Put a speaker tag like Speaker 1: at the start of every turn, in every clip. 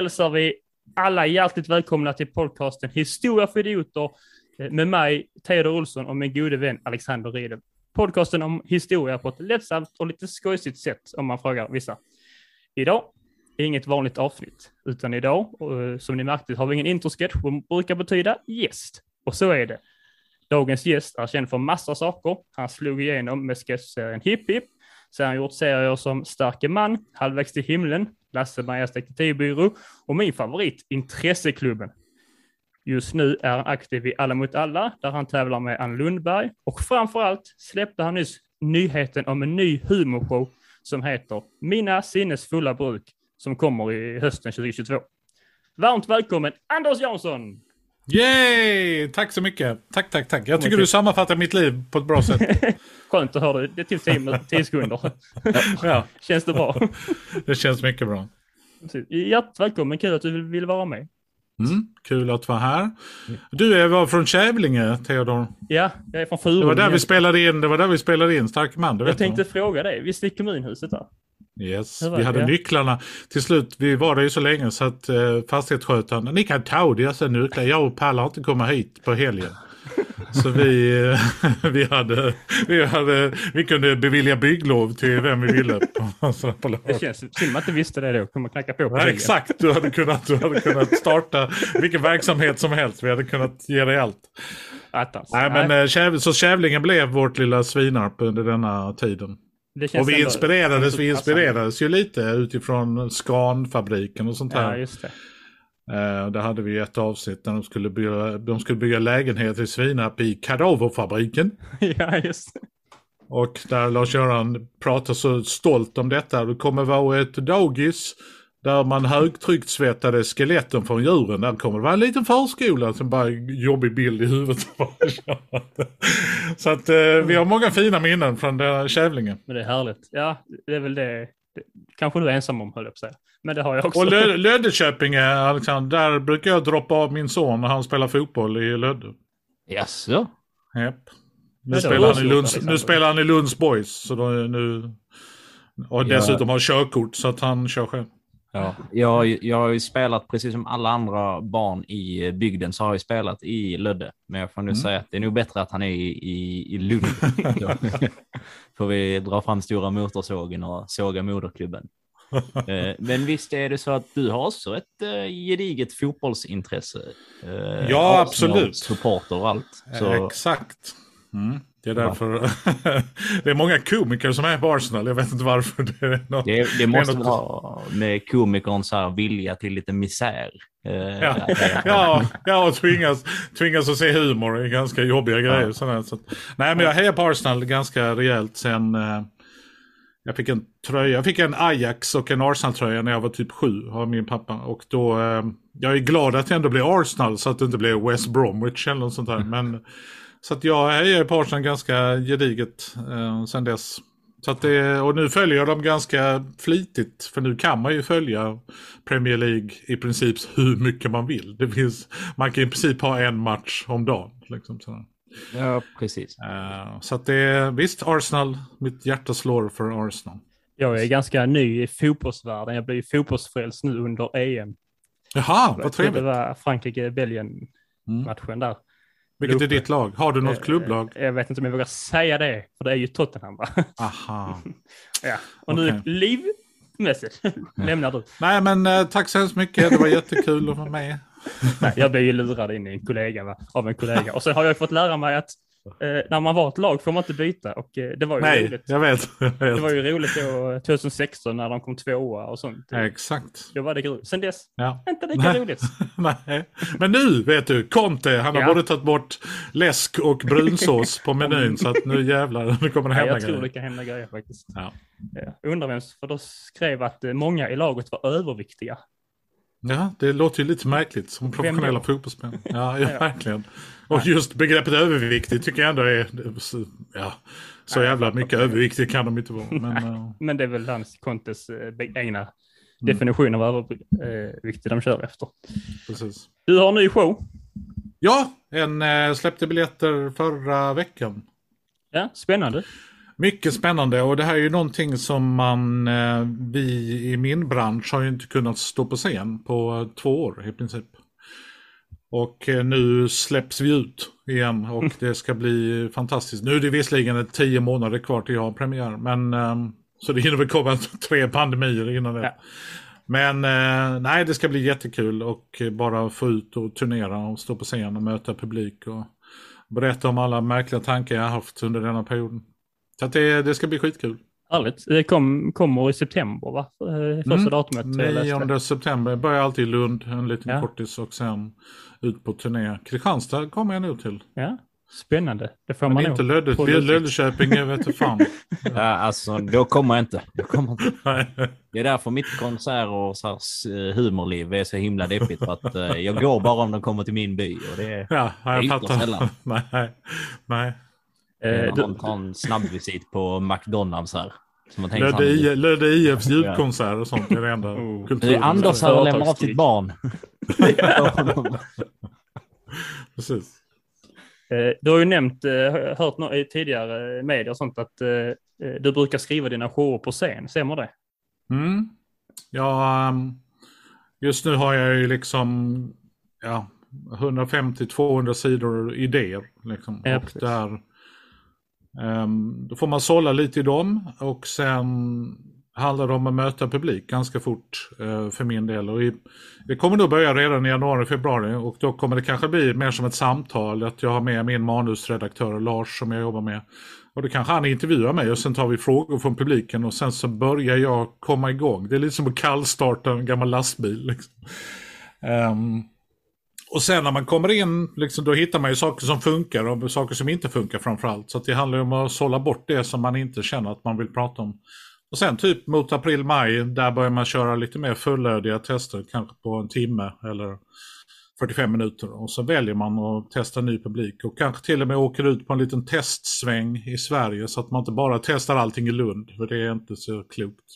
Speaker 1: Hälsar vi alla hjärtligt välkomna till podcasten Historia för idioter eh, med mig, Teodor Olsson och min gode vän Alexander Riedel. Podcasten om historia på ett lättsamt och lite skojsigt sätt om man frågar vissa. Idag är inget vanligt avsnitt, utan idag, eh, som ni märkte, har vi ingen introsketch som brukar betyda gäst. Och så är det. Dagens gäst är känd för massa saker. Han slog igenom med sketchserien Hipp Hipp. Sen har han gjort serier som Starke man, Halvvägs till himlen, Lasse-Majas detektivbyrå och min favorit, Intresseklubben. Just nu är han aktiv i Alla mot alla, där han tävlar med Ann Lundberg och framförallt släppte han nyss nyheten om en ny humorshow som heter Mina sinnes fulla bruk som kommer i hösten 2022. Varmt välkommen Anders Jansson!
Speaker 2: Yay! Tack så mycket. Tack, tack, tack. Jag tycker du sammanfattar mitt liv på ett bra sätt.
Speaker 1: Skönt att höra. Det tog tio, tio sekunder. ja. Känns det bra?
Speaker 2: det känns mycket bra.
Speaker 1: Hjärtligt välkommen. Kul att du vill, vara med.
Speaker 2: Mm, kul att vara här. Du är var från Kävlinge, Theodor.
Speaker 1: Ja, jag är från Furum.
Speaker 2: Det var där vi spelade in, det var där vi spelade in Stark man.
Speaker 1: jag tänkte du. fråga dig, visst är kommunhuset där?
Speaker 2: Yes, vi hade nycklarna. Till slut, vi var där ju så länge så att eh, fastighetsskötaren, ni kan ta dessa nycklar, jag och Palla har inte komma hit på helgen. Så vi, eh, vi, hade, vi, hade, vi kunde bevilja bygglov till vem vi ville.
Speaker 1: På, på det känns synd man inte visste det då. Kunde man knacka på på
Speaker 2: ja, Exakt, du hade, kunnat, du hade kunnat starta vilken verksamhet som helst. Vi hade kunnat ge dig allt.
Speaker 1: Attans.
Speaker 2: Nej, men, Nej. Eh, så Kävlingen blev vårt lilla svinarp under denna tiden. Och vi inspirerades, vi inspirerades ju lite utifrån Scanfabriken och sånt här.
Speaker 1: Ja, just det.
Speaker 2: Uh, där hade vi ett avsnitt där de skulle bygga, de skulle bygga lägenheter i Svinarp i kadaverfabriken.
Speaker 1: ja, just det.
Speaker 2: Och där Lars-Göran pratar så stolt om detta. Det kommer vara ett dagis där man högtryckt svettade skeletten från djuren. Där kommer det vara en liten förskola som bara jobbig bild i huvudet. så att eh, vi har många fina minnen från den kävlingen.
Speaker 1: Men det är härligt. Ja, det är väl det. Kanske du är ensam om höll jag på att säga. Men det har jag också.
Speaker 2: Och Lö Löddeköpinge, Alexander, där brukar jag droppa av min son när han spelar fotboll i Lödde.
Speaker 1: Jaså?
Speaker 2: Japp. Nu, spelar han, i Lunds, nu spelar han i Lunds Boys. Så då, nu, och dessutom ja. har körkort så att han kör själv.
Speaker 3: Ja, jag, jag har ju spelat precis som alla andra barn i bygden så har jag spelat i Lödde. Men jag får nu mm. säga att det är nog bättre att han är i, i, i Lund. får vi dra fram stora motorsågen och såga moderklubben. Eh, men visst är det så att du har också ett eh, gediget fotbollsintresse?
Speaker 2: Eh, ja, absolut.
Speaker 3: Supporter och allt.
Speaker 2: Så... Exakt. Mm. Det är därför det är många komiker som är på Arsenal. Jag vet inte varför.
Speaker 3: Det, är något, det, det måste något... vara med komikerns här vilja till lite misär.
Speaker 2: Eh, ja, ja, ja, och tvingas, tvingas att se humor i ganska jobbiga grejer. Ja. Så, nej, men jag hejar på Arsenal ganska rejält sen eh, jag fick en tröja. Jag fick en Ajax och en Arsenal-tröja när jag var typ sju av min pappa. Och då, eh, jag är glad att det ändå blir Arsenal så att det inte blir West Bromwich eller något sånt där. Men så att jag är på Arsenal ganska gediget eh, sen dess. Så att det, och nu följer jag dem ganska flitigt. För nu kan man ju följa Premier League i princip hur mycket man vill. Det finns, man kan i princip ha en match om dagen. Liksom, sådär.
Speaker 3: Ja, precis.
Speaker 2: Uh, så att det, visst, Arsenal, mitt hjärta slår för Arsenal.
Speaker 1: Jag är ganska ny i fotbollsvärlden. Jag blev fotbollsfrälst nu under EM.
Speaker 2: Jaha, vad trevligt.
Speaker 1: Det var Frankrike-Belgien-matchen mm. där.
Speaker 2: Vilket är ditt lag? Har du något eh, klubblag?
Speaker 1: Jag vet inte om jag vågar säga det, för det är ju Tottenham va?
Speaker 2: Aha.
Speaker 1: ja, och nu okay. livmässigt lämnar du.
Speaker 2: Nej men eh, tack så hemskt mycket, det var jättekul att vara med.
Speaker 1: Nej, jag blev ju lurad in i en kollega, va? av en kollega. Och sen har jag fått lära mig att Eh, när man var ett lag får man inte byta och eh, det var ju
Speaker 2: Nej,
Speaker 1: roligt.
Speaker 2: Jag vet, jag vet.
Speaker 1: Det var ju roligt då 2016 när de kom tvåa och sånt.
Speaker 2: Ja, exakt.
Speaker 1: Då var det roligt. Sen dess,
Speaker 2: ja.
Speaker 1: inte lika
Speaker 2: Nej.
Speaker 1: roligt.
Speaker 2: Nej. Men nu vet du, Conte, han har ja. både tagit bort läsk och brunsås på menyn så att nu jävlar, nu kommer det hända
Speaker 1: grejer. Jag tror det kan hända grejer faktiskt. Ja. Jag undrar vem, för då skrev att eh, många i laget var överviktiga.
Speaker 2: Ja, det låter ju lite märkligt som professionella fotbollsspelare. Ja, ja, verkligen. Och just begreppet överviktig tycker jag ändå är... Ja, så jävla mycket överviktig kan de inte vara. Men, uh...
Speaker 1: men det är väl hans Contes eh, egna mm. definition av överviktig de kör efter.
Speaker 2: Precis.
Speaker 1: Du har en ny show.
Speaker 2: Ja, en släppte biljetter förra veckan.
Speaker 1: Ja, spännande.
Speaker 2: Mycket spännande och det här är ju någonting som man, eh, vi i min bransch har ju inte kunnat stå på scen på två år i princip. Och eh, nu släpps vi ut igen och mm. det ska bli fantastiskt. Nu är det visserligen tio månader kvar till jag har premiär, men ehm, så det hinner väl komma tre pandemier innan det. Ja. Men eh, nej, det ska bli jättekul och bara få ut och turnera och stå på scen och möta publik och berätta om alla märkliga tankar jag haft under denna perioden. Så att det, det ska bli skitkul.
Speaker 1: Härligt. Det kom, kommer i september va? Eh, första mm. datumet.
Speaker 2: 9 september. Börjar alltid i Lund, en liten ja. kortis och sen ut på turné. Kristianstad kommer jag nog till.
Speaker 1: Ja, spännande. Det får
Speaker 2: Men
Speaker 1: man
Speaker 2: inte Lödde, Löddeköping, jag vet fan.
Speaker 3: ja, alltså, då kommer jag inte. Då kommer inte. det är därför mitt konsert och så här, eh, humorliv är så himla deppigt. För att, uh, jag går bara om de kommer till min by. Och det är,
Speaker 2: ja, jag fattar. Sällan. nej, nej.
Speaker 3: Eh, man tar en snabbvisit på McDonalds här.
Speaker 2: Lödde, IFs julkonsert och sånt är det enda oh.
Speaker 3: Är Anders här och lämnar av sitt barn.
Speaker 2: Precis.
Speaker 1: Eh, du har ju nämnt, eh, hört i tidigare medier och sånt att eh, du brukar skriva dina shower på scen, stämmer det?
Speaker 2: Mm. Ja, ehm, just nu har jag ju liksom ja, 150-200 sidor idéer. Liksom. Ja, och där Ehm, då får man sålla lite i dem och sen handlar det om att möta publik ganska fort uh, för min del. Och i, det kommer nog börja redan i januari, februari och då kommer det kanske bli mer som ett samtal. Att jag har med min manusredaktör Lars som jag jobbar med. Och då kanske han intervjuar mig och sen tar vi frågor från publiken och sen så börjar jag komma igång. Det är lite som att kallstarta en gammal lastbil. Liksom. Um, och sen när man kommer in, liksom, då hittar man ju saker som funkar och saker som inte funkar framförallt. Så det handlar ju om att sålla bort det som man inte känner att man vill prata om. Och sen typ mot april-maj, där börjar man köra lite mer fullödiga tester, kanske på en timme eller 45 minuter. Och så väljer man att testa ny publik och kanske till och med åker ut på en liten testsväng i Sverige så att man inte bara testar allting i Lund, för det är inte så klokt.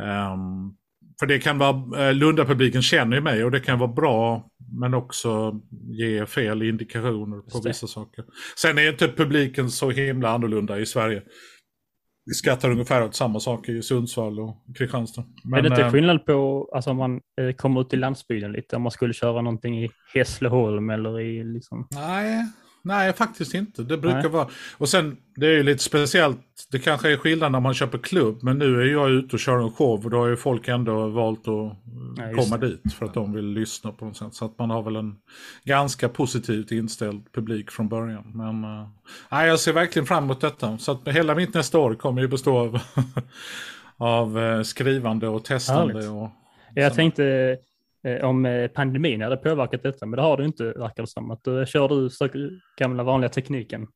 Speaker 2: Um, för det kan vara, eh, Lundapubliken känner ju mig och det kan vara bra men också ge fel indikationer på vissa saker. Sen är inte publiken så himla annorlunda i Sverige. Vi skrattar ungefär åt samma saker i Sundsvall och Kristianstad.
Speaker 1: Men, är det inte äh, skillnad på alltså, om man äh, kommer ut till landsbygden lite, om man skulle köra någonting i Hässleholm eller i liksom...
Speaker 2: Nej, Nej, faktiskt inte. Det brukar Nej. vara... Och sen, det är ju lite speciellt. Det kanske är skillnad när man köper klubb. Men nu är jag ute och kör en show och då har ju folk ändå valt att ja, komma dit. För att de vill lyssna på något sätt. Så att man har väl en ganska positivt inställd publik från början. Men uh, nej, jag ser verkligen fram emot detta. Så att hela mitt nästa år kommer ju bestå av, av uh, skrivande och testande. Och,
Speaker 1: jag tänkte Eh, om eh, pandemin hade påverkat detta, men det har du inte verkar det som. Att du kör du gamla vanliga tekniken.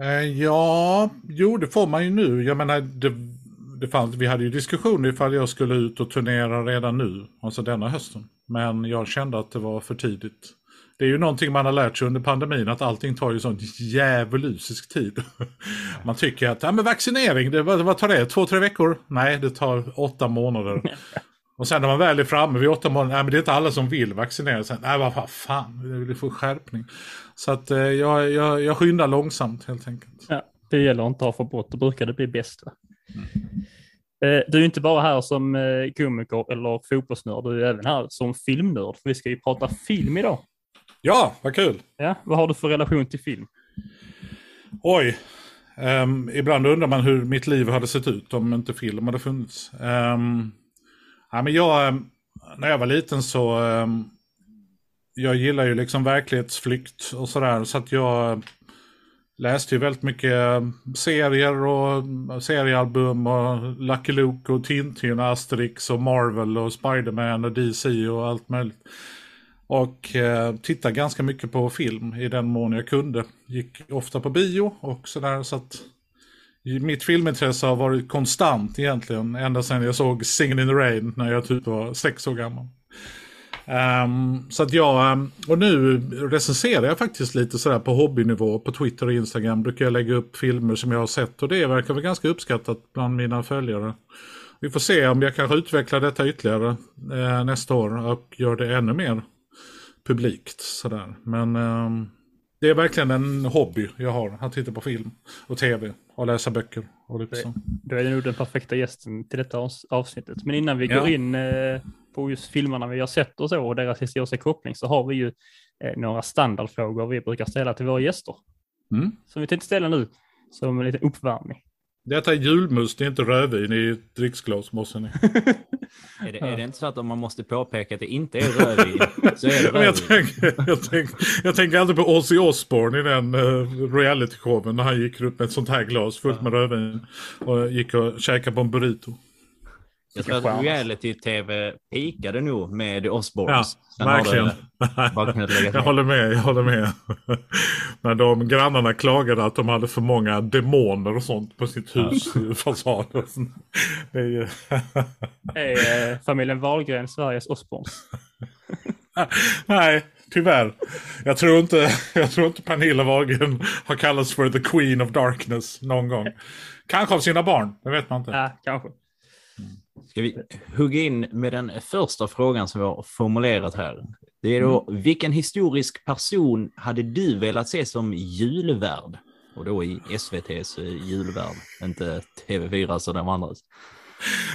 Speaker 2: Eh, ja, jo det får man ju nu. Jag menar, det, det fanns, vi hade ju diskussioner ifall jag skulle ut och turnera redan nu, alltså denna hösten. Men jag kände att det var för tidigt. Det är ju någonting man har lärt sig under pandemin att allting tar ju sån djävulusisk tid. Man tycker att ja, men vaccinering, det, vad tar det? Två, tre veckor? Nej, det tar åtta månader. Och sen när man väl är framme vid åtta månader, nej men det är inte alla som vill vaccinera sig. Nej vad fan, det får skärpning. Så att eh, jag, jag, jag skyndar långsamt helt enkelt.
Speaker 1: Ja, det gäller inte att ha för brått, då brukar det bli bäst. Mm. Eh, du är inte bara här som eh, komiker eller fotbollsnörd, du är även här som filmnörd, för vi ska ju prata film idag.
Speaker 2: Ja, vad kul!
Speaker 1: Ja, vad har du för relation till film?
Speaker 2: Oj, um, ibland undrar man hur mitt liv hade sett ut om inte film hade funnits. Um, Ja, men jag, ehm, när jag var liten så, ehm, jag gillar ju liksom verklighetsflykt och sådär. Så att jag ehm, läste ju väldigt mycket serier och seriealbum och Lucky Luke och Tintin och Asterix och Marvel och Spiderman och DC och allt möjligt. Och eh, tittade ganska mycket på film i den mån jag kunde. Gick ofta på bio och sådär så att mitt filmintresse har varit konstant egentligen. Ända sedan jag såg Singin' in the Rain när jag typ var sex år gammal. Um, så att jag, um, ehm, och nu recenserar jag faktiskt lite sådär på hobbynivå. På Twitter och Instagram brukar jag lägga upp filmer som jag har sett. Och det verkar väl ganska uppskattat bland mina följare. Vi får se om jag kanske utvecklar detta ytterligare eh, nästa år och gör det ännu mer publikt. Sådär. Men um, det är verkligen en hobby jag har. Att titta på film och tv och läsa böcker. Och så.
Speaker 1: Då är nog den perfekta gästen till detta avs- avsnittet. Men innan vi
Speaker 2: Ja.
Speaker 1: går in eh, på just filmerna vi har sett och så och deras historiska koppling så har vi ju eh, några standardfrågor vi brukar ställa till våra gäster.
Speaker 2: Mm.
Speaker 1: Som vi tänkte ställa nu som en liten uppvärmning.
Speaker 2: Detta är julmust, det är inte rödvin i ett dricksglas måste ni.
Speaker 3: Är det, är det inte så att om man måste påpeka att det inte är rödvin så är det
Speaker 2: Men jag,
Speaker 3: rödvin?
Speaker 2: tänker, jag, tänker, jag tänker alltid på Ozzy Osbourne i den uh, reality-showen när han gick runt med ett sånt här glas fullt med rödvin och gick och käkade på en burrito.
Speaker 3: Jag tror att reality-tv pikade nog med Osborns.
Speaker 2: Ja, verkligen. Jag håller med, jag håller med. När de grannarna klagade att de hade för många demoner och sånt på sitt hus i fasaden. Det är ju...
Speaker 1: Är eh, familjen Wahlgren Sveriges Osborns?
Speaker 2: Nej, tyvärr. Jag tror inte, jag tror inte Pernilla Wahlgren har kallats för the Queen of Darkness någon gång. Kanske av sina barn, det vet man inte.
Speaker 1: Ja, kanske.
Speaker 3: Ska vi hugga in med den första frågan som vi har formulerat här? Det är då, vilken historisk person hade du velat se som julvärd? Och då i SVTs eh, julvärd, inte TV4 så de andras.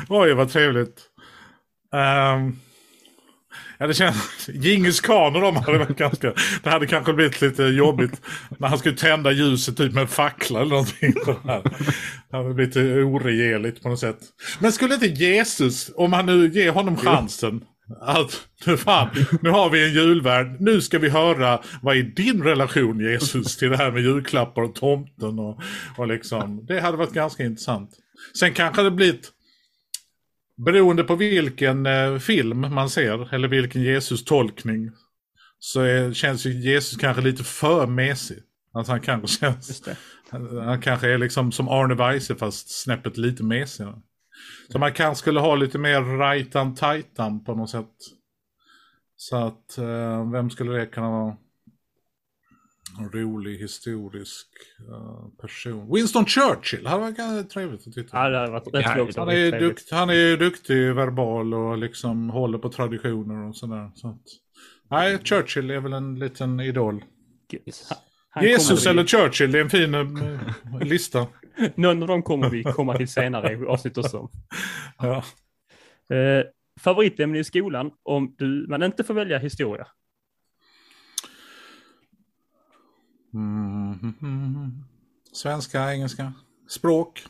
Speaker 2: Oj, vad trevligt. Um, ja, det känns... Djingis khan och de hade varit ganska... Det hade kanske blivit lite jobbigt när han skulle tända ljuset typ med en fackla eller någonting. sådär. Det hade blivit oregerligt på något sätt. Men skulle inte Jesus, om han nu ger honom chansen, att nu fan, nu har vi en julvärd, nu ska vi höra vad är din relation Jesus till det här med julklappar och tomten och, och liksom, det hade varit ganska intressant. Sen kanske det blivit Beroende på vilken eh, film man ser eller vilken Jesus-tolkning så är, känns ju Jesus kanske lite för mesig. Att han kanske känns... Han, han kanske är liksom som Arne Weise fast snäppet lite mesigare. Så man kanske skulle ha lite mer rajtan tajtan på något sätt. Så att, eh, vem skulle det kunna vara? En rolig historisk eh, person. Winston Churchill, han var ganska trevligt att titta på.
Speaker 1: Ja, det hade varit rätt
Speaker 3: Ja,
Speaker 1: lågt.
Speaker 2: Han är, ju dukt, han är ju duktig verbal och liksom håller på traditioner och sådär. Så att, nej, Churchill är väl en liten idol.
Speaker 1: Han
Speaker 2: Jesus
Speaker 1: kommer
Speaker 2: eller
Speaker 1: vi,
Speaker 2: Churchill, det är en fin eh, lista.
Speaker 1: Någon av dem kommer vi komma till senare i avsnitt också.
Speaker 2: Ja.
Speaker 1: Eh, favoritämne i skolan om du, man inte får välja historia.
Speaker 2: Mm. Svenska, engelska, språk.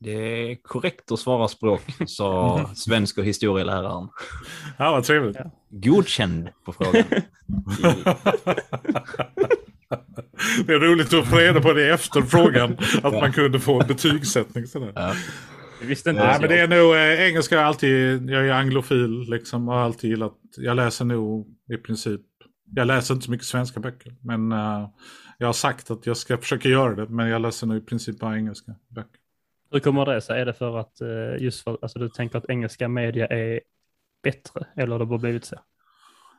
Speaker 3: Det är korrekt att svara språk, sa svensk och historieläraren.
Speaker 2: Ja, vad trevligt.
Speaker 3: Godkänd på frågan.
Speaker 2: Det är roligt att få reda på det efter frågan. Att man kunde få en betygssättning. Sådär.
Speaker 3: Ja.
Speaker 1: Jag visste inte
Speaker 2: Nej, men det är nog eh, engelska. Jag, alltid, jag är anglofil liksom. Och har alltid gillat. Jag läser nog i princip. Jag läser inte så mycket svenska böcker. Men eh, jag har sagt att jag ska försöka göra det. Men jag läser nog i princip bara engelska böcker.
Speaker 1: Hur kommer det sig? Är det för att eh, just för alltså du tänker att engelska media är bättre eller har det bara blivit så?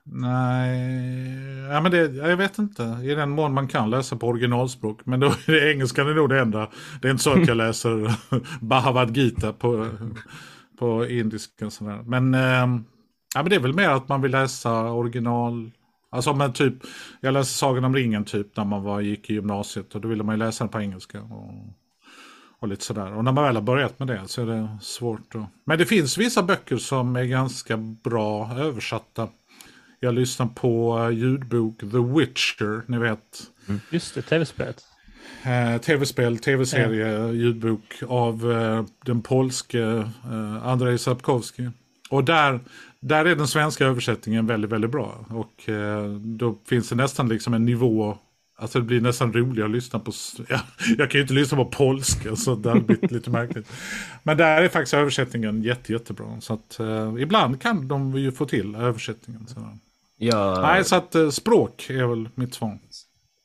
Speaker 2: Nej, ja, men det, jag vet inte. I den mån man kan läsa på originalspråk. Men då är det engelskan är nog det enda. Det är inte så att jag läser Bhagavad Gita på, på indiska. och Sådär. Men, eh, ja, men det är väl mer att man vill läsa original. Alltså men typ, jag läste Sagan om ringen typ när man var, gick i gymnasiet. Och då ville man ju läsa den på engelska. Och, och lite sådär. Och när man väl har börjat med det så är det svårt. Att... Men det finns vissa böcker som är ganska bra översatta. Jag lyssnar på eh, ljudbok The Witcher, ni vet.
Speaker 1: Just det, tv-spelet.
Speaker 2: Eh, tv-spel, tv-serie, ljudbok av eh, den polske eh, Andrzej Sapkowski. Och där, där är den svenska översättningen väldigt, väldigt bra. Och eh, då finns det nästan liksom en nivå, alltså det blir nästan roligare att lyssna på. Ja, jag kan ju inte lyssna på polska så det hade blivit lite märkligt. Men där är faktiskt översättningen jätte, jättebra. Så att eh, ibland kan de ju få till översättningen. Så.
Speaker 3: Ja,
Speaker 2: Nej, så att eh, språk är väl mitt svar.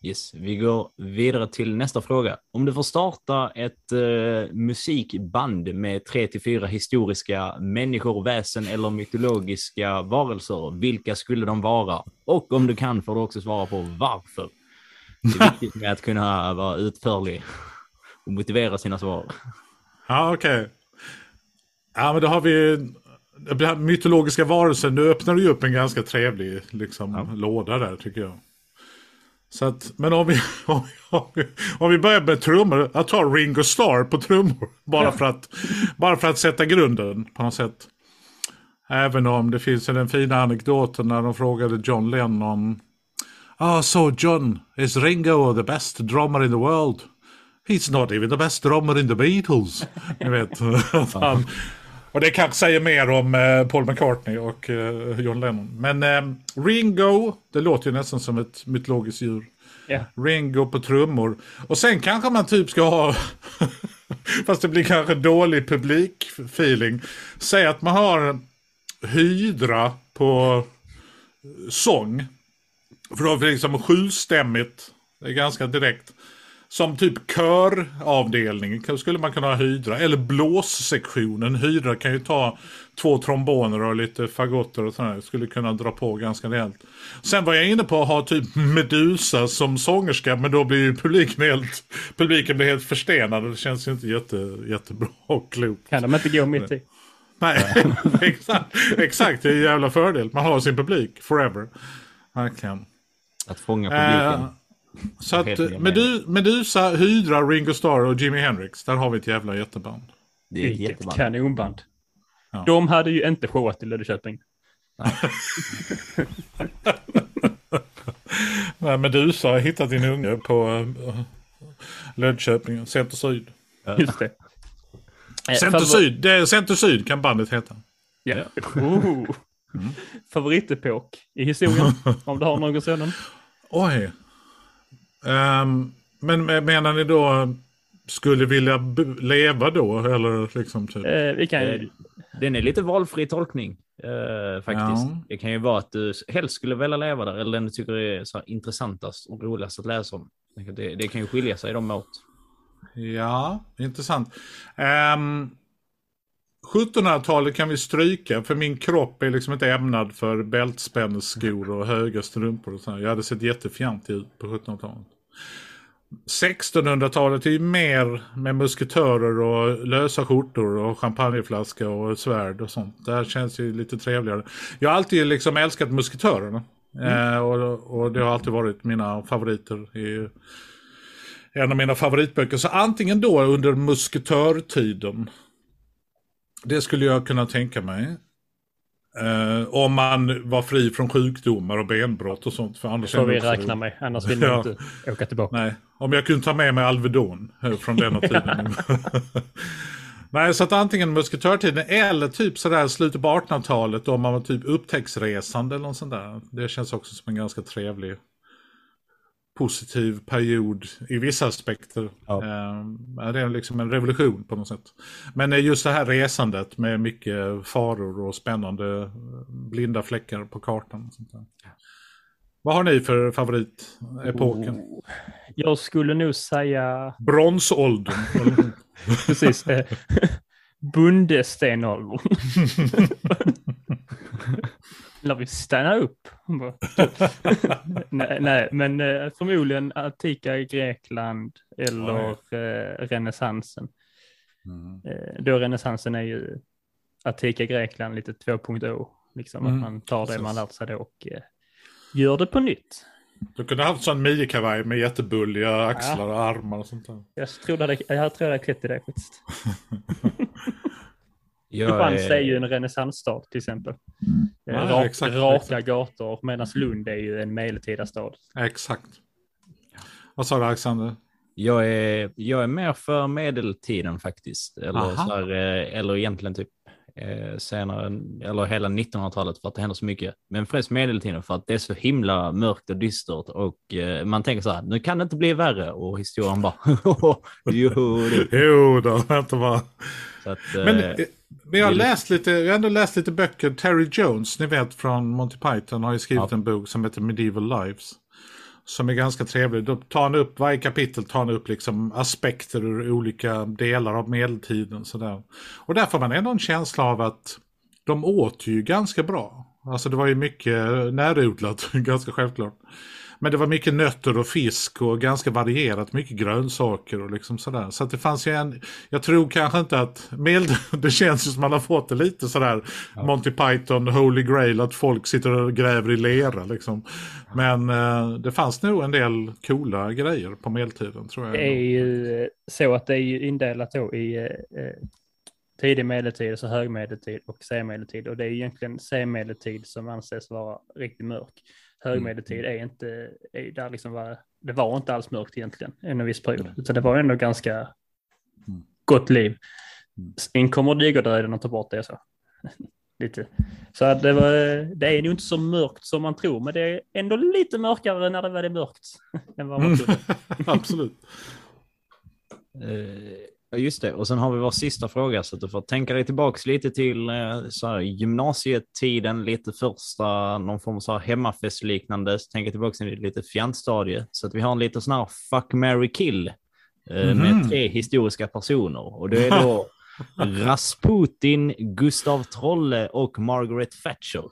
Speaker 3: Yes. Vi går vidare till nästa fråga. Om du får starta ett eh, musikband med tre till fyra historiska människor, väsen eller mytologiska varelser, vilka skulle de vara? Och om du kan får du också svara på varför. Det är viktigt med att kunna vara utförlig och motivera sina svar.
Speaker 2: Ja, okej. Ja, men då har vi här mytologiska varelser. Nu öppnar du ju upp en ganska trevlig liksom, låda där tycker jag. Så att, men om vi, om, vi, om vi börjar med trummor, jag tar Ringo Starr på trummor. Bara, för att, bara för att sätta grunden på något sätt. Även om det finns den fina anekdoten när de frågade John Lennon. Ah, oh, so John, is Ringo the best drummer in the world? He's not even the best drummer in the Beatles. Ni vet. Han, och det kanske säger mer om eh, Paul McCartney och eh, John Lennon. Men eh, Ringo, det låter ju nästan som ett mytologiskt djur.
Speaker 1: Yeah.
Speaker 2: Ringo på trummor. Och sen kanske man typ ska ha, fast det blir kanske dålig publikfeeling. Säg att man har Hydra på sång. För då är det liksom sjustämmigt. Det är ganska direkt. Som typ köravdelning skulle man kunna ha Hydra. Eller blåssektionen. Hydra kan ju ta två tromboner och lite fagotter och sådär. Skulle kunna dra på ganska rejält. Sen var jag inne på att ha typ Medusa som sångerska. Men då blir ju publiken helt, publiken blir helt förstenad. Det känns ju inte jätte, jättebra och klokt.
Speaker 1: Kan de inte gå mitt i?
Speaker 2: Nej, exakt, exakt. Det är en jävla fördel. Man har sin publik forever. Verkligen.
Speaker 3: Att fånga publiken.
Speaker 2: Uh, så att Medu Medusa, Hydra, Ringo Starr och Jimi Hendrix, där har vi ett jävla jätteband.
Speaker 3: Det är ett jätteband.
Speaker 1: kanonband. Ja. De hade ju inte showat i Löddeköping.
Speaker 2: Nej. Medusa har hittat din unge på uh, Löddeköping, Center Syd.
Speaker 1: Just det.
Speaker 2: Center Syd, det är Center Syd kan bandet heta.
Speaker 1: Ja. Oh. Mm. Favoritepok i historien, om du har någon sådan.
Speaker 2: Oj. Um, men menar ni då skulle vilja leva då? Eller liksom typ?
Speaker 1: Eh, vi kan...
Speaker 3: Eh, den är lite valfri tolkning. Eh, faktiskt. Ja. Det kan ju vara att du helst skulle vilja leva där eller den du tycker är så intressantast och roligast att läsa om. Det, det kan ju skilja sig i de mått.
Speaker 2: Ja, intressant. Um, 1700-talet kan vi stryka för min kropp är liksom inte ämnad för bältspännesskor och höga strumpor. Och så. Jag hade sett jättefjantig ut på 1700-talet. 1600-talet är ju mer med musketörer och lösa skjortor och champagneflaska och svärd och sånt. Det här känns ju lite trevligare. Jag har alltid liksom älskat musketörerna. Mm. Eh, och, och, det har alltid varit mina favoriter. I, en av mina favoritböcker. Så antingen då under musketörtiden det skulle jag kunna tänka mig. Uh, om man var fri från sjukdomar och benbrott och sånt. För annars
Speaker 1: får vi räkna med, annars vill man inte åka tillbaka.
Speaker 2: Nej, om jag kunde ta med mig Alvedon eh, från denna tiden. Nej, så att antingen musketörtiden eller typ sådär slutet på 1800-talet om man var typ upptäcktsresande eller något sånt där. Det känns också som en ganska trevlig positiv period i vissa aspekter. Ja. Eh, det är liksom en revolution på något sätt. Men just det här resandet med mycket faror och spännande blinda fläckar på kartan. Vad har ni för favoritepoken? Oh,
Speaker 1: jag skulle nog säga...
Speaker 2: Bronsåldern.
Speaker 1: Precis. Eh, Bundestenåldern. Eller vi stanna upp. nej, nej, men eh, förmodligen antika Grekland eller eh, renässansen. Mm. Eh, då renässansen är ju antika Grekland lite 2.0. Liksom mm. att man tar det Precis. man lärt sig då och eh, gör det på nytt.
Speaker 2: Du kunde haft sån midjekavaj med jättebulliga axlar ja. och armar och sånt där.
Speaker 1: Jag tror det, jag tror jag hade klätt i det faktiskt. Kristianstad är... är ju en renässansstad till exempel. Ja, Rak, exakt, raka exakt. gator medan Lund är ju en medeltida stad.
Speaker 2: Exakt. Vad sa du Alexander?
Speaker 3: Jag är, jag är mer för medeltiden faktiskt. Eller, så här, eh, eller egentligen typ eh, senare, eller hela 1900-talet för att det händer så mycket. Men främst medeltiden för att det är så himla mörkt och dystert och eh, man tänker så här, nu kan det inte bli värre och historien bara, jo,
Speaker 2: det. jo då, vänta bara. Att, Men, eh, men jag har läst lite, jag har ändå läst lite böcker. Terry Jones, ni vet från Monty Python, har ju skrivit ja. en bok som heter Medieval Lives. Som är ganska trevlig. Då tar han upp, varje kapitel tar han upp liksom aspekter ur olika delar av medeltiden. Sådär. Och där får man ändå en känsla av att de åt ju ganska bra. Alltså det var ju mycket närodlat, ganska självklart. Men det var mycket nötter och fisk och ganska varierat, mycket grönsaker och liksom sådär. Så att det fanns ju en, jag tror kanske inte att, med, det känns ju som man har fått det lite sådär, ja. Monty Python, Holy Grail, att folk sitter och gräver i lera liksom. Men eh, det fanns nog en del coola grejer på medeltiden tror jag.
Speaker 1: Det är ju så att det är indelat då i eh, eh tidig medeltid, så högmedeltid och senmedeltid. Och det är egentligen senmedeltid som anses vara riktigt mörk. Högmedeltid mm. är inte, är där liksom var, det var inte alls mörkt egentligen en viss period, utan det var ändå ganska mm. gott liv. Mm. In kommer digerdöden och tar bort det så. lite. Så det, var, det är nog inte så mörkt som man tror, men det är ändå lite mörkare när det väl är mörkt. än vad man trodde.
Speaker 2: Absolut.
Speaker 3: Ja, just det. Och sen har vi vår sista fråga, så att du får tänka dig tillbaks lite till eh, så här, gymnasietiden, lite första, någon form av så här hemmafestliknande, så tänka tillbaks till lite fjantstadie. Så att vi har en liten sån här fuck, marry, kill eh, med mm. tre historiska personer. Och det är då Rasputin, Gustav Trolle och Margaret Thatcher.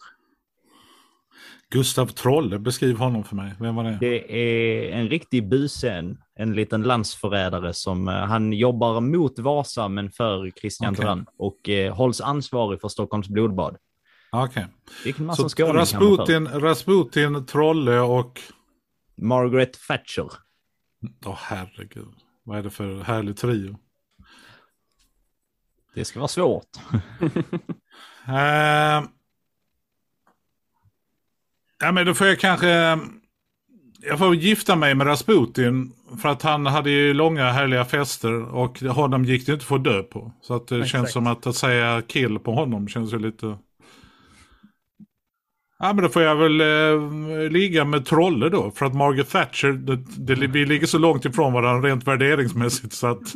Speaker 2: Gustav Trolle, beskriv honom för mig. Vem var det?
Speaker 3: Det är en riktig busen, en liten landsförrädare som, eh, han jobbar mot Vasa men för Christian okay. Och eh, hålls ansvarig för Stockholms blodbad.
Speaker 2: Okej. Okay. Så Rasputin, Rasputin, Trolle och?
Speaker 3: Margaret Thatcher.
Speaker 2: Åh oh, herregud. Vad är det för härlig trio?
Speaker 3: Det ska vara svårt.
Speaker 2: uh... Ja, men då får jag kanske... Jag får gifta mig med Rasputin. För att han hade ju långa härliga fester och honom gick det inte att få dö på. Så att det Exakt. känns som att, att säga kill på honom känns ju lite... Ja men då får jag väl eh, ligga med Trolle då. För att Margaret Thatcher, det, det, vi ligger så långt ifrån varandra rent värderingsmässigt så att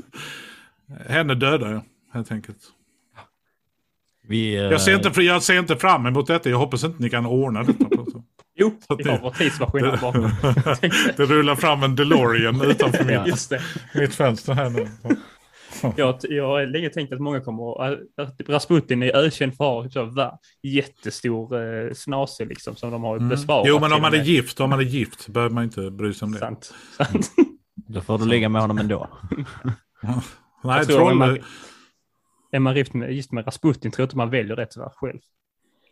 Speaker 2: henne dödar jag helt enkelt. Vi, uh... jag, ser inte, jag ser inte fram emot detta. Jag hoppas inte ni kan ordna detta.
Speaker 1: Jo, vi har vår tidsmaskin här bakom.
Speaker 2: det rullar fram en DeLorean utanför mitt, Just det. mitt fönster här nu.
Speaker 1: jag, jag har länge tänkt att många kommer att Rasputin är ökänd för att ha jättestor eh, snase liksom som de har mm. besvarat.
Speaker 2: Jo, men om man är gift, om man är gift behöver man inte bry sig om det.
Speaker 1: Sant. Sant.
Speaker 3: Då får du ligga med honom ändå.
Speaker 2: Nej, troll...
Speaker 1: Är man gift med, gift med Rasputin tror jag inte man väljer det tyvärr själv.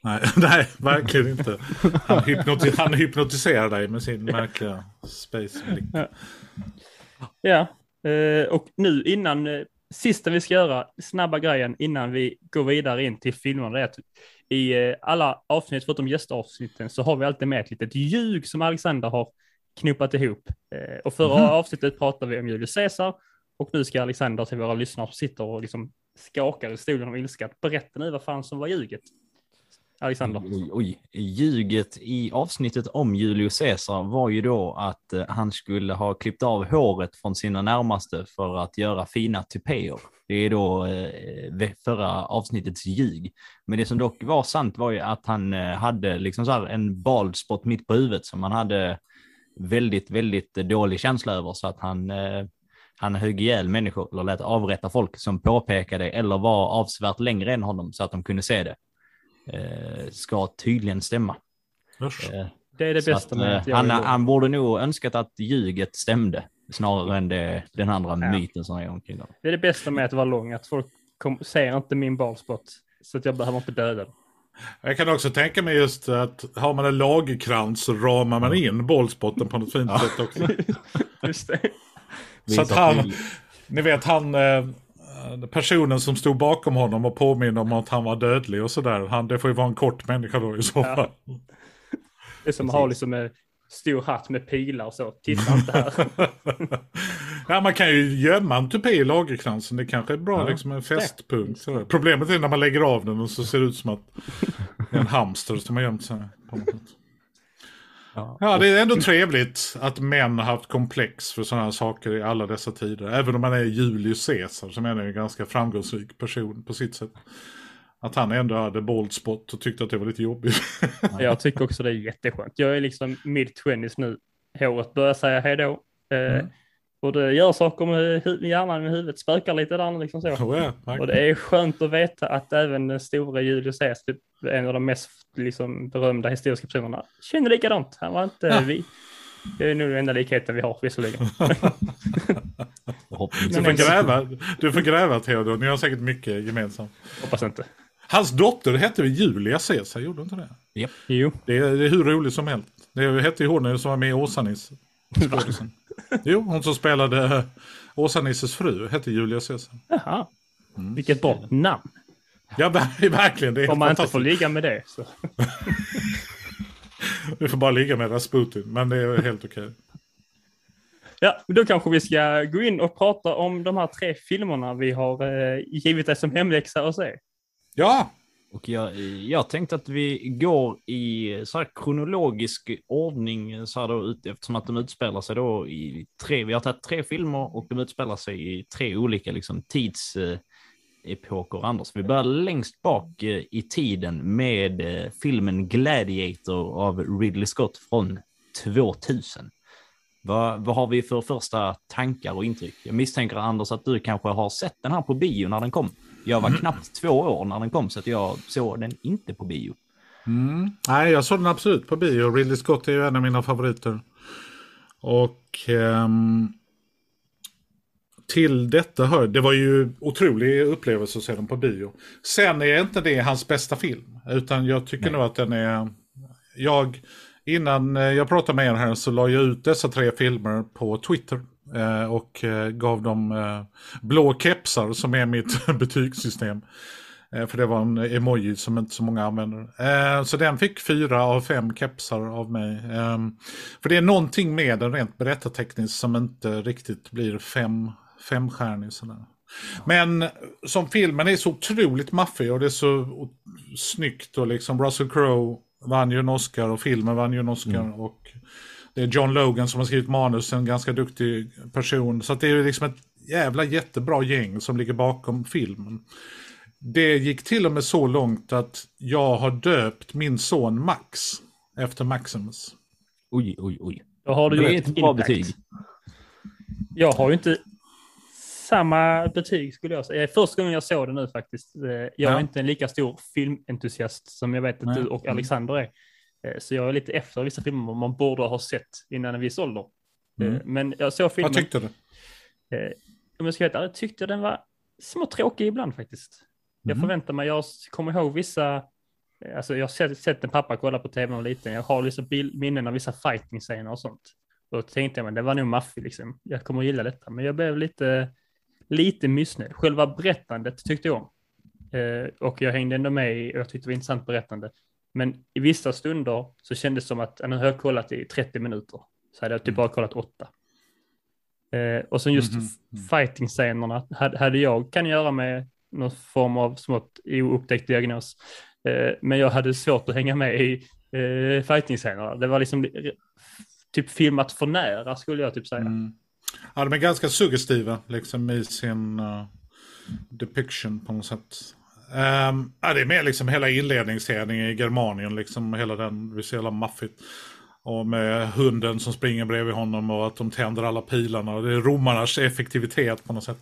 Speaker 2: Nej, nej, verkligen inte. Han, hypnoti han hypnotiserar dig med sin märkliga space blick.
Speaker 1: Ja. ja, eh, och nu innan, eh, sista vi ska göra, snabba grejen innan vi går vidare in till filmerna, det är att i eh, alla avsnitt, förutom gästavsnitten, så har vi alltid med ett litet ljug som Alexander har knoppat ihop. Och förra mm. avsnittet pratade vi om Julius Caesar och nu ska Alexander till våra lyssnare som sitter och liksom skakar i stolen av ilska, berätta nu vad fan som var ljuget. Alexander?
Speaker 3: Oj, oj, Ljuget i avsnittet om Julius Caesar var ju då att eh, han skulle ha klippt av håret från sina närmaste för att göra fina tupéer. Det är då eh, förra avsnittets ljug. Men det som dock var sant var ju att han eh, hade liksom så här en bald spot mitt på huvudet som han hade väldigt, väldigt dålig känsla över så att han han högg ihjäl människor eller lät avrätta folk som påpekade eller var avsevärt längre än honom så att de kunde se det ska tydligen stämma.
Speaker 1: Eh, det är det bästa
Speaker 3: med att, han, han borde nog önskat att ljuget stämde snarare än det, den andra ja. myten som är omkring.
Speaker 1: Det är det bästa med att vara lång, att folk kom, ser inte min ballspot så att jag behöver inte döda den.
Speaker 2: Jag kan också tänka mig just att har man en lagerkrans så ramar man in bollspotten på något fint sätt också.
Speaker 1: just det.
Speaker 2: Så att han, ni vet han, eh, personen som stod bakom honom och påminner om att han var dödlig och sådär. det får ju vara en kort människa då i så fall. Ja.
Speaker 1: Det är som att ha liksom en stor hatt med pilar och så. Titta inte här.
Speaker 2: ja, man kan ju gömma en tupé i lagerkransen. Det kanske är bra ja. liksom en fästpunkt. Problemet är när man lägger av den och så ser det ut som att en hamster som har gömt sig. På något Ja. det är ändå trevligt att män har haft komplex för sådana här saker i alla dessa tider. Även om man är Julius Caesar som är en ganska framgångsrik person på sitt sätt. Att han ändå hade boldspot och tyckte att det var lite jobbigt.
Speaker 1: jag tycker också det är jätteskönt. Jag är liksom mid-twenties nu. Håret börjar säga hej då. Eh, mm. Och det gör saker med hjärnan med huvudet, spökar lite där liksom så. Oh ja, och det är skönt att veta att även den stora Julius Caesar, typ en av de mest liksom, berömda historiska personerna, känner likadant. Han var inte, ja. vi, Det är nog den enda likheten vi har visserligen.
Speaker 2: Du får gräva, du får gräva Theodor, ni har säkert mycket gemensamt.
Speaker 1: Hoppas inte.
Speaker 2: Hans dotter hette väl Julia Caesar, gjorde inte det?
Speaker 3: Japp.
Speaker 1: Jo.
Speaker 2: Det är, det är hur roligt som helst. Det hette ju hon som var med i Åsa-Nisse. Jo, hon som spelade eh, Åsa-Nisses fru hette Julia Caesar.
Speaker 1: Jaha.
Speaker 2: Mm.
Speaker 1: Vilket bra namn.
Speaker 2: Ja, ver- verkligen. Det är
Speaker 1: Om man inte får ligga med det så.
Speaker 2: Du får bara ligga med Rasputin, men det är helt okej.
Speaker 1: Ja, men då kanske vi ska gå in och prata om de här tre filmerna vi har eh, givit dig som hemläxa att se.
Speaker 2: Ja,
Speaker 3: och jag, jag tänkte att vi går i så här kronologisk ordning så här då, ut, eftersom att de utspelar sig då i tre, vi har tagit tre filmer och de utspelar sig i tre olika liksom, tidsepoker. Anders. Vi börjar längst bak eh, i tiden med eh, filmen Gladiator av Ridley Scott från 2000. Vad, vad har vi för första tankar och intryck? Jag misstänker Anders att du kanske har sett den här på bio när den kom. Jag var knappt två år när den kom så att jag såg den inte på bio.
Speaker 2: Mm. Nej, jag såg den absolut på bio. Ridley Scott är ju en av mina favoriter. Och ehm, till detta hör, det var ju otrolig upplevelse att se den på bio. Sen är inte det hans bästa film, utan jag tycker nog att den är... Jag, innan eh, jag pratade med er här så la jag ut dessa tre filmer på Twitter. Eh, Och eh, gav dem eh, blå kepsar som är mitt betygssystem. För det var en emoji som inte så många använder. Så den fick fyra av fem kepsar av mig. Ehm, För det är någonting med den rent berättartekniskt som inte riktigt blir fem, femstjärnig. Sådär. Men som filmen är så otroligt maffig och det är så snyggt och liksom Russell Crowe vann ju en Oscar och filmen vann ju en Oscar. Och det är John Logan som har skrivit manus, en ganska duktig person. Så att det är ju liksom ett jävla jättebra gäng som ligger bakom filmen. Det gick till och med så långt att jag har döpt min son Max efter Maximus.
Speaker 3: Oj, oj, oj.
Speaker 1: Då har du gjort
Speaker 3: ett bra betyg.
Speaker 1: Jag har ju inte samma betyg skulle jag säga. Första gången jag såg det nu faktiskt. Eh, Jag är
Speaker 2: Ja.
Speaker 1: inte en lika stor filmentusiast som jag vet att
Speaker 2: Nej.
Speaker 1: du och Alexander är. Eh, Så jag är lite efter vissa filmer man borde ha sett innan en viss ålder. Eh,
Speaker 2: Mm.
Speaker 1: Men jag såg filmen.
Speaker 2: Vad tyckte du?
Speaker 1: Eh, Om jag ska vara helt ärlig, tyckte jag den var smått tråkig ibland faktiskt. Jag
Speaker 2: Mhm.
Speaker 1: förväntar mig, jag kommer ihåg vissa, alltså jag har sett, sett en pappa kolla på tv jag var liten, jag har liksom bil, minnen av vissa fighting-scener och sånt. Och då tänkte jag, men det var nog maffig liksom, jag kommer att gilla detta, men jag blev lite, lite missnöjd. Själva berättandet tyckte jag om. Eh, och jag hängde ändå med i, och jag tyckte det var intressant berättande. Men i vissa stunder så kändes det som att, har jag kollat i 30 minuter, så hade jag typ bara kollat åtta. Eh, och sen just
Speaker 2: Mhm.
Speaker 1: fighting-scenerna hade, hade jag, kan göra med någon form av smått oupptäckt diagnos. Eh, men jag hade svårt att hänga med i eh, fighting-scenerna. Det var liksom li- typ filmat för nära skulle jag typ säga.
Speaker 2: Mm. Ja, de är ganska suggestiva liksom i sin uh, depiction på något sätt. Um, ja, det är mer liksom hela inledningsscenen i Germanien, liksom hela den, är så jävla maffigt. Och med hunden som springer bredvid honom och att de tänder alla pilarna. Det är romarnas effektivitet på något sätt.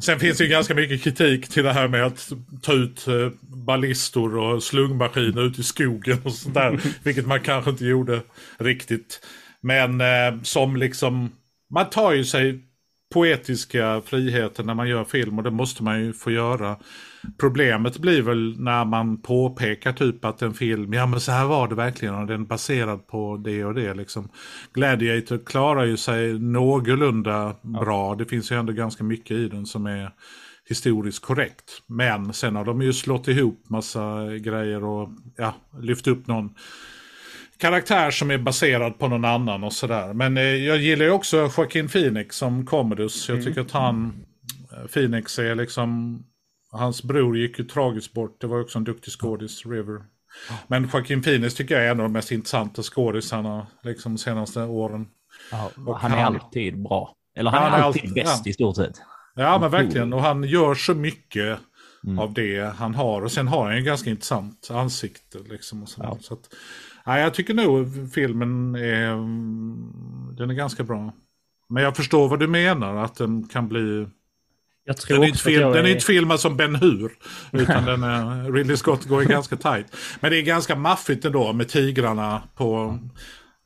Speaker 2: Sen finns det ju ganska mycket kritik till det här med att ta ut eh, ballistor och slungmaskiner ut i skogen och sånt där. vilket man kanske inte gjorde riktigt. Men eh, som liksom, man tar ju sig poetiska friheter när man gör film och det måste man ju få göra. Problemet blir väl när man påpekar typ att en film, ja men så här var det verkligen och den är baserad på det och det liksom. Gladiator klarar ju sig någorlunda bra, det finns ju ändå ganska mycket i den som är historiskt korrekt. Men sen har de ju slått ihop massa grejer och ja, lyft upp någon karaktär som är baserad på någon annan och sådär. Men eh, jag gillar ju också Joaquin Phoenix som Commodus. Jag tycker att han, eh, Phoenix är liksom, hans bror gick ju tragiskt bort. Det var också en duktig skådis, River. Men Joaquin Phoenix tycker jag är en av de mest intressanta skådisarna liksom de senaste åren.
Speaker 3: Ja, han är
Speaker 2: han-
Speaker 3: alltid bra. Eller han,
Speaker 2: Han
Speaker 3: är alltid
Speaker 2: alltid-
Speaker 3: bäst
Speaker 2: ja.
Speaker 3: i stort sett.
Speaker 2: Ja men verkligen, och han gör så mycket
Speaker 3: Mm.
Speaker 2: av det han har. Och sen har han ju ganska intressant ansikte. Liksom, och sådär.
Speaker 3: Ja.
Speaker 2: Så att, ja, jag tycker nog filmen är, mm, den är ganska bra. Men jag förstår vad du menar, att den kan bli...
Speaker 1: Jag tror
Speaker 2: Den är, film,
Speaker 1: jag
Speaker 2: den är inte filmad som Ben Hur. Utan den är, Ridley Scott går ju ganska tight. Men det är ganska maffigt ändå med tigrarna på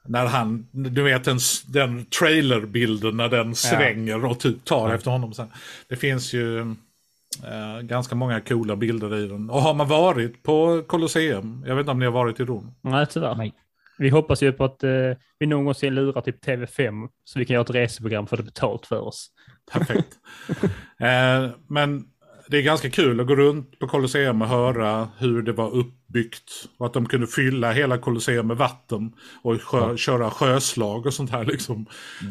Speaker 2: när han, du vet den, den trailerbilden när den svänger och typ tar efter honom. Sen. Det finns ju eh, ganska många coola bilder i den. Och har man varit på Colosseum, jag vet inte om ni har varit i Rom?
Speaker 1: Nej, tyvärr.
Speaker 3: Nej.
Speaker 1: Vi hoppas ju på att eh, vi någonsin lurar typ TV5 så vi kan göra ett reseprogram för det betalt för oss.
Speaker 2: Perfekt. eh, men det är ganska kul att gå runt på Colosseum och höra hur det var uppbyggt. Och att de kunde fylla hela Colosseum med vatten och sjö, köra sjöslag och sånt här liksom.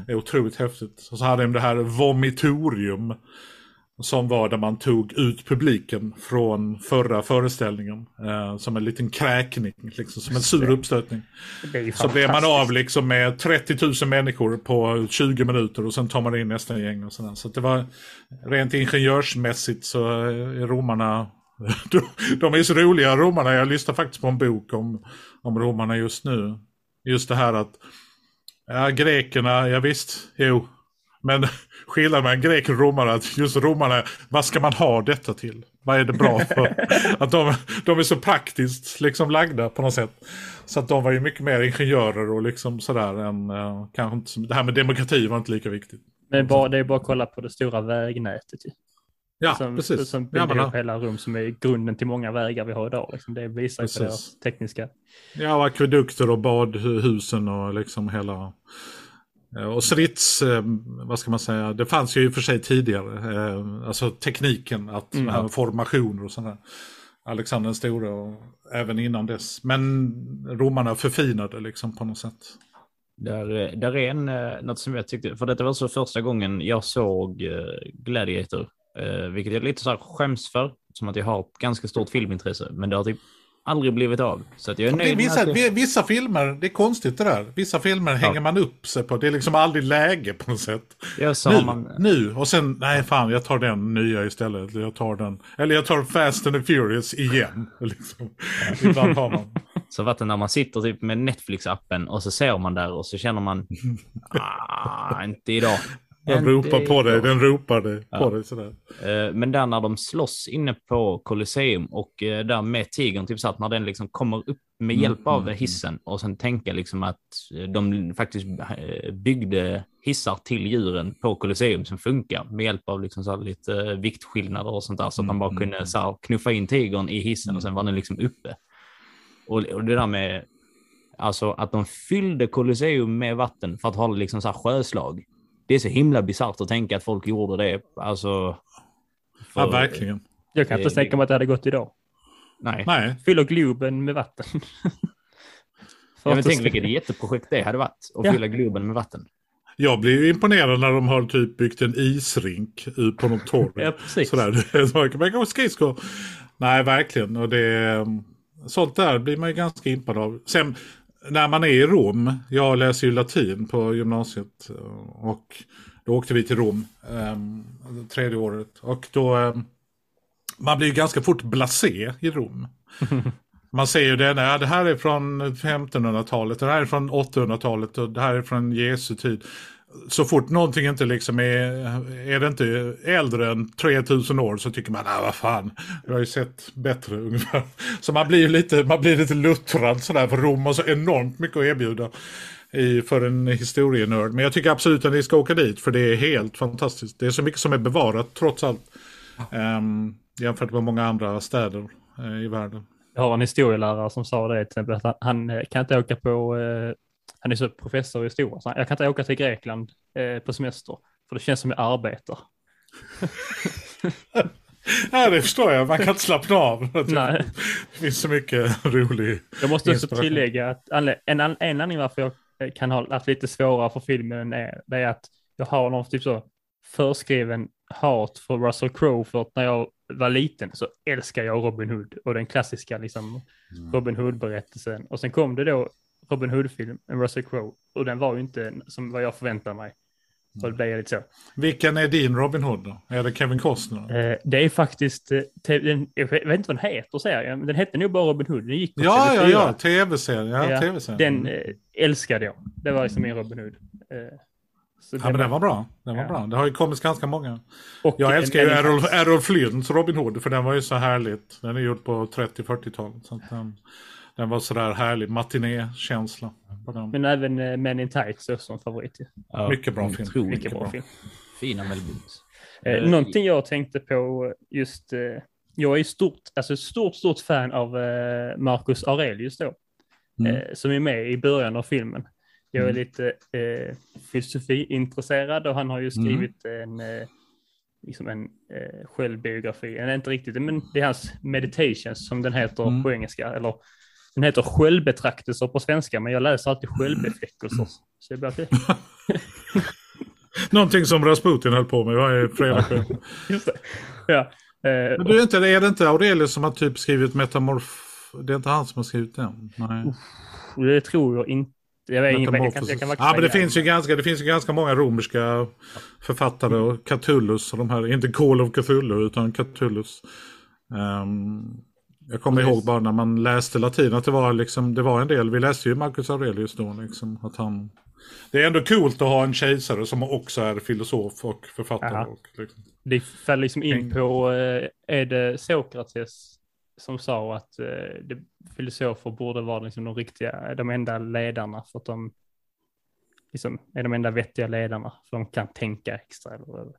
Speaker 2: Det är otroligt häftigt. Och så hade de det här vomitorium. Som var där man tog ut publiken från förra föreställningen. Eh, som en liten kräkning, liksom, som en sur uppstötning. Så blev man av liksom med 30 000 människor på 20 minuter och sen tar man in nästa gäng och sådär. Så det var rent ingenjörsmässigt så är romarna, de, de är så roliga romarna. Jag lyssnar faktiskt på en bok om, om romarna just nu. Just det här att, ja grekerna, ja visst, jo. Men skillnaden mellan greker och romare att just romarna, vad ska man ha detta till? Vad är det bra för? Att de, de är så praktiskt liksom lagda på något sätt. Så att de var ju mycket mer ingenjörer och liksom sådär än, eh, kanske inte, det här med demokrati var inte lika viktigt.
Speaker 1: Men bara, det är bara att kolla på det stora vägnätet ju.
Speaker 2: Ja,
Speaker 1: som,
Speaker 2: precis.
Speaker 1: Som
Speaker 2: ja, men,
Speaker 1: ihop hela rum som är grunden till många vägar vi har idag. Liksom. Det visar ju på
Speaker 2: Precis.
Speaker 1: deras tekniska.
Speaker 2: ja, och akvedukter och badhusen och liksom hela... eh, Och strids, eh, vad ska man säga, det fanns ju i och för sig tidigare. eh, Alltså tekniken, att
Speaker 1: Mm.
Speaker 2: mm. formationer och sådär. Alexander den store och även innan dess. Men romarna förfinade liksom på något sätt.
Speaker 3: Där, där är en, något som jag tyckte, för detta var så första gången jag såg Gladiator, vilket jag lite så här skäms för, som att jag har ett ganska stort filmintresse, men det har typ aldrig blivit av. Så att jag är nöjd med
Speaker 2: vissa, vi- vissa filmer, det är konstigt det där. Vissa filmer hänger man upp sig på. Det är liksom aldrig läge på något sätt.
Speaker 3: ja,
Speaker 2: Nu,
Speaker 3: man,
Speaker 2: nu, och sen, nej fan, jag tar den nya istället. Jag tar den, eller jag tar Fast and the Furious igen. Liksom. Ibland har man.
Speaker 3: så det när man sitter typ med Netflix-appen och så ser man där och så känner man, ah, inte idag.
Speaker 2: Den ropar på dig, den ropar dig,
Speaker 3: Ja.
Speaker 2: på dig sådär.
Speaker 3: Eh, Men där när de slåss inne på Colosseum och eh, där med tigern, typ så att när den liksom kommer upp med
Speaker 2: Mm,
Speaker 3: hjälp av
Speaker 2: mm,
Speaker 3: hissen och sen tänka liksom att eh, de faktiskt byggde hissar till djuren på Colosseum som funkar med hjälp av liksom så lite viktskillnader och sånt där så att man bara
Speaker 2: Mm,
Speaker 3: kunde
Speaker 2: mm,
Speaker 3: så här knuffa in tigern i hissen och sen var den liksom uppe. Och, och det där med alltså att de fyllde Colosseum med vatten för att ha liksom så här sjöslag. Det är så himla bisarrt att tänka att folk gjorde det. Alltså.
Speaker 2: Ja,
Speaker 3: för-
Speaker 2: verkligen.
Speaker 1: Jag kan inte tänka mig att det hade gått idag.
Speaker 3: Nej.
Speaker 2: Nej,
Speaker 1: Fyller Globen med vatten.
Speaker 3: Ja, men tänk vilket jätteprojekt det hade varit att
Speaker 1: Ja.
Speaker 3: fylla Globen med vatten.
Speaker 2: jag blir ju imponerad när de har typ byggt en isrink ut på något torg.
Speaker 1: Ja, precis.
Speaker 2: Sådär, så kan man gå skridskor. Nej, verkligen. Och det, sånt där blir man ju ganska impad av. Sen när man är i Rom, jag läser ju latin på gymnasiet och då åkte vi till Rom um, tredje året. Och då, ehm, man blir ju ganska fort blasé i Rom. Man säger ju det, nej, det här är från 1500-talet, det här är från 800-talet och det här är från Jesu tid. Så fort någonting inte liksom är, är det inte äldre än 3000 år så tycker man, nej vad fan, jag har ju sett bättre ungefär. Så man blir ju lite, man blir lite luttrad sådär för Rom har så enormt mycket att erbjuda i, för en historienörd. Men jag tycker absolut att ni ska åka dit för det är helt fantastiskt. Det är så mycket som är bevarat trots allt. um, jämfört med många andra städer uh, i världen.
Speaker 1: Jag har en historielärare som sa det till exempel att han, han kan inte åka på, uh han är så professor i historia, så jag kan inte åka till Grekland eh, på semester för det känns som jag arbetar.
Speaker 2: Ja, det förstår jag. Man kan inte slappna av.
Speaker 1: Nej.
Speaker 2: Det finns så mycket rolig
Speaker 1: Jag måste också tillägga att en, an- en anledning varför jag eh, kan ha haft lite svårare för filmen är, det är att jag har någon typ så förskriven hat för Russell Crowe för att när jag var liten så älskar jag Robin Hood och den klassiska liksom Robin Hood-berättelsen. Och sen kom det då Robin Hood-film, en Russell Crowe, och den var ju inte som vad jag förväntade mig. Så det blev lite så.
Speaker 2: Vilken är din Robin Hood då? Är det Kevin Costner?
Speaker 1: Eh, det är faktiskt, eh, den, jag vet inte vad den heter serien, men den hette nog bara Robin Hood. Den gick på
Speaker 2: Ja, ja,
Speaker 1: TV4.
Speaker 2: ja. Tv-serien. Ja,
Speaker 1: Ja,
Speaker 2: TV-serien.
Speaker 1: Den eh, älskade jag. Det var liksom min Robin Hood. Eh,
Speaker 2: Ja, men den var bra. Den var
Speaker 1: Ja.
Speaker 2: bra. Det har ju kommit ganska många.
Speaker 1: och
Speaker 2: Jag
Speaker 1: en-
Speaker 2: älskar ju
Speaker 1: en-
Speaker 2: Errol, Errol Flynns Robin Hood, för den var ju så härligt. Den är gjord på 30-40-talet. Så att den, Den var sådär härlig matinékänsla.
Speaker 1: Men även eh, Men in Tights är en favorit.
Speaker 3: Ja,
Speaker 2: Mycket bra film.
Speaker 3: otroligt
Speaker 1: Mycket bra
Speaker 2: bra.
Speaker 1: film.
Speaker 3: Fina Mel Brooks.
Speaker 1: Eh,
Speaker 3: Eh,
Speaker 1: någonting jag tänkte på just, eh, jag är stort, alltså stort, stort fan av eh, Marcus Aurelius då,
Speaker 2: Mm.
Speaker 1: eh, som är med i början av filmen. Jag är
Speaker 2: Mm.
Speaker 1: lite eh, filosofiintresserad och han har ju
Speaker 2: Mm.
Speaker 1: skrivit en, eh, liksom en eh, självbiografi, eller inte riktigt, men det är hans meditations som den heter
Speaker 2: Mm.
Speaker 1: på engelska, eller den heter självbetraktelser på svenska, men jag läser alltid självbefläckelser. Så jag bara, okej,
Speaker 2: Någonting som Rasputin höll på med varje fredag kväll.
Speaker 1: just det. Ja. Eh,
Speaker 2: Men du, är, inte, är det inte Aurelius som har typ skrivit metamorf... Det är inte han som har skrivit den? Nej.
Speaker 1: Det tror jag inte. Jag vet inte, jag kan, jag kan
Speaker 2: ja, men det finns, ju ganska, det finns ju ganska många romerska författare och Catullus och de här, inte Call of Cthulhu utan Catullus. Ehm, jag kommer
Speaker 1: Precis.
Speaker 2: ihåg bara när man läste latin att det var, liksom, det var en del, vi läste ju Marcus Aurelius då, liksom, att han... Det är ändå coolt att ha en kejsare som också är filosof och författare. Och, liksom.
Speaker 1: Det faller liksom in på, eh, är det Sokrates som sa att eh, filosofer borde vara liksom de riktiga, de enda ledarna för att de liksom, är de enda vettiga ledarna för de kan tänka extra. Eller,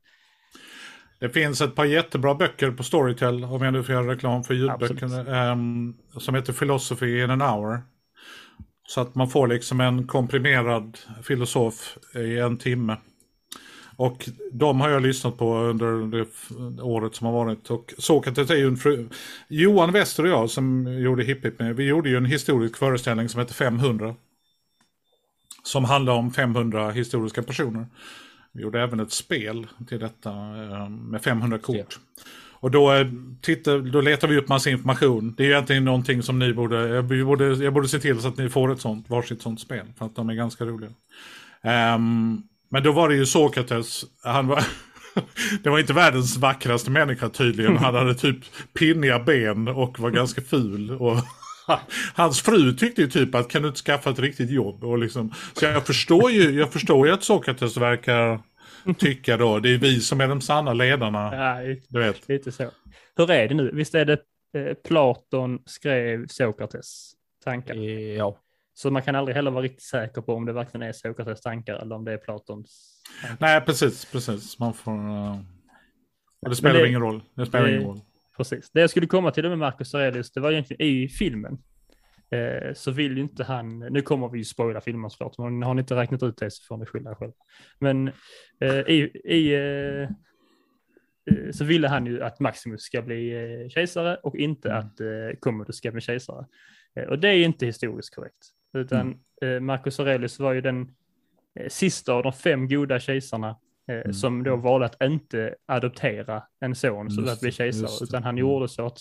Speaker 2: Det finns ett par jättebra böcker på Storytel, om jag nu får göra reklam för ljudböckerna, ehm, som heter Philosophy in an hour. Så att man får liksom en komprimerad filosof i en timme. Och de har jag lyssnat på under det året som har varit. Och Sokrates är ju en fru... Johan Wester och jag som gjorde Hipp Hipp med, vi gjorde ju en historisk föreställning som heter 500. Som handlar om 500 historiska personer. Vi gjorde även ett spel till detta eh, med 500 kort. Och då, eh, titta, då letar vi upp massa information. Det är egentligen någonting som ni borde, jag borde, jag borde se till så att ni får ett sånt, varsitt sånt spel. För att de är ganska roliga. Ehm, men då var det ju Sokrates, han var, det var inte världens vackraste människa tydligen. Han hade typ pinniga ben och var ganska ful. Och Hans fru tyckte ju typ att kan du inte skaffa ett riktigt jobb? Och liksom, så jag förstår ju, jag förstår ju att Sokrates verkar tycka då, det är vi som är de sanna ledarna.
Speaker 1: ja,
Speaker 2: Du vet.
Speaker 1: lite så. Hur är det nu? Visst är det eh, Platon skrev Sokrates tankar?
Speaker 3: Ja.
Speaker 1: Så man kan aldrig heller vara riktigt säker på om det verkligen är Sokrates tankar eller om det är Platons tankar.
Speaker 2: Nej, precis, precis. Man får... Uh... Det spelar
Speaker 1: det-
Speaker 2: ingen roll. Det spelar
Speaker 1: det-
Speaker 2: ingen roll.
Speaker 1: Precis. Det jag skulle komma till det med Marcus Aurelius, det var egentligen i filmen. Eh, så vill ju inte han, nu kommer vi ju spoila filmen såklart, men har ni inte räknat ut det så får ni skylla er själva. Men eh, i, i eh, eh, så ville han ju att Maximus ska bli eh, kejsare och inte
Speaker 2: Mm.
Speaker 1: att eh, Commodus ska bli kejsare. Och det är inte historiskt korrekt, utan
Speaker 2: Mm.
Speaker 1: Marcus Aurelius var ju den sista av de fem goda kejsarna
Speaker 2: Mm.
Speaker 1: som då valde att inte adoptera en son
Speaker 2: Just
Speaker 1: att bli kejsare, utan han gjorde så att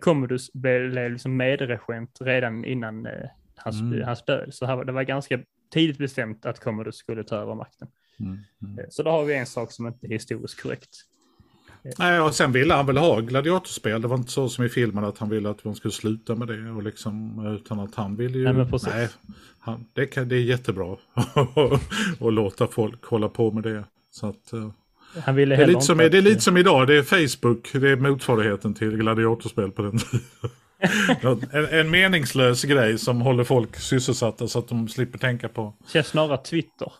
Speaker 1: Commodus blev liksom medregent redan innan eh, hans,
Speaker 2: Mm.
Speaker 1: hans död. Så här, det var ganska tidigt bestämt att Commodus skulle ta över makten.
Speaker 2: Mm. Mm.
Speaker 1: Eh, Så då har vi en sak som inte är historiskt korrekt.
Speaker 2: Nej, och sen ville han väl ha gladiatorspel. Det var inte så som i filmen att han ville att de skulle sluta med det. Och liksom, utan att han ville ju...
Speaker 1: Nej.
Speaker 2: Nej, han, det, kan, det är jättebra att låta folk hålla på med det. Så att, eh,
Speaker 1: Han ville
Speaker 2: det, är lite som, det är lite som idag, det är Facebook, det är motsvarigheten till gladiatorspel på den tiden. en, en meningslös grej som håller folk sysselsatta så att de slipper tänka på...
Speaker 1: känns snarare Twitter.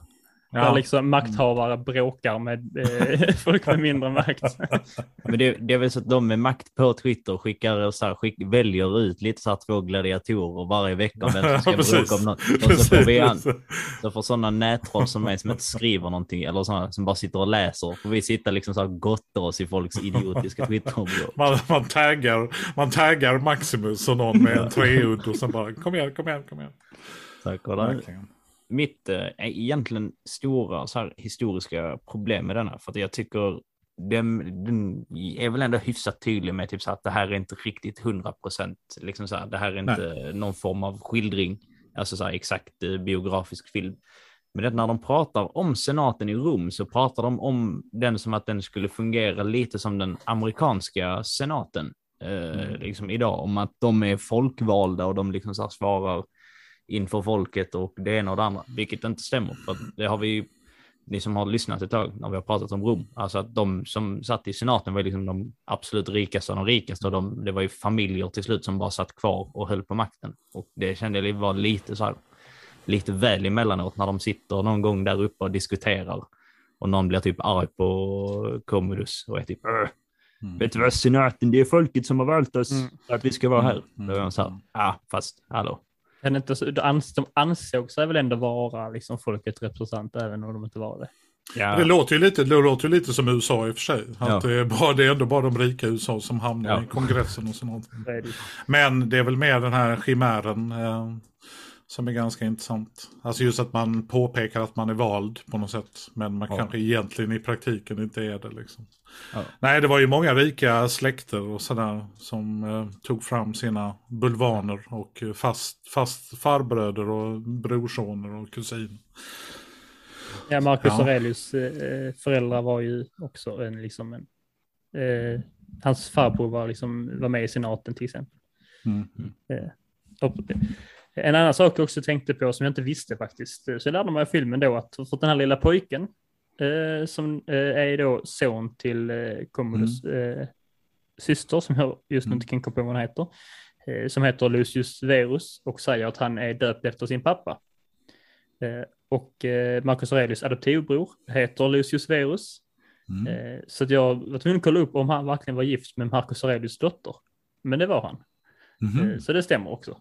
Speaker 1: Där
Speaker 2: Ja,
Speaker 1: liksom makthavare bråkar med eh, folk med mindre makt.
Speaker 3: Men det, det är väl så att de med makt på Twitter skickar så här, skick, väljer ut lite så här två gladiatorer varje vecka om vem som ska
Speaker 2: precis.
Speaker 3: bråka om något. Och så får, vi an,
Speaker 2: Precis.
Speaker 3: så får sådana nättroll som mig som inte skriver någonting eller sådana som bara sitter och läser. Får vi sitta liksom så här och gotta oss i folks idiotiska Twitter-bråk.
Speaker 2: Man, man, taggar, man taggar Maximus och någon med en treudd och sen bara kom igen, kom igen, kom igen.
Speaker 3: Kolla.
Speaker 2: Verkligen.
Speaker 3: Mitt eh, egentligen stora så här, historiska problem med denna. För att jag tycker den, den är väl ändå hyfsat tydlig med typ så att det här är inte riktigt 100 procent. Liksom så här, det här är inte någon form av skildring, alltså så här, exakt eh, biografisk film. Men det, när de pratar om senaten i Rom så pratar de om den som att den skulle fungera lite som den amerikanska senaten eh, liksom idag. Om att de är folkvalda och de liksom så svarar inför folket och det ena och det andra, vilket inte stämmer. För det har vi ju ni som har lyssnat ett tag när vi har pratat om Rom, alltså att de som satt i senaten var liksom de absolut rikaste av de rikaste och de, det var ju familjer till slut som bara satt kvar och höll på makten. Och det kände jag var lite så här, lite väl emellanåt när de sitter någon gång där uppe och diskuterar och någon blir typ arg på Commodus och är typ mm. Vet du vad senaten, det är folket som har valt oss mm. att vi ska vara här. Mm. Då är de så här, ja ah, fast hallå,
Speaker 1: de ansåg sig väl ändå vara liksom folkets representant även om de inte var det.
Speaker 2: Ja. Det, låter ju lite, det låter ju lite som USA i och för sig. Att ja. det, är bara, det är ändå bara de rika i USA som hamnar ja. i kongressen och sånt. Men det är väl mer den här chimären eh, som är ganska intressant. Alltså just att man påpekar att man är vald på något sätt. Men man ja. kanske egentligen i praktiken inte är det. Liksom. Ja. Nej, det var ju många rika släkter och sådär som eh, tog fram sina bulvaner och fast, fast farbröder och brorsoner och kusiner.
Speaker 1: Ja, Marcus ja. Aurelius eh, föräldrar var ju också en, liksom en, eh, hans farbror var, liksom, var med i senaten till exempel. Mm. Eh, en annan sak jag också tänkte på som jag inte visste faktiskt, så jag lärde mig av filmen då att för den här lilla pojken eh, som eh, är då son till eh, Commodus mm. eh, syster som jag just nu inte mm. kan komma på vad hon heter, eh, som heter Lucius Verus och säger att han är döpt efter sin pappa. Eh, och eh, Marcus Aurelius adoptivbror heter Lucius Verus. Mm. så att jag var tvungen att kolla upp om han verkligen var gift med Marcus Aurelius dotter. Men det var han. Mm. så det stämmer också.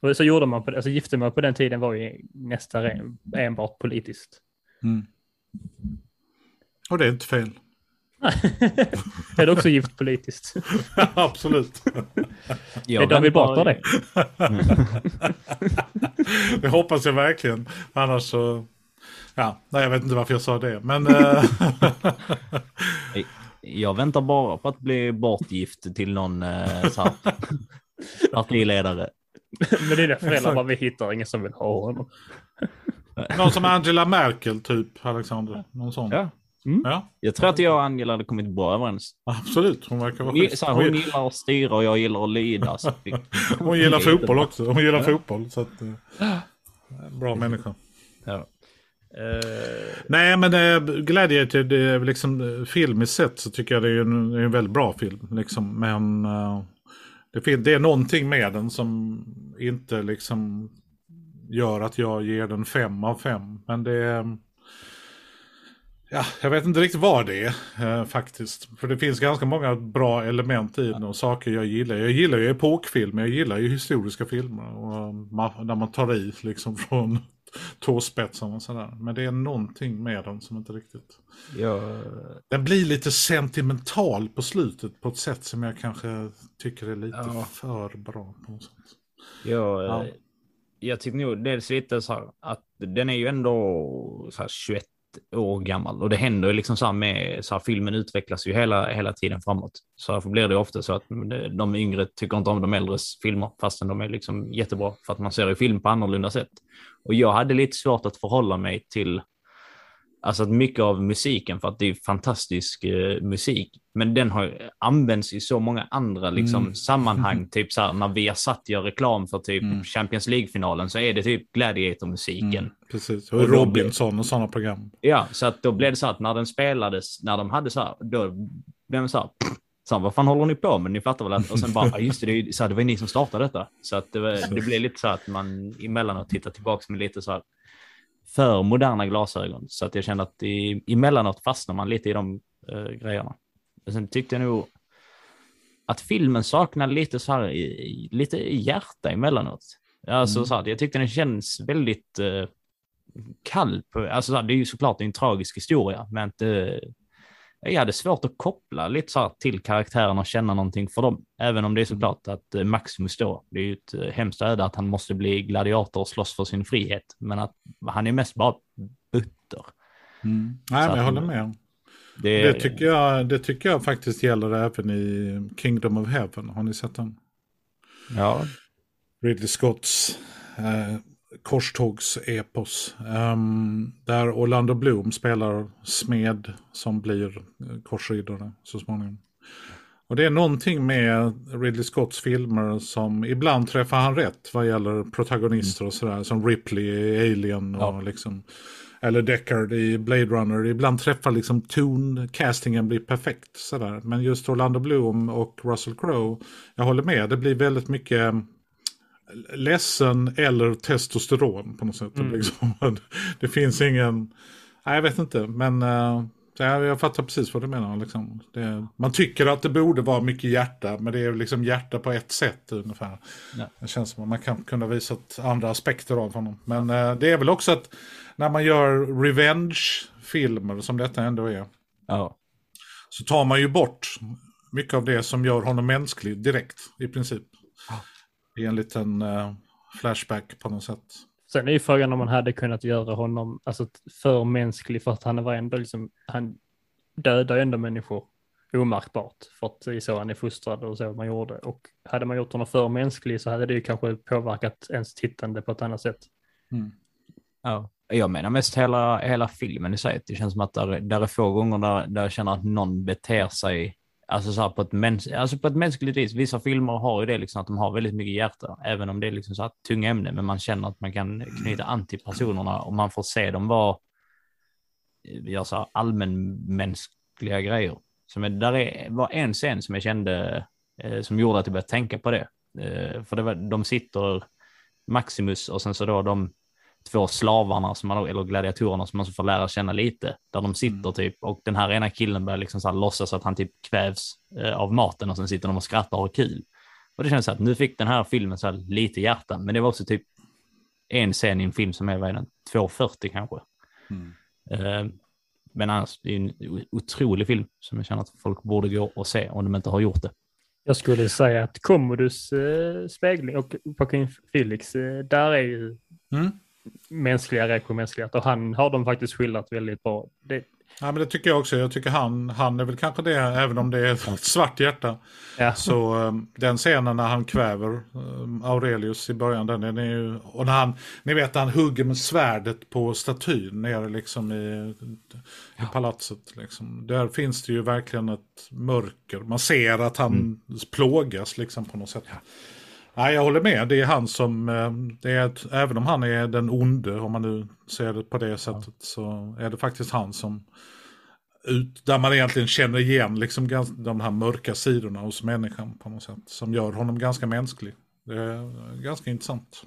Speaker 1: Och så gjorde man på, alltså giftermål på den tiden var ju nästan enbart politiskt. Mm.
Speaker 2: Och det är inte fel.
Speaker 1: är det också gift politiskt?
Speaker 2: Absolut.
Speaker 1: Jag är David Batra det?
Speaker 2: det hoppas jag verkligen. Annars så... Ja, nej, jag vet inte varför jag sa det, men... Eh,
Speaker 3: jag väntar bara på att bli bortgift till någon eh, så här, partiledare.
Speaker 1: Men dina föräldrar bara, vi hittar ingen som vill ha honom.
Speaker 2: Någon som Angela Merkel typ, Alexander. Någon sån.
Speaker 3: Ja. Mm. ja. Jag tror att jag och Angela hade kommit bra överens.
Speaker 2: Absolut, hon verkar vara
Speaker 3: schysst. Hon, hon gillar att styra och jag gillar att lyda.
Speaker 2: hon gillar fotboll också. Hon gillar ja. fotboll. Så att, uh, bra människa. Ja. Uh... Nej men äh, Gladiator, det är liksom filmiskt sett så tycker jag det är en, en väldigt bra film. Liksom. Men uh, det, det är någonting med den som inte liksom gör att jag ger den fem av fem. Men det är... Ja, jag vet inte riktigt vad det är eh, faktiskt. För det finns ganska många bra element i den och saker jag gillar. Jag gillar ju epokfilmer, jag gillar ju historiska filmer. Och, man, där man tar i liksom från tåspetsarna och sådär. Men det är någonting med den som inte riktigt... Ja. Den blir lite sentimental på slutet på ett sätt som jag kanske tycker är lite ja. för bra. På något sätt.
Speaker 3: Ja, ja. Eh, jag tycker nog dels lite så här att den är ju ändå så här 21 år gammal och det händer ju liksom så här med så här, filmen utvecklas ju hela, hela tiden framåt. Så därför blir det ofta så att de yngre tycker inte om de äldres filmer fastän de är liksom jättebra för att man ser ju film på annorlunda sätt. Och jag hade lite svårt att förhålla mig till Alltså att mycket av musiken, för att det är fantastisk eh, musik, men den har använts i så många andra liksom, mm. sammanhang. Typ så här, när vi har satt gör reklam för typ mm. Champions League-finalen så är det typ Gladiator-musiken. Mm,
Speaker 2: precis, och, och Robinson och sådana program.
Speaker 3: Ja, så att då blev det så att när den spelades, när de hade så här, då blev det så här, så han, vad fan håller ni på med? Ni fattar väl att, och sen bara, just det, det, så här, det var ni som startade detta. Så att det, det blev lite så att man emellanåt tittar tillbaka med lite så här, för moderna glasögon. Så att jag kände att i, emellanåt fastnar man lite i de uh, grejerna. Men sen tyckte jag nog att filmen saknade lite så här, lite hjärta emellanåt. Alltså, mm. så här, jag tyckte den känns väldigt uh, kall. På, alltså, så här, det är ju såklart en tragisk historia, men inte jag hade svårt att koppla lite så till karaktären och känna någonting för dem. Även om det är såklart att eh, Maximus då, det är ju ett eh, hemskt öde att han måste bli gladiator och slåss för sin frihet. Men att han är mest bara butter.
Speaker 2: Mm. Nej, men jag håller med. Det... Det, tycker jag, det tycker jag faktiskt gäller även i Kingdom of Heaven. Har ni sett den?
Speaker 3: Ja.
Speaker 2: Ridley Scotts eh, korstågsepos. Um, där Orlando Bloom spelar smed som blir korsriddare så småningom. Och det är någonting med Ridley Scotts filmer som ibland träffar han rätt vad gäller protagonister och sådär. Som Ripley i Alien och ja. liksom. eller Deckard i Blade Runner. Ibland träffar liksom toncastingen blir perfekt sådär. Men just Orlando Bloom och Russell Crowe, jag håller med, det blir väldigt mycket ledsen eller testosteron på något sätt.
Speaker 1: Mm.
Speaker 2: Liksom. Det finns ingen, nej jag vet inte, men uh, jag fattar precis vad du menar. Liksom. Det, man tycker att det borde vara mycket hjärta, men det är liksom hjärta på ett sätt ungefär.
Speaker 3: Ja.
Speaker 2: Det känns som att man kan kunna visa andra aspekter av honom. Men uh, det är väl också att när man gör revenge-filmer som detta ändå är,
Speaker 3: Ja.
Speaker 2: så tar man ju bort mycket av det som gör honom mänsklig direkt i princip. I en liten uh, flashback på något sätt.
Speaker 1: Sen är ju frågan om man hade kunnat göra honom alltså, för mänsklig för att han var ändå liksom, han dödar ju ändå människor omärkbart för att det är så han är fostrad och så man gjorde. Och hade man gjort honom för mänsklig så hade det ju kanske påverkat ens tittande på ett annat sätt.
Speaker 2: Mm.
Speaker 3: Ja. Jag menar mest hela, hela filmen i sig. Det känns som att där, där är få gånger där, där jag känner att någon beter sig alltså så här på, ett mäns alltså på ett mänskligt vis. Vissa filmer har ju det liksom att de har väldigt mycket hjärta, även om det är liksom så här tunga ämnen, men man känner att man kan knyta an till personerna och man får se dem vara eh, gör så här allmänmänskliga grejer. Som är, där är, var en scen som jag kände eh, som gjorde att jag började tänka på det. Eh, för det var, de sitter Maximus och sen så då de två slavarna, som man, eller gladiatorerna som man så får lära känna lite, där de sitter
Speaker 2: Mm.
Speaker 3: typ och den här ena killen börjar liksom så här låtsas att han typ kvävs eh, av maten och sen sitter de och skrattar och har kul. Och det känns så att nu fick den här filmen så här lite hjärta, men det var också typ en scen i en film som är, vad är den, 2.40 kanske.
Speaker 2: Mm.
Speaker 3: Eh, men annars, det är en otrolig film som jag känner att folk borde gå och se om de inte har gjort det.
Speaker 1: Jag skulle säga att Commodus eh, spegling och Joaquin Felix, eh, där är ju
Speaker 2: Mm.
Speaker 1: Mänskliga reaktioner mänsklighet och han har de faktiskt skildrat väldigt bra. Det,
Speaker 2: Ja, men det tycker jag också. Jag tycker han, han är väl kanske det, även om det är ett svart hjärta.
Speaker 1: ja.
Speaker 2: Så um, den scenen när han kväver um, Aurelius i början, den, den är ju... Och när han, ni vet han hugger med svärdet på statyn nere liksom i, i palatset. Liksom. Där finns det ju verkligen ett mörker. Man ser att han plågas liksom på något sätt. Nej, jag håller med. Det är han som, eh, det är ett, även om han är den onde, om man nu ser det på det sättet, så är det faktiskt han som, ut, där man egentligen känner igen liksom de här mörka sidorna hos människan på något sätt, som gör honom ganska mänsklig. Det är ganska intressant.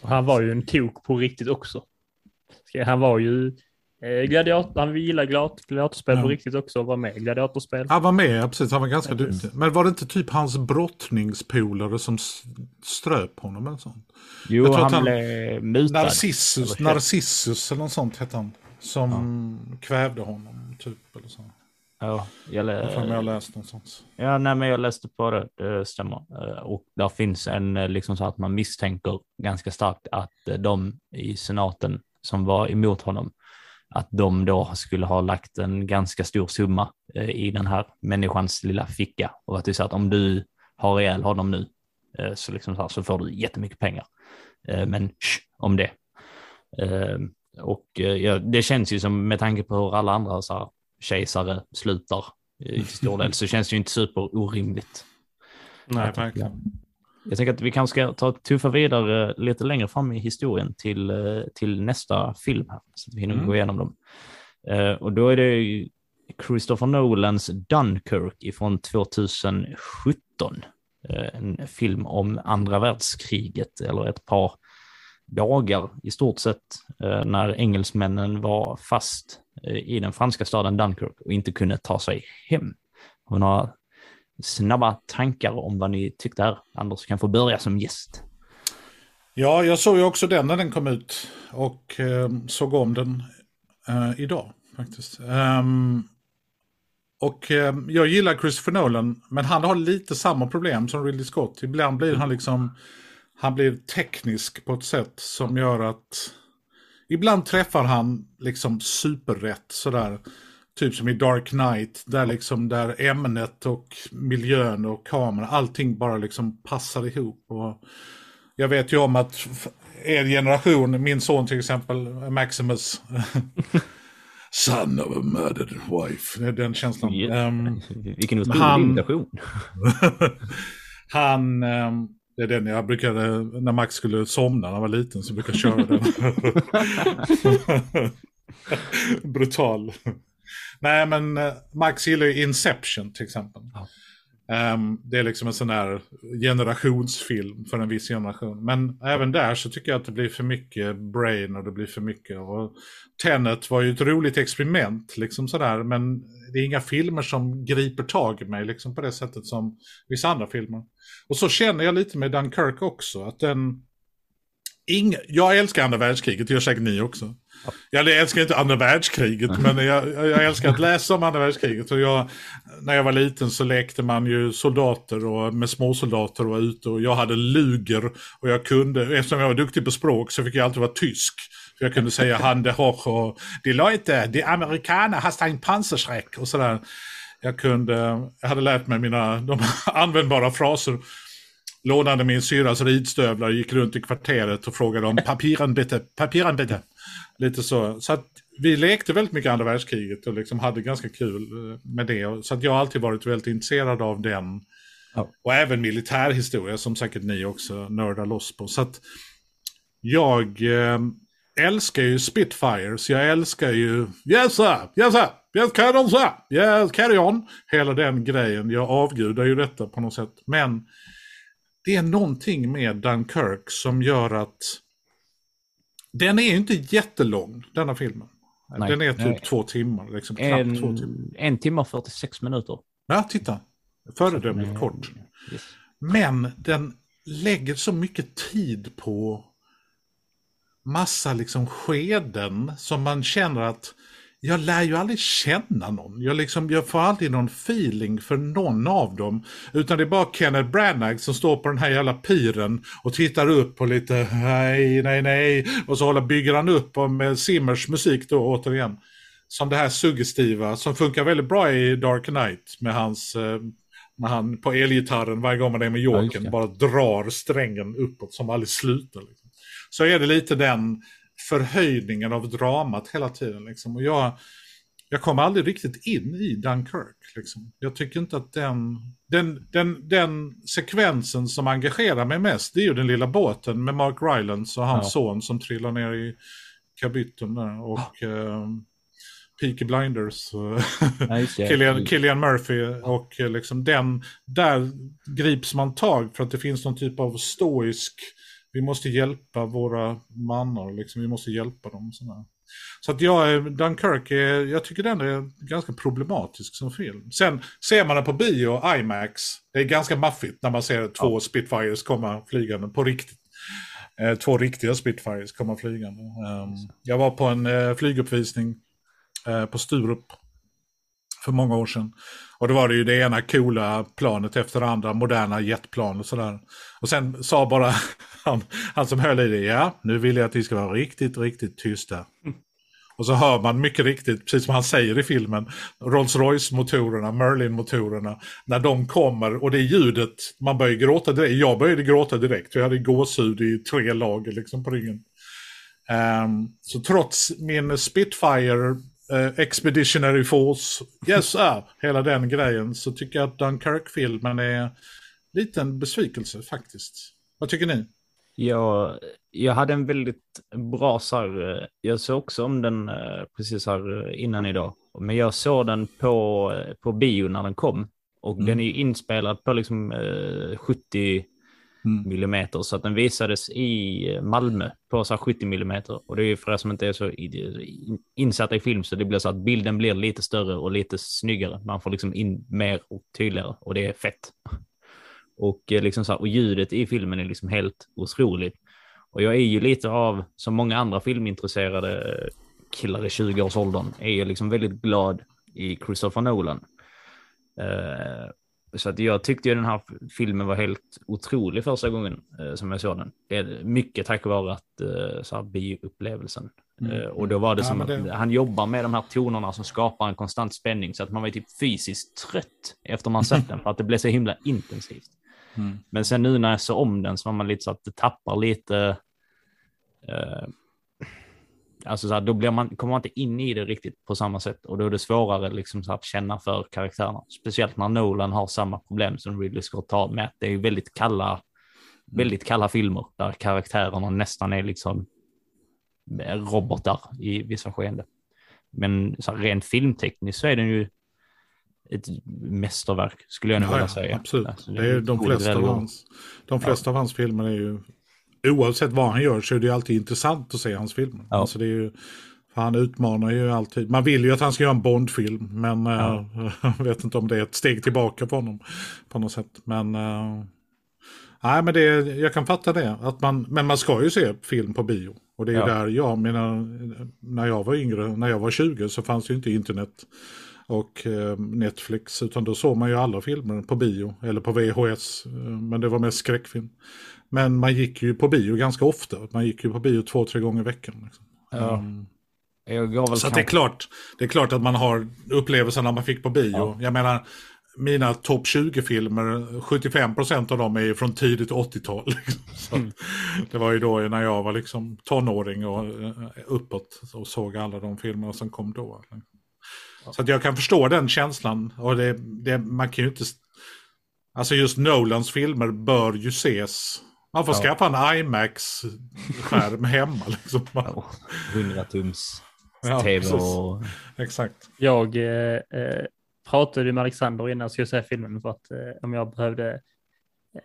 Speaker 1: Och han var ju en tok på riktigt också. Han var ju gladiator, han gillar glad, gladiatorspel på
Speaker 2: Ja.
Speaker 1: riktigt också och var med i gladiatorspel.
Speaker 2: Han var med, ja, precis, han var ganska
Speaker 1: Ja,
Speaker 2: duktig. Men var det inte typ hans brottningspolare som ströp honom eller sånt?
Speaker 3: Jo,
Speaker 2: Jag tror
Speaker 3: han,
Speaker 2: att han-
Speaker 3: blev mutad.
Speaker 2: Narcissus,
Speaker 3: Eller-
Speaker 2: Narcissus eller något sånt hette han. Som kvävde honom, typ. Eller så.
Speaker 3: Ja, jag, lä-
Speaker 2: Jag får mig ha läst någonstans.
Speaker 3: Ja, nej, men jag läste på det, det stämmer. Eh, Och där finns en, eh, liksom så att man misstänker ganska starkt att eh, de i senaten som var emot honom, att de då skulle ha lagt en ganska stor summa eh, i den här människans lilla ficka. Och att det är så att om du har ihjäl honom nu eh, så, liksom så, här, så får du jättemycket pengar. Eh, Men shh, om det. Eh, Och ja, det känns ju som, med tanke på hur alla andra så här, kejsare slutar till stor del, så känns det ju inte super orimligt.
Speaker 2: Nej, verkligen.
Speaker 3: Jag tänker att vi kanske ska ta tuffa vidare lite längre fram i historien till, eh, till nästa film här, så att vi hinner
Speaker 2: Mm.
Speaker 3: gå igenom dem. Eh, Och då är det Christopher Nolans Dunkirk ifrån 2017. Eh, En film om andra världskriget, eller ett par dagar i stort sett, eh, när engelsmännen var fast eh, i den franska staden Dunkirk och inte kunde ta sig hem. Vi några snabba tankar om vad ni tyckte här? Anders kan få börja som gäst.
Speaker 2: Ja, jag såg ju också den när den kom ut. Och eh, såg om den eh, idag faktiskt. Um, och eh, jag gillar Christopher Nolan, men han har lite samma problem som Ridley Scott. Ibland blir han liksom, han blir teknisk på ett sätt som gör att ibland träffar han liksom superrätt sådär. Typ som i Dark Knight, där liksom där ämnet och miljön och kameran, allting bara liksom passar ihop. Och jag vet ju om att er generation, min son till exempel, Maximus, son of a murdered wife, det är den känslan. Ehm,
Speaker 3: Vilken otrolig
Speaker 2: han-
Speaker 3: imitation.
Speaker 2: han, ehm, det är den jag brukade, när Max skulle somna när han var liten så brukade jag köra den. Brutal. Nej, men eh, Max gillar ju Inception till exempel.
Speaker 3: Ja.
Speaker 2: Ehm, det är liksom en sån här generationsfilm för en viss generation. Men även där så tycker jag att det blir för mycket brain och det blir för mycket. Och Tenet var ju ett roligt experiment, liksom sådär. Men det är inga filmer som griper tag i mig liksom på det sättet som vissa andra filmer. Och så känner jag lite med Dunkirk också. Att den... Ing... Jag älskar andra världskriget, det gör säkert ni också. Jag älskar inte andra världskriget, men jag, jag älskar att läsa om andra världskriget. Och jag, när jag var liten så lekte man ju soldater och med småsoldater och var ute. Och jag hade luger och jag kunde, eftersom jag var duktig på språk så fick jag alltid vara tysk. För jag kunde säga Hande Hoch och Die Leute, die Amerikaner hast ein Panzerschreck och sådär. Jag kunde, jag hade lärt mig mina de användbara fraser lånade min syrras ridstövlar, gick runt i kvarteret och frågade om papiren bitte, papiren bitte. Lite så. Så att vi lekte väldigt mycket andra världskriget och liksom hade ganska kul eh, med det. Så att jag har alltid varit väldigt intresserad av den.
Speaker 3: Ja.
Speaker 2: Och även militärhistoria som säkert ni också nördar loss på. Så att jag eh, älskar ju Spitfires. Jag älskar ju Yes sir, yes sir, yes carry on sir, yes carry on. Hela den grejen. Jag avgudar ju detta på något sätt. Men det är någonting med Dunkirk som gör att den är inte jättelång, denna filmen.
Speaker 3: Nej,
Speaker 2: den är typ
Speaker 3: nej.
Speaker 2: två timmar, liksom knappt två timmar.
Speaker 3: En, en timme och 46 minuter.
Speaker 2: Ja, titta. Föredömligt kort.
Speaker 3: Yes.
Speaker 2: Men den lägger så mycket tid på massa liksom skeden som man känner att jag lär ju aldrig känna någon. Jag, liksom, jag får aldrig någon feeling för någon av dem. Utan det är bara Kenneth Branagh som står på den här jävla piren och tittar upp på lite nej, nej, nej. Och så håller, bygger han upp med Simmers musik då återigen. Som det här suggestiva som funkar väldigt bra i Dark Knight med hans eh, när han på elgitarren varje gång man är med
Speaker 3: Ja,
Speaker 2: Jokern
Speaker 3: det.
Speaker 2: bara drar strängen uppåt som aldrig slutar. Liksom. Så är det lite den förhöjningen av dramat hela tiden. Liksom. Och jag, jag kommer aldrig riktigt in i Dunkirk. Liksom. Jag tycker inte att den, den, den, den sekvensen som engagerar mig mest, det är ju den lilla båten med Mark Rylance och hans
Speaker 3: Ja.
Speaker 2: son som trillar ner i kabytten där. Och eh, Peaky Blinders. Killian, Killian Murphy och eh, liksom den, där grips man tag för att det finns någon typ av stoisk, vi måste hjälpa våra mannar, liksom, vi måste hjälpa dem. Sådär. Så att jag, är- Dunkirk, är, jag tycker den är ganska problematisk som film. Sen ser man den på bio, IMAX, det är ganska maffigt när man ser två Spitfires komma flygande på riktigt. Eh, två riktiga Spitfires komma flygande. Ehm, jag var på en eh, flyguppvisning eh, på Sturup för många år sedan. Och då var det ju det ena coola planet efter det andra, moderna jetplan och sådär. Och sen sa bara han, han som höll i det, ja, nu vill jag att vi ska vara riktigt, riktigt tysta. Och så hör man mycket riktigt, precis som han säger i filmen, Rolls Royce-motorerna, Merlin-motorerna, när de kommer och det är ljudet, man börjar gråta direkt. Jag började gråta direkt, jag hade gåshud i tre lager liksom på ryggen. Um, så trots min Spitfire eh, Expeditionary Force, yes sir, hela den grejen, så tycker jag att Dunkirk-filmen är lite en besvikelse faktiskt. Vad tycker ni?
Speaker 3: Jag, jag hade en väldigt bra så här, eh, jag såg också om den eh, precis här eh, innan idag, men jag såg den på, på bio när den kom. Och
Speaker 2: Mm.
Speaker 3: den är inspelad på liksom eh, 70
Speaker 2: Mm.
Speaker 3: millimeter, så att den visades i Malmö på så här 70 millimeter. Och det är ju för er som inte är så insatta i film, så det blir så att bilden blir lite större och lite snyggare. Man får liksom in mer och tydligare och det är fett. Och, eh, liksom så här, och ljudet i filmen är liksom helt otroligt. Och jag är ju lite av, som många andra filmintresserade killar i 20-årsåldern, är jag liksom väldigt glad i Christopher Nolan. Eh, så att jag tyckte ju den här filmen var helt otrolig första gången eh, som jag såg den. Det är mycket tack vare att eh, så här, bioupplevelsen. Eh, och då var det
Speaker 2: Ja,
Speaker 3: som
Speaker 2: men
Speaker 3: att
Speaker 2: det-
Speaker 3: han jobbar med de här tonerna som skapar en konstant spänning så att man var typ fysiskt trött efter man sett den för att det blev så himla intensivt.
Speaker 2: Mm.
Speaker 3: Men sen nu när jag såg om den så var man lite så att det tappar lite. Eh, alltså så här, då blir man, kommer man inte in i det riktigt på samma sätt och då är det svårare liksom så här, att känna för karaktärerna. Speciellt när Nolan har samma problem som Ridley Scott har med att det är väldigt kalla, väldigt kalla filmer där karaktärerna nästan är liksom robotar i vissa skeenden. Men så här, rent filmtekniskt så är den ju ett mästerverk, skulle jag nog
Speaker 2: Ja,
Speaker 3: vilja
Speaker 2: ja,
Speaker 3: säga.
Speaker 2: absolut.
Speaker 3: Alltså,
Speaker 2: det är de
Speaker 3: otroligt
Speaker 2: flesta, av hans, de flesta av hans filmer är ju, oavsett vad han gör så är det alltid intressant att se hans filmer.
Speaker 3: Ja.
Speaker 2: Alltså det är ju, för han utmanar ju alltid, man vill ju att han ska göra en Bondfilm, men eh, jag vet inte om det är ett steg tillbaka för honom på något sätt. Men, eh, nej, men det, jag kan fatta det, att man, men man ska ju se film på bio. Och det är
Speaker 3: Ja.
Speaker 2: där jag menar, när jag var yngre, när jag var 20 så fanns det ju inte internet och eh, Netflix. Utan då såg man ju alla filmer på bio eller på VHS. Eh, men det var mest skräckfilm. Men man gick ju på bio ganska ofta. Man gick ju på bio två, tre gånger i veckan. Liksom.
Speaker 3: Ja.
Speaker 2: Mm.
Speaker 3: Väl
Speaker 2: Så att det, är
Speaker 3: kanske-
Speaker 2: klart, det är klart att man har upplevelsen när man fick på bio.
Speaker 3: Ja.
Speaker 2: Jag menar, mina topp 20-filmer, 75% av dem är från tidigt 80-tal. Liksom. Att Det var ju då när jag var liksom tonåring och eh, uppåt och såg alla de filmerna som kom då. Så att jag kan förstå den känslan. Och det, det, man kan ju inte... Alltså just Nolans filmer bör ju ses. Man får
Speaker 3: Ja.
Speaker 2: skaffa en IMAX-skärm hemma. Liksom.
Speaker 3: Ja, 100 tums
Speaker 2: Ja,
Speaker 3: tv och...
Speaker 2: Exakt.
Speaker 1: Jag eh, eh, pratade med Alexander innan jag skulle se filmen för att eh, om jag behövde,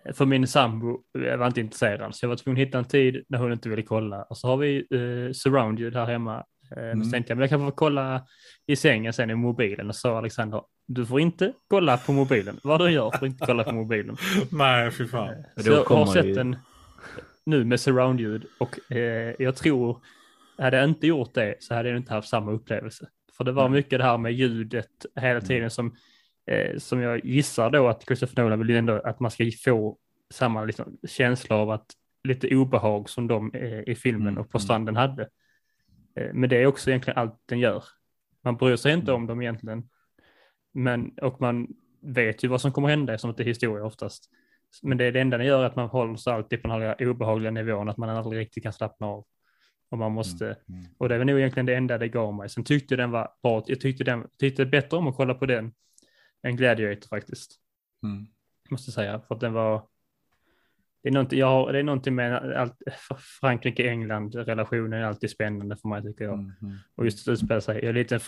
Speaker 1: eh, för min sambo eh, var inte intresserad så jag var tvungen att hitta en tid när hon inte ville kolla. Och så har vi eh, surround-ljud här hemma. Eh,
Speaker 2: Mm.
Speaker 1: Så tänkte jag, men jag kan få kolla i sängen sen i mobilen och så Alexander, du får inte kolla på mobilen. Vad du gör får inte kolla på mobilen.
Speaker 2: Nej, fy fan.
Speaker 3: Och
Speaker 1: Så jag har sett
Speaker 3: ju-
Speaker 1: den nu med surround-ljud och eh, jag tror, hade jag inte gjort det så hade jag inte haft samma upplevelse. För det var mycket det här med ljudet hela tiden som, eh, som jag gissar då att Christopher Nolan vill ju ändå att man ska få samma liksom, känsla av att lite obehag som de eh, i filmen
Speaker 2: Mm,
Speaker 1: och på
Speaker 2: mm.
Speaker 1: stranden hade. Eh, men det är också egentligen allt den gör. Man bryr sig inte
Speaker 2: Mm.
Speaker 1: om dem egentligen. Men, och man vet ju vad som kommer hända som att det är historia oftast. Men det är det enda den gör att man håller sig alltid på den här obehagliga nivån, att man aldrig riktigt kan slappna av. Och man måste,
Speaker 2: Mm.
Speaker 1: och det väl nog egentligen det enda det gav mig. Sen tyckte den var bra, jag tyckte, den, tyckte bättre om att kolla på den än Gladiator faktiskt.
Speaker 2: Mm.
Speaker 1: Måste säga, för att den var, det är någonting, jag har, det är någonting med allt, Frankrike-England-relationen är alltid spännande för mig tycker jag.
Speaker 2: Mm. Mm.
Speaker 1: Och just att utspela sig, jag är lite en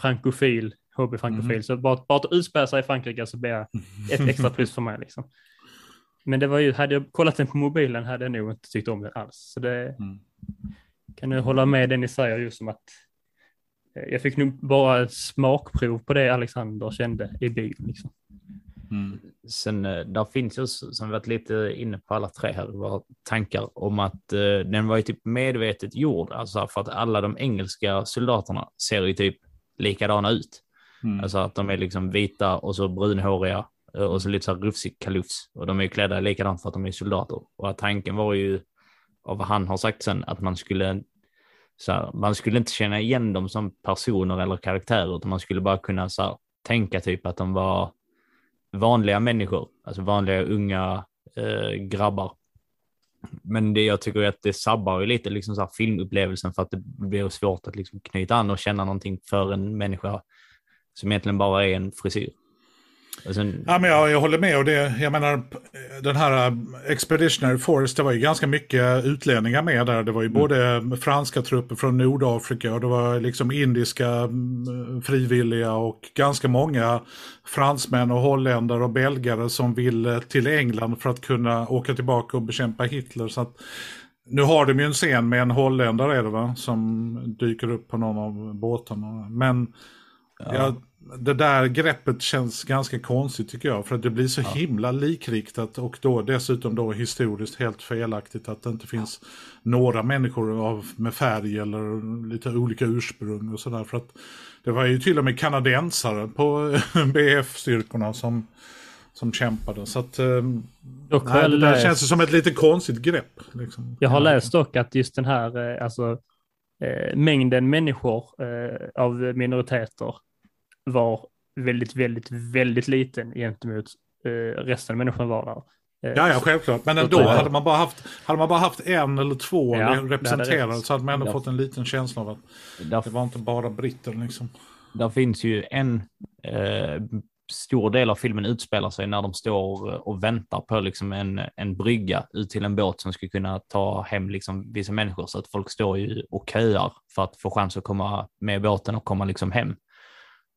Speaker 1: frankofil, hobbyfrankofil,
Speaker 2: Mhm.
Speaker 1: så bara, bara att utspela sig i Frankrike så blir jag ett extra plus för mig liksom. Men det var ju, hade jag kollat den på mobilen hade jag nog inte tyckt om den alls. Så det
Speaker 2: Mm.
Speaker 1: kan du hålla med det ni säger just som att eh, jag fick nog bara ett smakprov på det Alexander kände i bilen. Liksom.
Speaker 2: Mm.
Speaker 3: Sen eh, där finns ju, som vi varit lite inne på alla tre här, var tankar om att eh, den var ju typ medvetet gjord, alltså för att alla de engelska soldaterna ser ju typ likadana ut.
Speaker 2: Mm.
Speaker 3: Alltså att de är liksom vita och så brunhåriga eh, och så lite så här rufsig kalufs. Och de är ju klädda likadant för att de är soldater. Och att tanken var ju, av vad han har sagt sen, att man skulle så här, man skulle inte känna igen dem som personer eller karaktärer, utan man skulle bara kunna så här, tänka typ att de var vanliga människor, alltså vanliga unga eh, grabbar. Men det jag tycker är att det sabbar ju lite liksom så här filmupplevelsen för att det blir svårt att liksom knyta an och känna någonting för en människa som egentligen bara är en frisyr. Sen,
Speaker 2: Ja, men jag, jag håller med. Och det, jag menar, den här uh, Expeditionary Force, det var ju ganska mycket utlänningar med där. Det var ju både franska trupper från Nordafrika och det var liksom indiska mm, frivilliga och ganska många fransmän och holländare och belgare som ville till England för att kunna åka tillbaka och bekämpa Hitler. Så att, nu har de ju en scen med en holländare är det va, som dyker upp på någon av båtarna. Men Ja, det där greppet känns ganska konstigt tycker jag. För att det blir så himla likriktat och då dessutom då historiskt helt felaktigt att det inte finns några människor av, med färg eller lite olika ursprung och sådär. För att det var ju till och med kanadensare på BF-styrkorna som, som kämpade. Så att ehm,
Speaker 1: Dock
Speaker 2: nej, det där
Speaker 1: läst-
Speaker 2: känns som ett lite konstigt grepp. Liksom.
Speaker 1: Jag har läst dock att just den här, eh, alltså eh, mängden människor eh, av minoriteter var väldigt, väldigt, väldigt liten gentemot eh, resten av människorna var där. Eh,
Speaker 2: Ja, ja, självklart. Men ändå, hade man bara haft, hade man bara haft en eller två
Speaker 1: Ja, hade
Speaker 2: representerade så hade man ändå
Speaker 3: Ja.
Speaker 2: fått en liten känsla av att
Speaker 3: där,
Speaker 2: det var inte bara britter liksom.
Speaker 3: där finns ju en eh, stor del av filmen utspelar sig när de står eh, och väntar på liksom en, en brygga ut till en båt som skulle kunna ta hem liksom vissa människor. Så att folk står ju och köar för att få chans att komma med båten och komma liksom hem.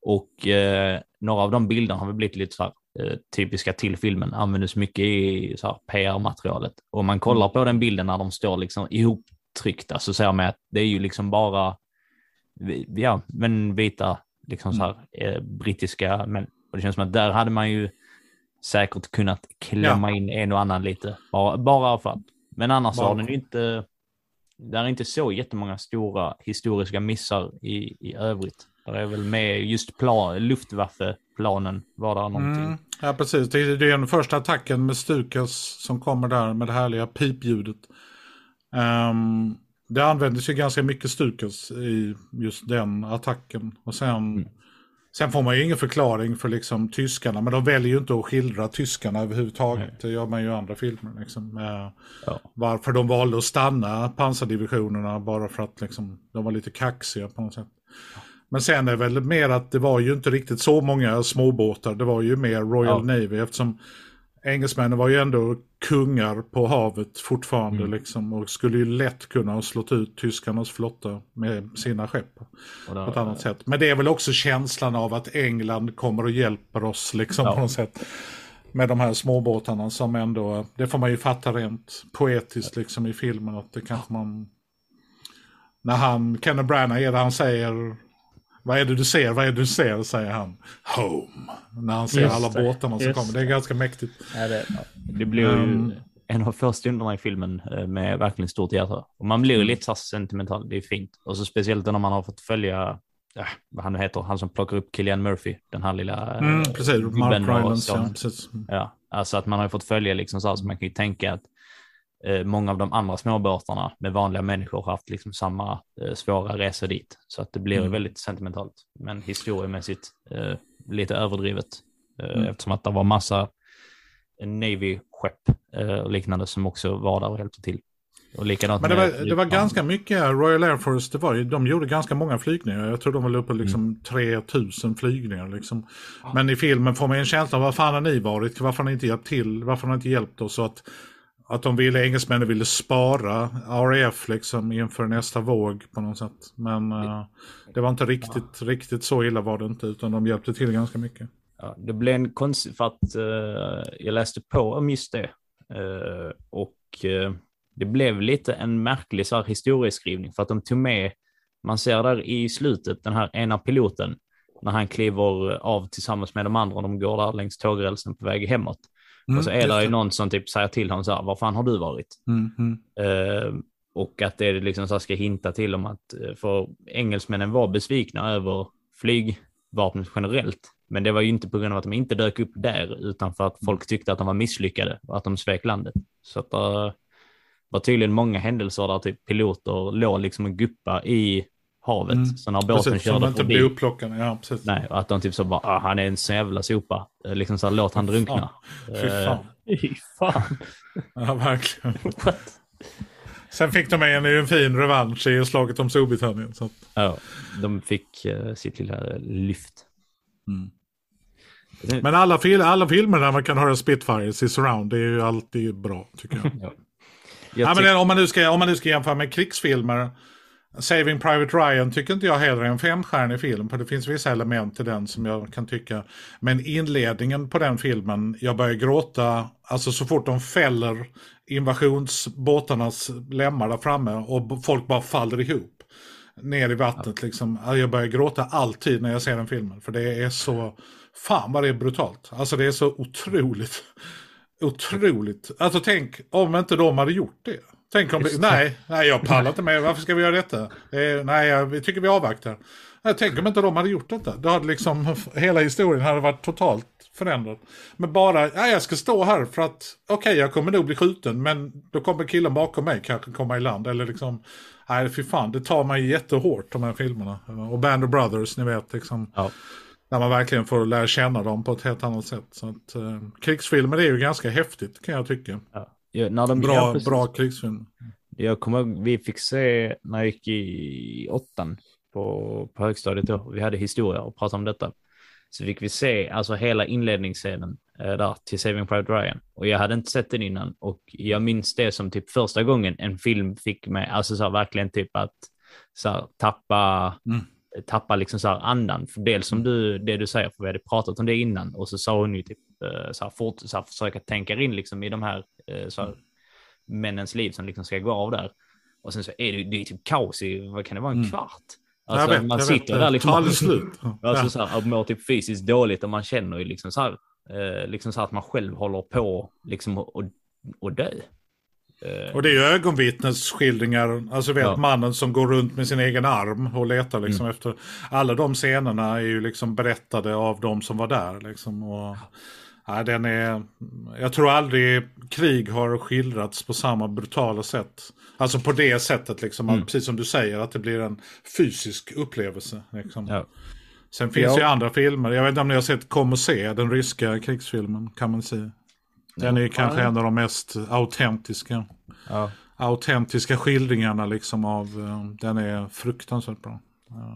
Speaker 3: Och eh, några av de bilderna har väl blivit lite så här, eh, typiska till filmen, användes mycket i PR-materialet. Och om man kollar på den bilden när de står liksom ihoptryckta så ser man att det är ju liksom bara ja, men vita liksom så här, eh, brittiska män. Och det känns som att där hade man ju säkert kunnat klämma ja. in en och annan lite, bara, bara för att. Men annars bara. har den ju inte, det är inte så jättemånga stora historiska missar i, i övrigt. Det är väl med just plan, Luftwaffe-planen var det någonting. Mm,
Speaker 2: ja, precis. Det är den första attacken med Stukas som kommer där med det härliga pipljudet. Um, det användes ju ganska mycket Stukas i just den attacken. Och sen, mm. Sen får man ju ingen förklaring för liksom tyskarna, men de väljer ju inte att skildra tyskarna överhuvudtaget. Nej. Det gör man ju i andra filmer. Liksom. Ja. Varför de valde att stanna pansardivisionerna bara för att liksom, de var lite kaxiga på något sätt. Men sen är det väl mer att det var ju inte riktigt så många småbåtar. Det var ju mer Royal ja. Navy eftersom engelsmännen var ju ändå kungar på havet fortfarande mm. liksom och skulle ju lätt kunna ha slått ut tyskarnas flotta med sina skepp på ett annat sätt. Men det är väl också känslan av att England kommer och hjälper oss liksom ja. på något sätt. Med de här småbåtarna som ändå, det får man ju fatta rent poetiskt liksom i filmen att det kanske man... När han, Kenneth Branagh är det han säger vad är det du ser? Vad är det du ser? Säger han. Home. När han ser just alla det, båtarna som kommer. Det är ganska mäktigt.
Speaker 3: Ja, det, det blir um, en av få stunderna i filmen eh, med verkligen stort hjärta. Och man blir mm. lite så sentimental. Det är fint. Och så speciellt när man har fått följa ja, vad han nu heter, han som plockar upp Killian Murphy, den här lilla...
Speaker 2: Eh, mm, precis, Mark Rylance. Ja,
Speaker 3: ja, alltså att man har fått följa liksom så här, så man kan ju tänka att många av de andra småbåtarna med vanliga människor har haft liksom samma eh, svåra resor dit. Så att det blir mm. väldigt sentimentalt, men historiemässigt eh, lite överdrivet. Eh, mm. Eftersom att det var massa Navy-skepp eh, och liknande som också var där och hjälpte till. Och likadant
Speaker 2: Men det var, det var ganska mycket Royal Air Force, det var, de gjorde ganska många flygningar. Jag tror de var uppe på liksom mm. 3000 flygningar. Liksom. Men i filmen får man en känsla av vad fan har ni varit? Varför har ni inte hjälpt till? Varför har ni inte hjälpt oss? Så att att de ville, engelsmännen ville spara RAF liksom inför nästa våg på något sätt. Men uh, det var inte riktigt, riktigt så illa var det inte, utan de hjälpte till ganska mycket.
Speaker 3: Ja, det blev en konstig, för att uh, jag läste på om just det. Uh, och det blev lite en märklig så här, historieskrivning, för att de tog med, man ser där i slutet, den här ena piloten, när han kliver av tillsammans med de andra, och de går där längs tågrälsen på väg hemåt. Mm, och så är det ju någon som typ säger till honom så här, var fan har du varit?
Speaker 2: Mm, mm.
Speaker 3: Uh, och att det liksom så ska hinta till om att, eh, för engelsmännen var besvikna över flygvapnet generellt. Men det var ju inte på grund av att de inte dök upp där, utan för att folk tyckte att de var misslyckade och att de svek landet. Så att det uh, var tydligen många händelser där typ piloter låg liksom och guppa i havet. Mm. Så när båten
Speaker 2: precis,
Speaker 3: körde
Speaker 2: inte förbi. Upplockade. Ja, precis.
Speaker 3: Nej, att de typ så bara, ah, han är en så jävla sopa. Eh, liksom så här, låt han drunkna.
Speaker 2: Fy fan.
Speaker 1: Fy fan.
Speaker 2: ja, verkligen. Sen fick de en, en fin revansch i slaget om Storbritannien. Så.
Speaker 3: Ja, de fick uh, sitt lilla lyft.
Speaker 2: Mm. Men alla, fil alla filmer där man kan höra Spitfires i surround, det är ju alltid bra tycker jag. ja. jag ja, men om, man nu ska, om man nu ska jämföra med krigsfilmer Saving Private Ryan tycker inte jag heller är en femstjärnig film. För det finns vissa element i den som jag kan tycka. Men inledningen på den filmen, jag börjar gråta. Alltså så fort de fäller invasionsbåtarnas lemmar där framme och folk bara faller ihop. Ner i vattnet liksom. Jag börjar gråta alltid när jag ser den filmen. För det är så, fan vad det är brutalt. Alltså det är så otroligt, otroligt. Alltså tänk om inte de hade gjort det. Tänk om vi, nej, nej, jag pallar inte med. Varför ska vi göra detta? Eh, nej, jag tycker vi avvaktar. Jag tänker om inte de hade gjort detta. Då hade liksom hela historien hade varit totalt förändrad. Men bara, ja, jag ska stå här för att, okej, okay, jag kommer nog bli skjuten, men då kommer killen bakom mig kanske komma i land. Eller liksom, nej, fy fan, det tar mig jättehårt de här filmerna. Och Band of Brothers, ni vet, liksom. Ja. När man verkligen får lära känna dem på ett helt annat sätt. Så att, eh, krigsfilmer är ju ganska häftigt, kan jag tycka.
Speaker 3: Ja. Ja, när de,
Speaker 2: bra, ja, bra krigsfilm.
Speaker 3: Jag kommer vi fick se när jag gick i åttan på, på högstadiet då. Vi hade historia och pratade om detta. så fick vi se alltså hela inledningsscenen eh, där till Saving Private Ryan. Och jag hade inte sett den innan och jag minns det som typ första gången en film fick mig, alltså så här, verkligen typ att så här, tappa,
Speaker 2: Mm.
Speaker 3: tappa liksom så andan. För dels som du, det du säger, för vi hade pratat om det innan och så sa hon ju typ så här, fort, så här, försöka tänka in liksom i de här, eh, så här männens liv som liksom ska gå av där. Och sen så är det, det är typ kaos i, vad kan det vara, en
Speaker 2: Mm.
Speaker 3: kvart? Alltså,
Speaker 2: vet,
Speaker 3: man sitter
Speaker 2: vet.
Speaker 3: där liksom.
Speaker 2: Aldrig slut.
Speaker 3: Alltså så här, mår typ fysiskt dåligt och man känner ju liksom så här, eh, liksom så här att man själv håller på liksom och, och dö. Eh,
Speaker 2: Och det är ju ögonvittnesskildringar, alltså vet
Speaker 3: Ja.
Speaker 2: mannen som går runt med sin egen arm och letar liksom efter. Alla de scenerna är ju liksom berättade av de som var där liksom. Och, ja, den är, jag tror aldrig krig har skildrats på samma brutala sätt. Alltså på det sättet liksom, att, precis som du säger, att det blir en fysisk upplevelse. Liksom.
Speaker 3: ja.
Speaker 2: Sen finns
Speaker 1: Ja.
Speaker 2: ju andra filmer, jag vet inte om ni har sett Kom och se, den ryska krigsfilmen kan man säga. Den är ju kanske en av de mest autentiska
Speaker 3: Ja.
Speaker 2: autentiska skildringarna liksom av, eh, den är fruktansvärt bra.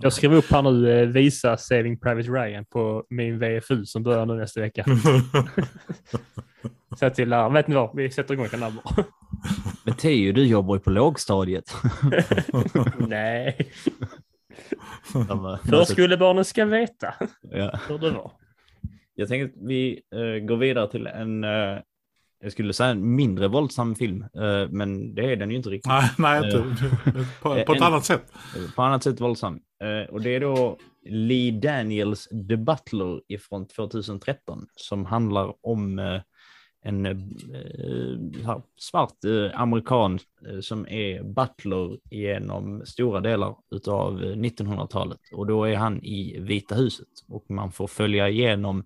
Speaker 1: Jag skriver upp här nu, eh, visa Saving Private Ryan på min VFU som börjar nu nästa vecka. Så till läraren, vet ni vad, vi sätter igång bara.
Speaker 3: Men Theo, du jobbar ju på lågstadiet.
Speaker 1: Nej,
Speaker 3: eh,
Speaker 1: förskolebarnen ska veta
Speaker 3: ja.
Speaker 1: hur det var.
Speaker 3: Jag tänker att vi eh, går vidare till en, eh, jag skulle säga en mindre våldsam film, eh, men det är den ju inte riktigt.
Speaker 2: nej, nej, inte. på, på ett
Speaker 3: En-
Speaker 2: annat sätt.
Speaker 3: På annat sätt våldsam. Eh, och det är då Lee Daniels The Butler ifrån 2013 som handlar om eh, en eh, här, svart eh, amerikan eh, som är butler genom stora delar utav eh, 1900-talet. Och då är han i Vita huset och man får följa igenom eh,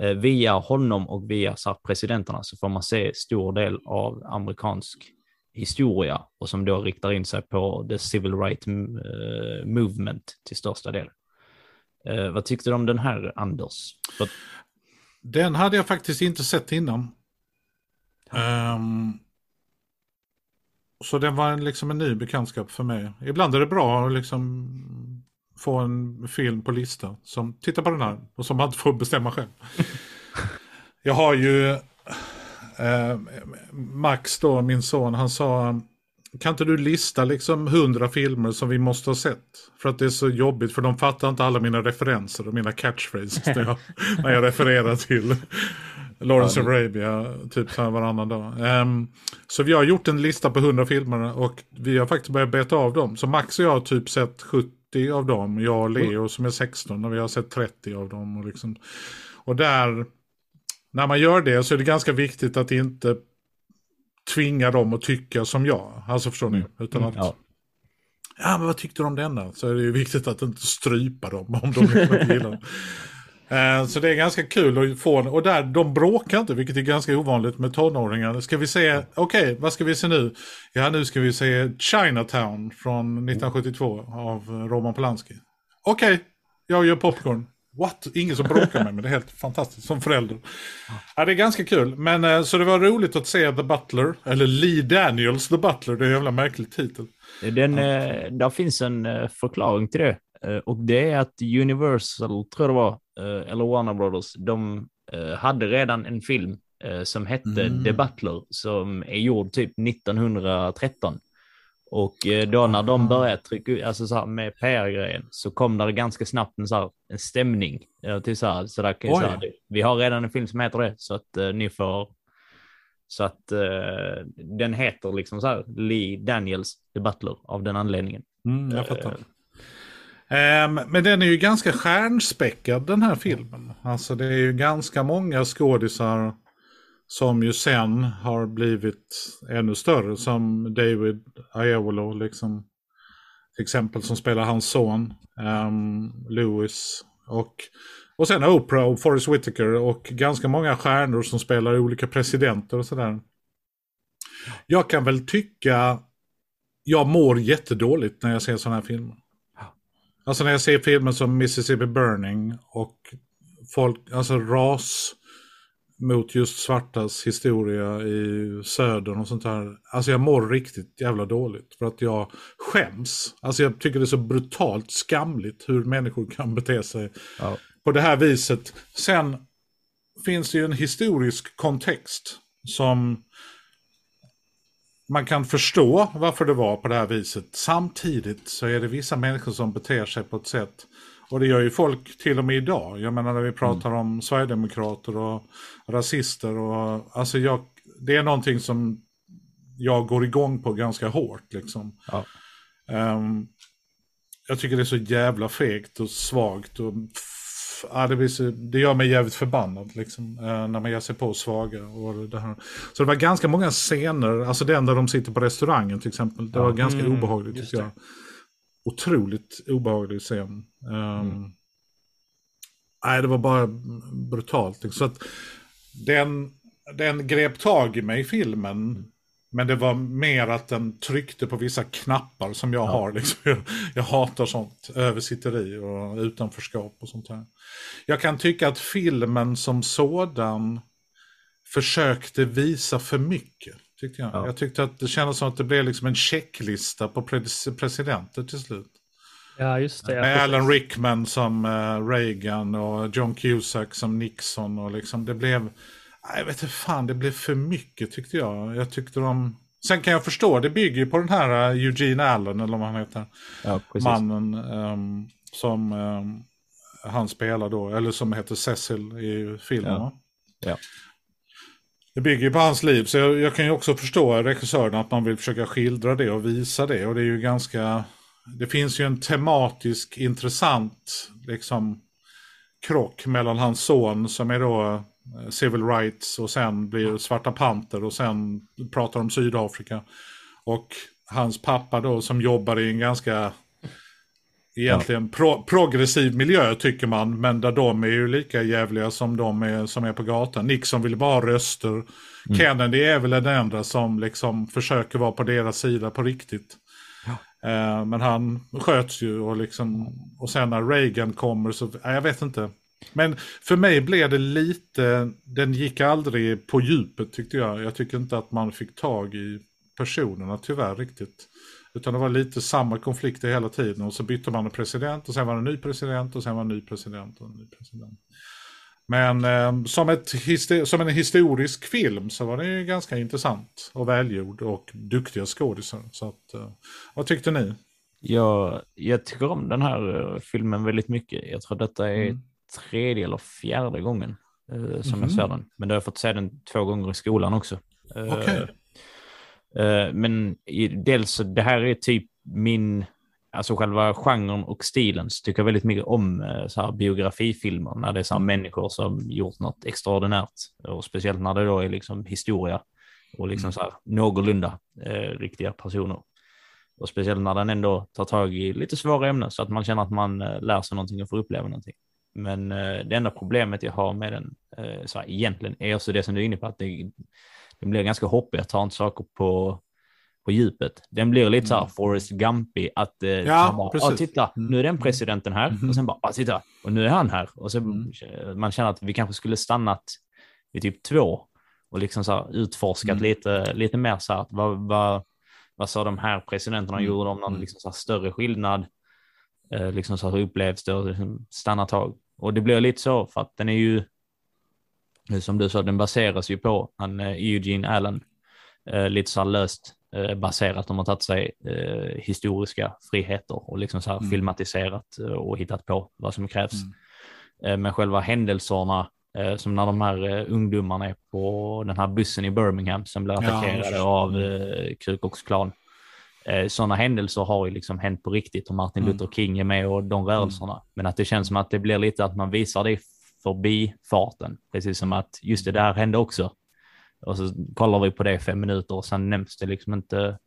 Speaker 3: Eh, via honom och via så här, presidenterna så får man se stor del av amerikansk historia och som då riktar in sig på the civil right eh, movement till största del. Eh, vad tyckte du om den här, Anders? För,
Speaker 2: Den hade jag faktiskt inte sett innan. Um, så den var liksom en ny bekantskap för mig. Ibland är det bra att liksom få en film på lista. Som tittar på den här och som man inte får bestämma själv. jag har ju eh, Max då, min son, han sa kan inte du lista liksom hundra filmer som vi måste ha sett? För att det är så jobbigt, för de fattar inte alla mina referenser och mina catchphrases när jag, när jag refererar till Lawrence Arabia, typ så här varannan dag. Ehm, så vi har gjort en lista på hundra filmer och vi har faktiskt börjat beta av dem. Så Max och jag har typ sett 70 av dem, jag och Leo som är 16, och vi har sett 30 av dem. Och, liksom, och där, när man gör det så är det ganska viktigt att inte tvinga dem att tycka som jag. Alltså förstår ni? Utan att, ja.
Speaker 3: ja.
Speaker 2: men vad tyckte du om denna? Så är det ju viktigt att inte strypa dem om de inte gillar. Eh, Så det är ganska kul att få och där, de bråkar inte, vilket är ganska ovanligt med tonåringar. Ska vi se, okej, vad ska vi se nu? Ja, nu ska vi se Chinatown från 1972 av Roman Polanski. Okej, jag gör popcorn. What? Ingen som bråkar med mig, det är helt fantastiskt som förälder. Ja, det är ganska kul, men eh, så det var roligt att se The Butler, eller Lee Daniels The Butler, det är en jävla märklig titel.
Speaker 3: Den, eh, där finns en förklaring till det. Eh, och det är att Universal, tror jag det var, eh, eller Warner Brothers, de eh, hade redan en film som hette
Speaker 2: Mm.
Speaker 3: The Butler, som är gjord typ 1913. Och då när de började trycka ut, alltså så här med PR-grejen, så kom där ganska snabbt en, så här, en stämning. Till så här, så där,
Speaker 2: Oj.
Speaker 3: säga, vi har redan en film som heter det, så att eh, ni får så att eh, den heter liksom så här Lee Daniels The Butler av den anledningen.
Speaker 2: Mm, jag fattar.
Speaker 3: Eh,
Speaker 2: Um, men den är ju ganska stjärnspäckad den här filmen. Alltså det är ju ganska många skådisar som ju sen har blivit ännu större. Som David Aiolo liksom. Till exempel som spelar hans son. um, Lewis. Och, och sen Oprah och Forrest Whitaker. Och ganska många stjärnor som spelar olika presidenter och sådär. Jag kan väl tycka. Jag mår jättedåligt när jag ser sådana här filmer. Alltså när jag ser filmer som Mississippi Burning och folk, alltså ras mot just svartas historia i södern och sånt här. Alltså jag mår riktigt jävla dåligt för att jag skäms. Alltså jag tycker det är så brutalt skamligt hur människor kan bete sig
Speaker 3: Ja.
Speaker 2: på det här viset. Sen finns det ju en historisk kontext som man kan förstå varför det var på det här viset. Samtidigt så är det vissa människor som beter sig på ett sätt och det gör ju folk till och med idag. Jag menar när vi pratar mm. om sverigedemokrater och rasister och alltså jag, det är någonting som jag går igång på ganska hårt liksom. Ja. Um, jag tycker det är så jävla fegt och svagt och ja, det, så, det gör mig jävligt förbannad liksom, eh, när man ger sig på svaga. Och det här. Så det var ganska många scener, alltså den där de sitter på restaurangen till exempel. Det var ganska mm, obehagligt tycker jag. Otroligt obehaglig scen. Um, mm. Nej, det var bara brutalt. Liksom. Så att den, den grep tag i mig, filmen. Men det var mer att den tryckte på vissa knappar som jag ja. har. Liksom. Jag, jag, hatar sånt, översitteri och utanförskap och sånt här. Jag kan tycka att filmen som sådan försökte visa för mycket. Tyckte jag. Ja. jag tyckte att det kändes som att det blev liksom en checklista på presidenter till slut.
Speaker 1: Ja, just det.
Speaker 2: Med Alan Rickman som uh, Reagan och John Cusack som Nixon. Och liksom det blev jag vet inte fan, det blev för mycket tyckte jag. Jag tyckte de... Sen kan jag förstå, det bygger ju på den här uh, Eugene Allen, eller vad han heter. Ja, Mannen um, som um, han spelar då, eller som heter Cecil i filmen. Ja. ja. Det bygger ju på hans liv, så jag, jag, kan ju också förstå regissören att man vill försöka skildra det och visa det. Och det är ju ganska... Det finns ju en tematisk intressant liksom krock mellan hans son som är då Eh, civil rights och sen blir Svarta Panter och sen pratar om Sydafrika. Och hans pappa då som jobbar i en ganska egentligen pro progressiv miljö tycker man. Men där de är ju lika jävliga som de är, som är på gatan. Nixon vill bara ha röster. Mm. Kennedy är väl den enda som liksom försöker vara på deras sida på riktigt. Ja. Eh, men han sköts ju och liksom, och sen när Reagan kommer så, jag vet inte. Men för mig blev det lite, den gick aldrig på djupet tyckte jag. Jag tycker inte att man fick tag i personerna tyvärr riktigt. Utan det var lite samma konflikter hela tiden och så bytte man en president och sen var det en ny president och sen var det en ny president och en ny president. Men eh, som, ett, som en historisk film så var det ju ganska intressant och välgjord och duktiga skådisar. Så att, eh, vad tyckte ni?
Speaker 3: Jag, jag tycker om den här eh, filmen väldigt mycket. Jag tror detta är mm tredje eller fjärde gången eh, som mm. jag ser den. Men då har jag fått se den två gånger i skolan också.
Speaker 2: Eh, okay.
Speaker 3: Eh, men i, dels, det här är typ min, alltså själva genren och stilen, så tycker jag väldigt mycket om eh, så här biografifilmer, när det är så här människor som gjort något extraordinärt. Och speciellt när det då är liksom historia och liksom mm. så här någorlunda eh, riktiga personer. Och speciellt när den ändå tar tag i lite svåra ämnen så att man känner att man eh, lär sig någonting och får uppleva någonting. Men eh, det enda problemet jag har med den eh, så här, egentligen är också det som du är inne på, att det, det blir ganska hoppigt, jag tar inte saker på, på djupet. Den blir lite så här mm. Forrest Gumpy, att eh,
Speaker 2: ja, bara.
Speaker 3: Ah, titta, nu är den mm. presidenten här mm. och sen bara, ah, titta, och nu är han här. Och så mm. man känner att vi kanske skulle stannat vid typ två och liksom så här utforskat mm. lite, lite mer så här, vad, vad, vad sa de här presidenterna mm. gjorde om någon liksom så här större skillnad liksom så hur upplevs det och liksom stanna tag. Och det blir lite så för att den är ju, som du sa, den baseras ju på han eh, Eugene Allen, eh, lite så här löst eh, baserat. De har tagit sig eh, historiska friheter och liksom så här mm. filmatiserat eh, och hittat på vad som krävs. Mm. Eh, men själva händelserna som när de här ungdomarna är på den här bussen i Birmingham som blir attackerade ja, av eh, Ku Klux Klan eh, sådana händelser har ju liksom hänt på riktigt och Martin mm. Luther King är med och de rörelserna. Mm. Men att det känns som att det blir lite att man visar det förbi farten. Precis som att just det där hände också. Och så kollar vi på det i fem minuter och sen nämns det liksom inte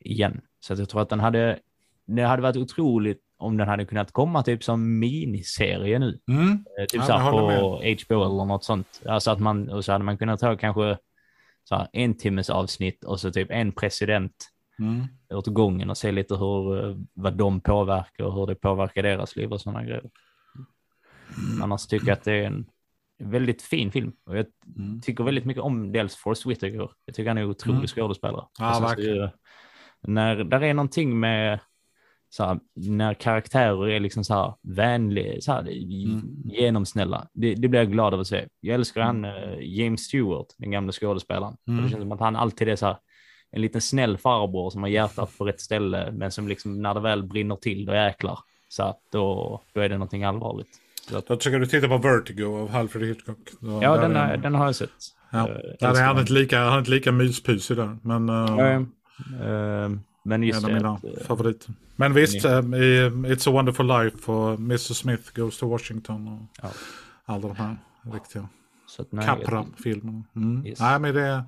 Speaker 3: igen. Så jag tror att den hade, det hade varit otroligt om den hade kunnat komma typ som miniserie nu.
Speaker 2: Mm.
Speaker 3: Eh, typ ja, så här på med. HBO eller något sånt. Alltså att man, och så hade man kunnat ta kanske så här en timmes avsnitt och så typ en president mm. åt gången och se lite hur, eh, vad de påverkar och hur det påverkar deras liv och sådana grejer. Mm. Annars tycker jag att det är en väldigt fin film och jag mm. tycker väldigt mycket om dels Forrest Whitaker. Jag tycker han är en otrolig mm. skådespelare.
Speaker 2: Ja, alltså, verkligen.
Speaker 3: när där är någonting med så här, när karaktärer är liksom så här vänliga, så här,
Speaker 2: Mm.
Speaker 3: genomsnälla, det, det blir jag glad av att se. Jag älskar han eh, James Stewart, den gamla skådespelaren.
Speaker 2: Mm.
Speaker 3: Det känns som att han alltid är så här, en liten snäll farbror som har hjärtat på rätt ställe, men som liksom när det väl brinner till, då jäklar. Så att då, då är det någonting allvarligt. Att,
Speaker 2: Då tycker du titta på Vertigo av Alfred Hitchcock. Då,
Speaker 3: ja, den,
Speaker 2: är-
Speaker 3: den har jag sett.
Speaker 2: Ja. Där är
Speaker 3: älskar
Speaker 2: han
Speaker 3: den.
Speaker 2: inte lika, han är inte lika myspysig där. Men uh,
Speaker 3: eh, men just
Speaker 2: en av mina
Speaker 3: att,
Speaker 2: favoriter. Men visst, i It's a wonderful life och Mr Smith goes to Washington och
Speaker 3: Ja.
Speaker 2: alla de här riktiga
Speaker 3: nej,
Speaker 2: Capra-filmerna. Mm.
Speaker 3: Yes.
Speaker 2: Nej, men det,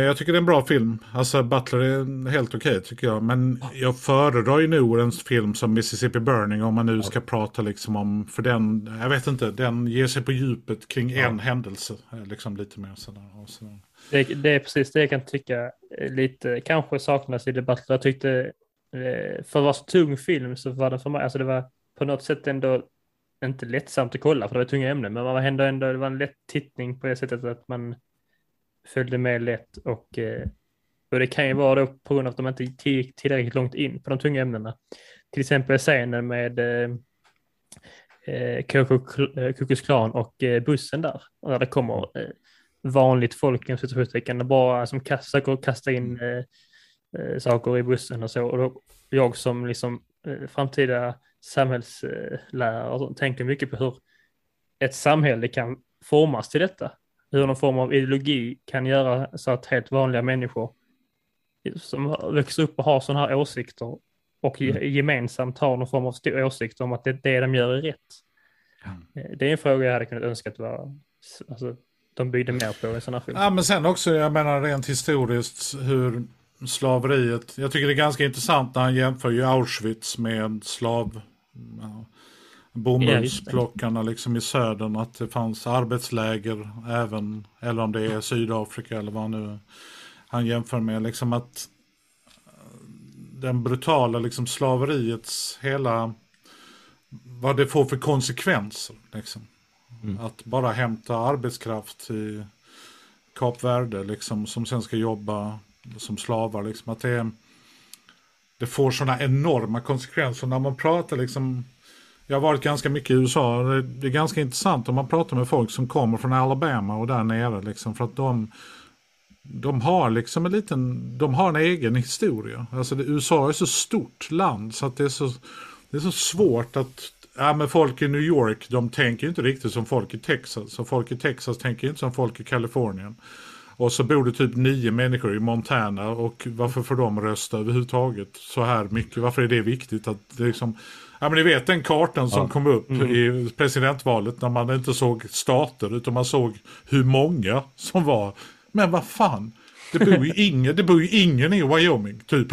Speaker 2: jag tycker det är en bra film. Alltså Butler är helt okej tycker jag. Men jag föredrar ju nog en film som Mississippi Burning om man nu ska prata liksom om, för den, jag vet inte, den ger sig på djupet kring en händelse. eh, Liksom lite mer sådär. Och sådär.
Speaker 1: Det, det är precis det jag kan tycka eh, lite kanske saknas i debatten. Jag tyckte eh, för att vara så tung film så var den för mig, alltså det var på något sätt ändå inte lättsamt att kolla för det var tunga ämnen, men man var ändå, ändå det var en lätt tittning på det sättet att man följde med lätt och, eh, och det kan ju vara då på grund av att de inte gick tillräckligt långt in på de tunga ämnena. Till exempel scenen med eh, eh, Ku Klux Klan och eh, bussen där, där det kommer eh, vanligt folk inom situationstecken bara som kastar, kastar in eh, eh, saker i bussen och så. Och då, jag som liksom eh, framtida samhällslärare tänker mycket på hur ett samhälle kan formas till detta. Hur någon form av ideologi kan göra så att helt vanliga människor som växer upp och har sådana här åsikter och ge- gemensamt har någon form av st- åsikt om att det, det de gör är rätt. Eh, Det är en fråga jag hade kunnat önska att var, alltså, de byggde mer på i sån här film.
Speaker 2: Ja, men sen också, jag menar rent historiskt hur slaveriet, jag tycker det är ganska intressant när han jämför ju Auschwitz med slav, bomullsplockarna liksom i södern, att det fanns arbetsläger även, eller om det är Sydafrika eller vad nu han jämför med, liksom att den brutala liksom slaveriets hela, vad det får för konsekvenser. Liksom. Att bara hämta arbetskraft i Kap Verde liksom, som sen ska jobba som slavar. Liksom, att det, det får sådana enorma konsekvenser när man pratar liksom. Jag har varit ganska mycket i USA. Det, det är ganska intressant om man pratar med folk som kommer från Alabama och där nere. Liksom, för att de, de har liksom en liten, de har en egen historia. Alltså det, USA är så stort land så att det är så, det är så svårt att Ja, men folk i New York, de tänker inte riktigt som folk i Texas. Så folk i Texas tänker inte som folk i Kalifornien. Och så bor det typ nio människor i Montana och varför får de rösta överhuvudtaget så här mycket? Varför är det viktigt att det liksom... Ja men ni vet den kartan som kom upp i presidentvalet när man inte såg stater utan man såg hur många som var. Men vad fan, det bor ju ingen, det bor ingen i Wyoming typ.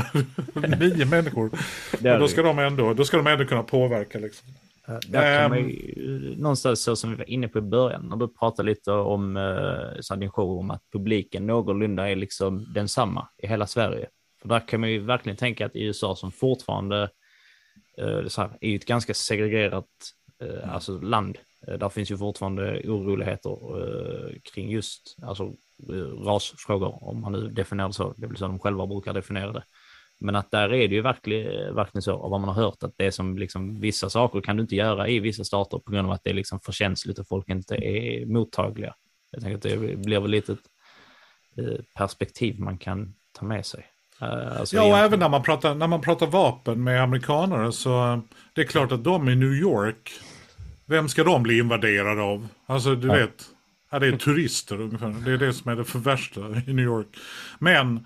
Speaker 2: nio människor. Och då ska, de ändå, då ska de ändå kunna påverka liksom.
Speaker 3: Där kan man
Speaker 2: Ehm.
Speaker 3: ju, någonstans så som vi var inne på i början, när du pratade lite om eh, din show, om att publiken någorlunda är liksom densamma i hela Sverige. För där kan man ju verkligen tänka att i USA som fortfarande så här, är ju ett ganska segregerat eh, alltså land. Eh, där finns ju fortfarande oroligheter eh, kring just alltså, eh, rasfrågor, om man nu definierar det så. Det väl så de själva brukar definiera det. Men att där är det ju verkligen, verkligen så, av vad man har hört, att det är som liksom vissa saker kan du inte göra i vissa stater på grund av att det är liksom för känsligt och folk inte är mottagliga. Jag tänker att det blir väl lite ett eh, perspektiv man kan ta med sig. Eh, Alltså
Speaker 2: Ja, och
Speaker 3: egentligen-
Speaker 2: även när man, pratar, när man pratar vapen med amerikanare så eh, det är klart att de i New York, vem ska de bli invaderade av? Alltså du
Speaker 3: Ja.
Speaker 2: vet, ja, det är turister ungefär. Det är det som är det för värsta i New York. Men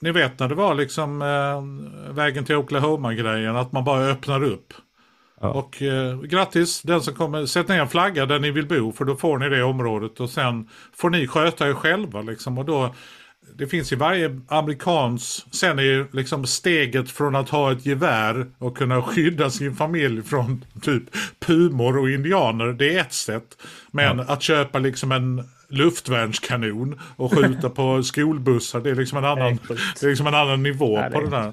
Speaker 2: ni vet när det var liksom eh, vägen till Oklahoma-grejen, att man bara öppnar upp.
Speaker 3: Ja.
Speaker 2: Och eh, grattis, den som kommer, sätt ner en flagga där ni vill bo för då får ni det området och sen får ni sköta er själva liksom. Och då, det finns i varje amerikans, sen är ju liksom steget från att ha ett gevär och kunna skydda sin familj från typ pumor och indianer, det är ett sätt. Men att köpa liksom en luftvärnskanon och skjuta på skolbussar, det är liksom en annan, det är liksom en annan nivå
Speaker 1: det
Speaker 2: på det där.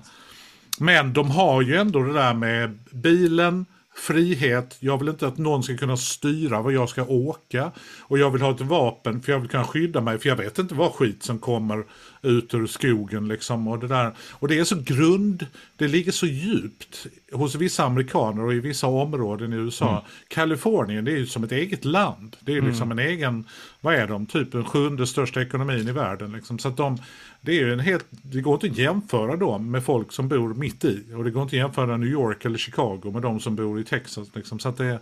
Speaker 2: Men de har ju ändå det där med bilen, frihet, jag vill inte att någon ska kunna styra var jag ska åka. Och jag vill ha ett vapen för jag vill kunna skydda mig för jag vet inte vad skit som kommer ut ur skogen liksom. Och det, där. och det är så grund, det ligger så djupt hos vissa amerikaner och i vissa områden i USA. Mm. Kalifornien det är ju som ett eget land. Det är liksom mm. en egen, vad är de, typ den sjunde största ekonomin i världen. Liksom. Så att de, det är ju en helt, det går inte att jämföra dem med folk som bor mitt i. Och det går inte att jämföra New York eller Chicago med de som bor i Texas. Liksom. Så att det,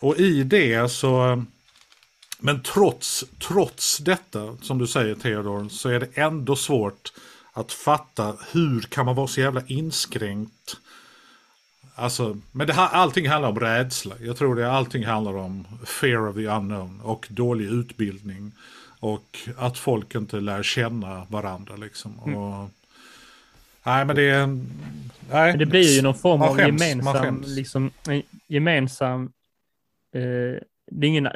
Speaker 2: och i det så, men trots, trots detta, som du säger Theodor, så är det ändå svårt att fatta hur kan man vara så jävla inskränkt. Alltså, men det, allting handlar om rädsla. Jag tror det allting handlar om fear of the unknown och dålig utbildning. Och att folk inte lär känna varandra liksom. Mm. Och, nej men det är. Nej,
Speaker 1: men det blir ju någon form av skäms, gemensam, liksom, gemensam eh, det är, ingen,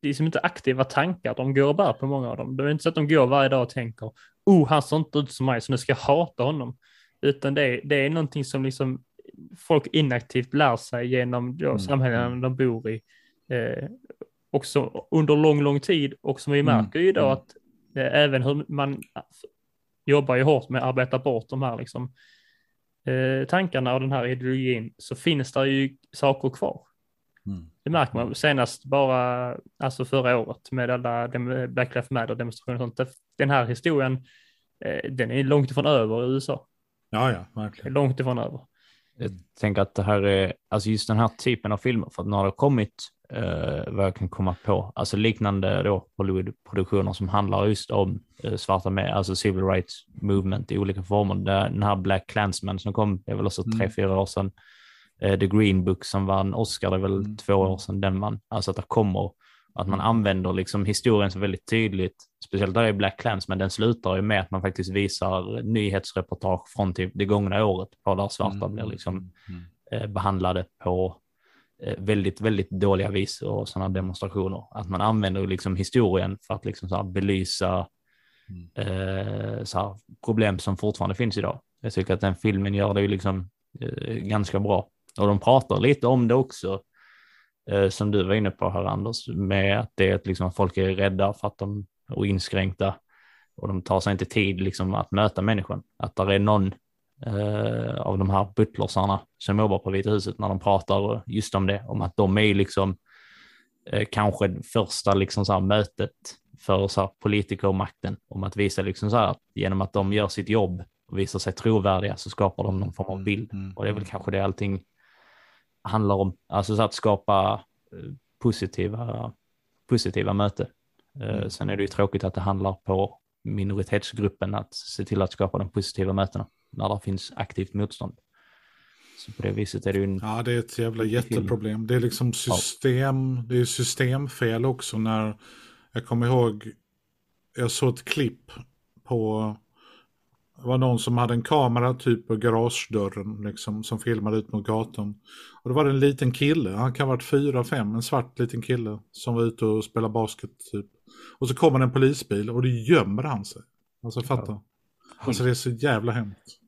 Speaker 1: det är inte aktiva tankar de går och bär på många av dem. Det är inte så att de går varje dag och tänker, oh han ser inte ut som mig så nu ska jag hata honom. Utan det är, det är någonting som liksom folk inaktivt lär sig genom då, mm. mm. de bor i. Eh, också under lång, lång tid och som vi mm, märker ju idag mm. att eh, även hur man jobbar ju hårt med att arbeta bort de här liksom, eh, tankarna och den här ideologin så finns det ju saker kvar. Mm. Det märker man senast bara, alltså förra året med alla Black Lives Matter demonstrationer och sånt. Den här historien, eh, den är långt ifrån över i USA.
Speaker 2: Ja, ja, verkligen.
Speaker 1: Långt ifrån över.
Speaker 3: Jag tänker att det här är, alltså just den här typen av filmer, för att nu har det kommit eh, vad jag kan komma på, alltså liknande då Hollywood-produktioner som handlar just om eh, svarta med, alltså civil rights movement i olika former. Den här Black Clansman som kom, det är väl också tre, mm. fyra år sedan. Eh, The Green Book som vann Oscar, det är väl mm. två år sedan den vann. Alltså att det kommer, att man mm. använder liksom historien så väldigt tydligt, speciellt där i Black Clansman, den slutar ju med att man faktiskt visar nyhetsreportage från typ det gångna året på där svarta mm. blir liksom mm. eh, behandlade på Eh, väldigt, väldigt dåliga vis och sådana demonstrationer. Att man använder liksom historien för att liksom så belysa mm. eh, så problem som fortfarande finns idag. Jag tycker att den filmen gör det ju liksom eh, ganska bra. Och de pratar lite om det också, eh, som du var inne på här Anders, med att det är att liksom, folk är rädda för att de är inskränkta och de tar sig inte tid liksom, att möta människan. Att det är någon eh, av de här butlersarna som jobbar på Vita huset när de pratar just om det, om att de är liksom eh, kanske första liksom så här mötet för så här politikermakten om att visa liksom så här att genom att de gör sitt jobb och visar sig trovärdiga så skapar de någon form av bild mm, och det är väl mm. kanske det allting handlar om, alltså så att skapa eh, positiva, positiva möten. Eh, mm. Sen är det ju tråkigt att det handlar på minoritetsgruppen att se till att skapa de positiva mötena när det finns aktivt motstånd. Så på det viset är det ju en...
Speaker 2: Ja, det är ett jävla jätteproblem. Det är liksom system, ja. det är systemfel också när, jag kommer ihåg, jag såg ett klipp på, det var någon som hade en kamera typ på garagedörren liksom, som filmade ut mot gatan. Och då var det en liten kille, han kan ha varit fyra, fem, en svart liten kille som var ute och spelade basket typ. Och så kommer en polisbil och då gömmer han sig. Alltså fatta. Ja. Alltså det är så jävla hemskt.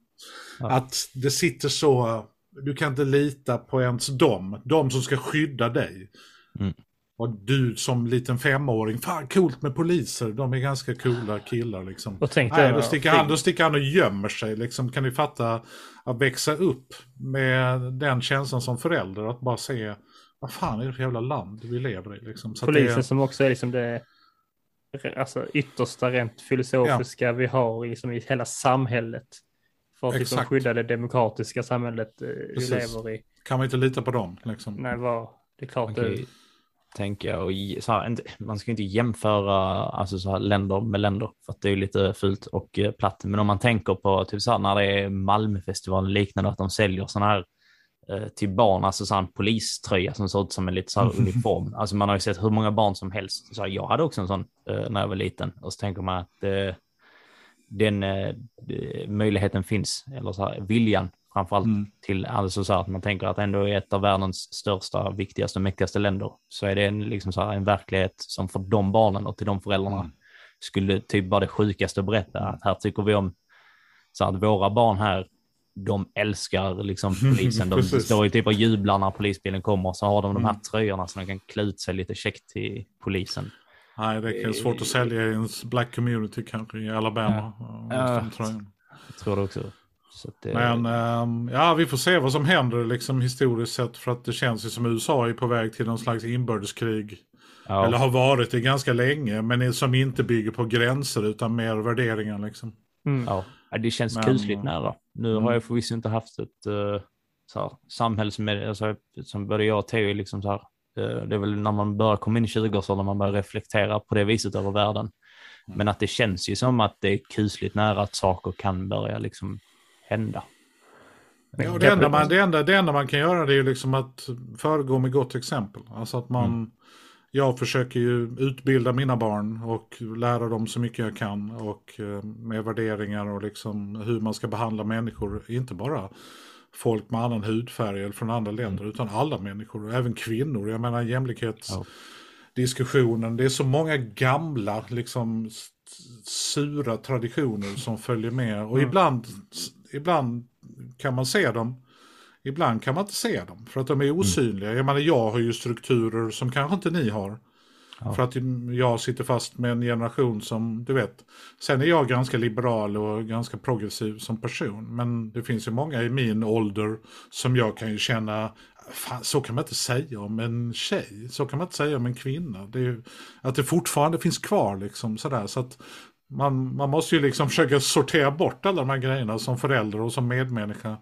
Speaker 2: Ja. Att det sitter så, du kan inte lita på ens dem, de som ska skydda dig. Mm. Och du som liten femåring, fan coolt med poliser, de är ganska coola killar liksom. Och tänkte Nej, då, sticker han, då sticker han och gömmer sig liksom. Kan du fatta att växa upp med den känslan som förälder, att bara se vad fan är det för jävla land vi lever i liksom.
Speaker 1: Så Polisen det... som också är liksom det alltså, yttersta rent filosofiska ja. vi har i, som i hela samhället. För att liksom skydda det demokratiska samhället eh, vi lever i.
Speaker 2: Kan man inte lita på dem? Liksom?
Speaker 1: Nej, vad, det är klart okay. det
Speaker 3: tänker jag. Och så här, man ska inte jämföra alltså, så här, länder med länder för att det är lite fult och eh, platt. Men om man tänker på typ så här, när det är Malmöfestivalen liknande att de säljer sådana här Eh, till barn, alltså så en poliströja som såg ut som en lite så här uniform. Alltså man har ju sett hur många barn som helst. Så jag hade också en sån eh, när jag var liten och så tänker man att den möjligheten finns, eller så här, viljan framförallt mm. till, alltså så här, att man tänker att ändå i ett av världens största, viktigaste och mäktigaste länder så är det en, liksom så här, en verklighet som för de barnen och till de föräldrarna mm. skulle typ vara det sjukaste att berätta. Att här tycker vi om så att våra barn här de älskar liksom polisen. De står ju typ och jublar när polisbilen kommer. Så har de de här
Speaker 2: Mm.
Speaker 3: tröjorna så de kan klä ut sig lite käckt till polisen.
Speaker 2: Nej, det är svårt att sälja i en black community kanske i Alabama.
Speaker 3: Ja. Jag tror det också. Så att det,
Speaker 2: Men ehm, ja, vi får se vad som händer liksom historiskt sett. För att det känns ju som USA är på väg till någon slags inbördeskrig.
Speaker 3: ja,
Speaker 2: Eller har varit det ganska länge. Men som inte bygger på gränser utan mer värderingar liksom.
Speaker 1: Mm.
Speaker 3: ja, det känns
Speaker 2: Men-
Speaker 3: kusligt nära. Nu
Speaker 2: Mm.
Speaker 3: har jag förvisso inte haft ett uh, så här, samhällsmed... Alltså, som både jag och Theo liksom så här, eh, det är väl när man börjar komma in i 20-årsåldern man börjar reflektera på det viset över världen.
Speaker 2: Mm.
Speaker 3: Men att det känns ju som att det är kusligt nära att saker kan börja liksom hända.
Speaker 2: Ja, det, enda man, det, enda, det enda man kan göra det är ju liksom att föregå med gott exempel. Alltså att man, jag försöker ju utbilda mina barn och lära dem så mycket jag kan. Och eh, med värderingar och liksom hur man ska behandla människor. Inte bara folk med annan hudfärg eller från andra länder utan alla människor. Även kvinnor. Jag menar jämlikhetsdiskussionen. Det är så många gamla liksom sura traditioner som följer med. Och ibland, ibland kan man se dem. Ibland kan man inte se dem för att de är osynliga. Jag menar jag har ju strukturer som kanske inte ni har.
Speaker 3: Ja.
Speaker 2: För att jag sitter fast med en generation som, du vet. Sen är jag ganska liberal och ganska progressiv som person. Men det finns ju många i min ålder som jag kan ju känna, fan, så kan man inte säga om en tjej. Så kan man inte säga om en kvinna. Det är ju, att det fortfarande finns kvar liksom sådär. Så att man, man måste ju liksom försöka sortera bort alla de här grejerna som förälder och som medmänniska.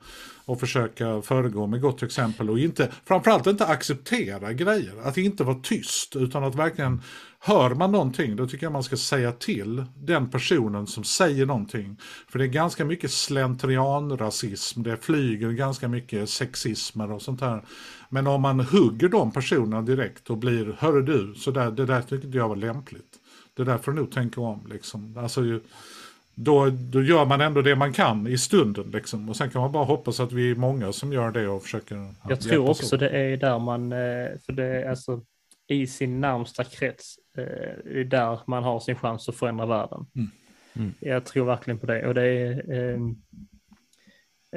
Speaker 2: Och försöka föregå med gott exempel och inte, framförallt inte acceptera grejer. Att inte vara tyst utan att verkligen, hör man någonting då tycker jag man ska säga till den personen som säger någonting. För det är ganska mycket slentrianrasism, det flyger ganska mycket sexismer och sånt här. Men om man hugger de personerna direkt och blir, hörru du, så där, det där tyckte jag var lämpligt. Det där får du nog tänka om liksom. Alltså, ju- då, då gör man ändå det man kan i stunden liksom. Och sen kan man bara hoppas att vi är många som gör det och försöker
Speaker 1: Jag tror också
Speaker 2: åt.
Speaker 1: det är där man, eh, för det är alltså i sin närmsta krets, eh, det är där man har sin chans att förändra världen.
Speaker 2: Mm.
Speaker 3: Mm.
Speaker 1: Jag tror verkligen på det och det är eh,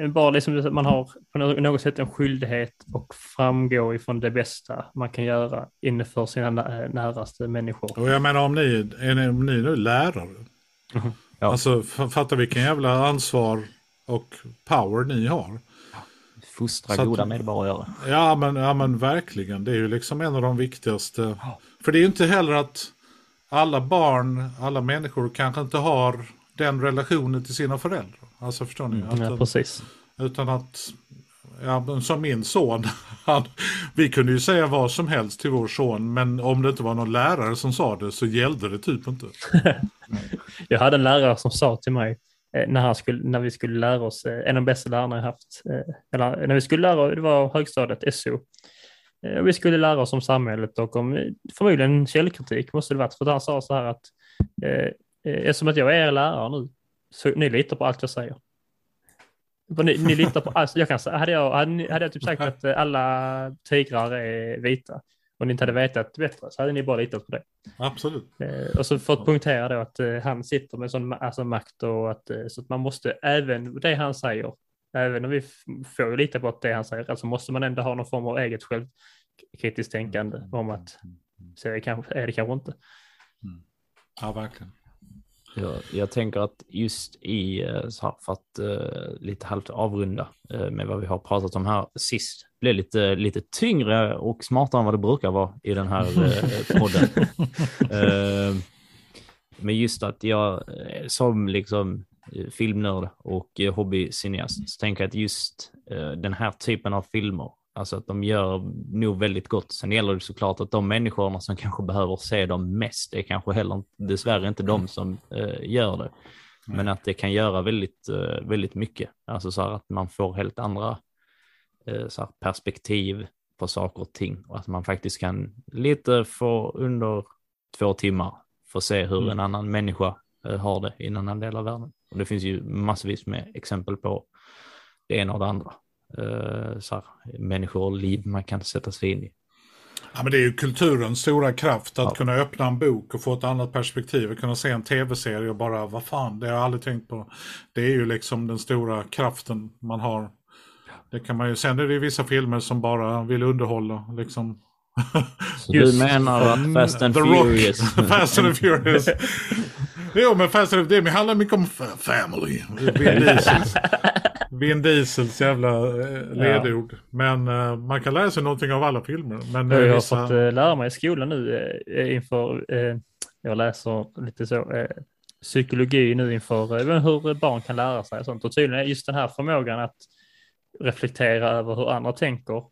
Speaker 1: bara liksom att man har på nå- något sätt en skyldighet och framgå ifrån det bästa man kan göra inför sina nä- näraste människor.
Speaker 2: Och jag menar om ni, är ni, om ni nu är lärare.
Speaker 3: Ja.
Speaker 2: Alltså fatta vilken jävla ansvar och power ni har.
Speaker 3: Fostra
Speaker 2: att-
Speaker 3: goda medborgare.
Speaker 2: Ja men, ja men verkligen, det är ju liksom en av de viktigaste. För det är ju inte heller att alla barn, alla människor kanske inte har den relationen till sina föräldrar. Alltså förstår ni? Att,
Speaker 1: Ja, precis.
Speaker 2: utan att, ja, som min son, han, vi kunde ju säga vad som helst till vår son, men om det inte var någon lärare som sa det så gällde det typ inte.
Speaker 1: Jag hade en lärare som sa till mig eh, när, han skulle, när vi skulle lära oss, eh, en av de bästa lärarna jag haft, eh, eller när vi skulle lära det var högstadiet, SO. Vi skulle lära oss om samhället och om förmodligen källkritik måste det varit, för han sa så här att eh, eftersom att jag är lärare nu, så ni litar på allt jag säger. Ni, ni litar på allt, jag kan säga, hade jag, hade, hade jag typ sagt att alla tigrar är vita och ni inte hade vetat bättre så hade ni bara litat på det.
Speaker 2: Absolut.
Speaker 1: Eh, och så för att punktera då att eh, han sitter med sån alltså, makt och att, eh, så att man måste även det han säger, även om vi får lita på att det han säger, alltså måste man ändå ha någon form av eget självkritiskt tänkande om att så är det kanske, är det kanske inte.
Speaker 2: Ja, verkligen.
Speaker 3: Jag, jag tänker att just i, eh, så här, för att eh, lite halvt avrunda eh, med vad vi har pratat om här sist, blir lite, lite tyngre och smartare än vad det brukar vara i den här eh, podden. Men just att jag som liksom filmnörd och hobbycineast så tänker jag att just den här typen av filmer, alltså att de gör nog väldigt gott. Sen gäller det såklart att de människorna som kanske behöver se dem mest, det är kanske heller dessvärre inte de som eh, gör det. Men att det kan göra väldigt, eh, väldigt mycket. Alltså så här att man får helt andra eh, så perspektiv på saker och ting och att man faktiskt kan lite få under två timmar få se hur en annan människa eh, har det i en annan del av världen. Och det finns ju massvis med exempel på det ena och det andra. Eh, så här, människor och liv man kan sätta sig in i.
Speaker 2: Ja, men det är ju kulturens stora kraft att
Speaker 3: Ja.
Speaker 2: kunna öppna en bok och få ett annat perspektiv. Att kunna se en tv-serie och bara, vad fan, det har jag aldrig tänkt på. Det är ju liksom den stora kraften man har. Det kan man ju, sen är det ju vissa filmer som bara vill underhålla. Liksom.
Speaker 3: Så
Speaker 1: Just
Speaker 3: du menar att Fast and Furious...
Speaker 2: Fast and Furious. jo, men Fast and det handlar mycket om fa- family. Vin Diesels, jävla eh, ledord. Men eh, man kan lära sig någonting av alla filmer. Men
Speaker 1: Jag har
Speaker 2: vissa...
Speaker 1: fått eh, lära mig i skolan nu inför, jag läser lite så, psykologi nu inför hur barn kan lära sig och sånt. Och tydligen är just den här förmågan att reflektera över hur andra tänker,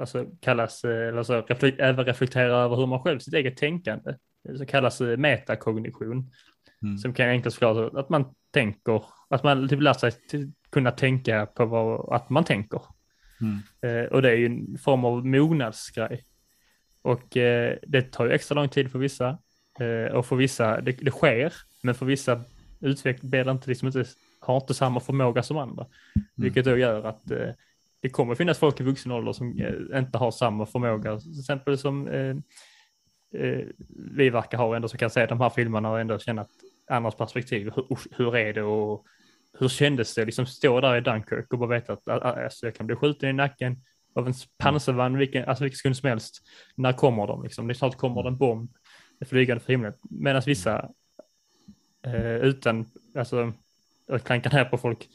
Speaker 1: alltså kallas, alltså reflek- även reflektera över hur man själv sitt eget tänkande, som kallas metakognition.
Speaker 2: Mm.
Speaker 1: Som kan enklast förklara att man tänker, att man typ lär sig kunna tänka på vad, att man tänker.
Speaker 2: Mm.
Speaker 1: Eh, och det är ju en form av mognadsgrej. Och eh, det tar ju extra lång tid för vissa. Eh, och för vissa, det, det sker, men för vissa utvecklar inte, liksom inte, har inte samma förmåga som andra. Vilket då gör att eh, det kommer finnas folk i vuxen ålder som eh, inte har samma förmåga. Till exempel som eh, vi verkar ha ändå, som kan se de här filmerna och ändå känna att andras perspektiv. Hur, hur är det och hur kändes det? Liksom stå där i Dunkirk och bara veta att att- alltså, jag kan bli skjuten i nacken av en pansarvagn vilken, alltså vilken sekund som helst. När kommer de? Liksom? Det är snart kommer det en bomb flygande för himlen. Medan vissa eh, utan, alltså, att klanka ner på folk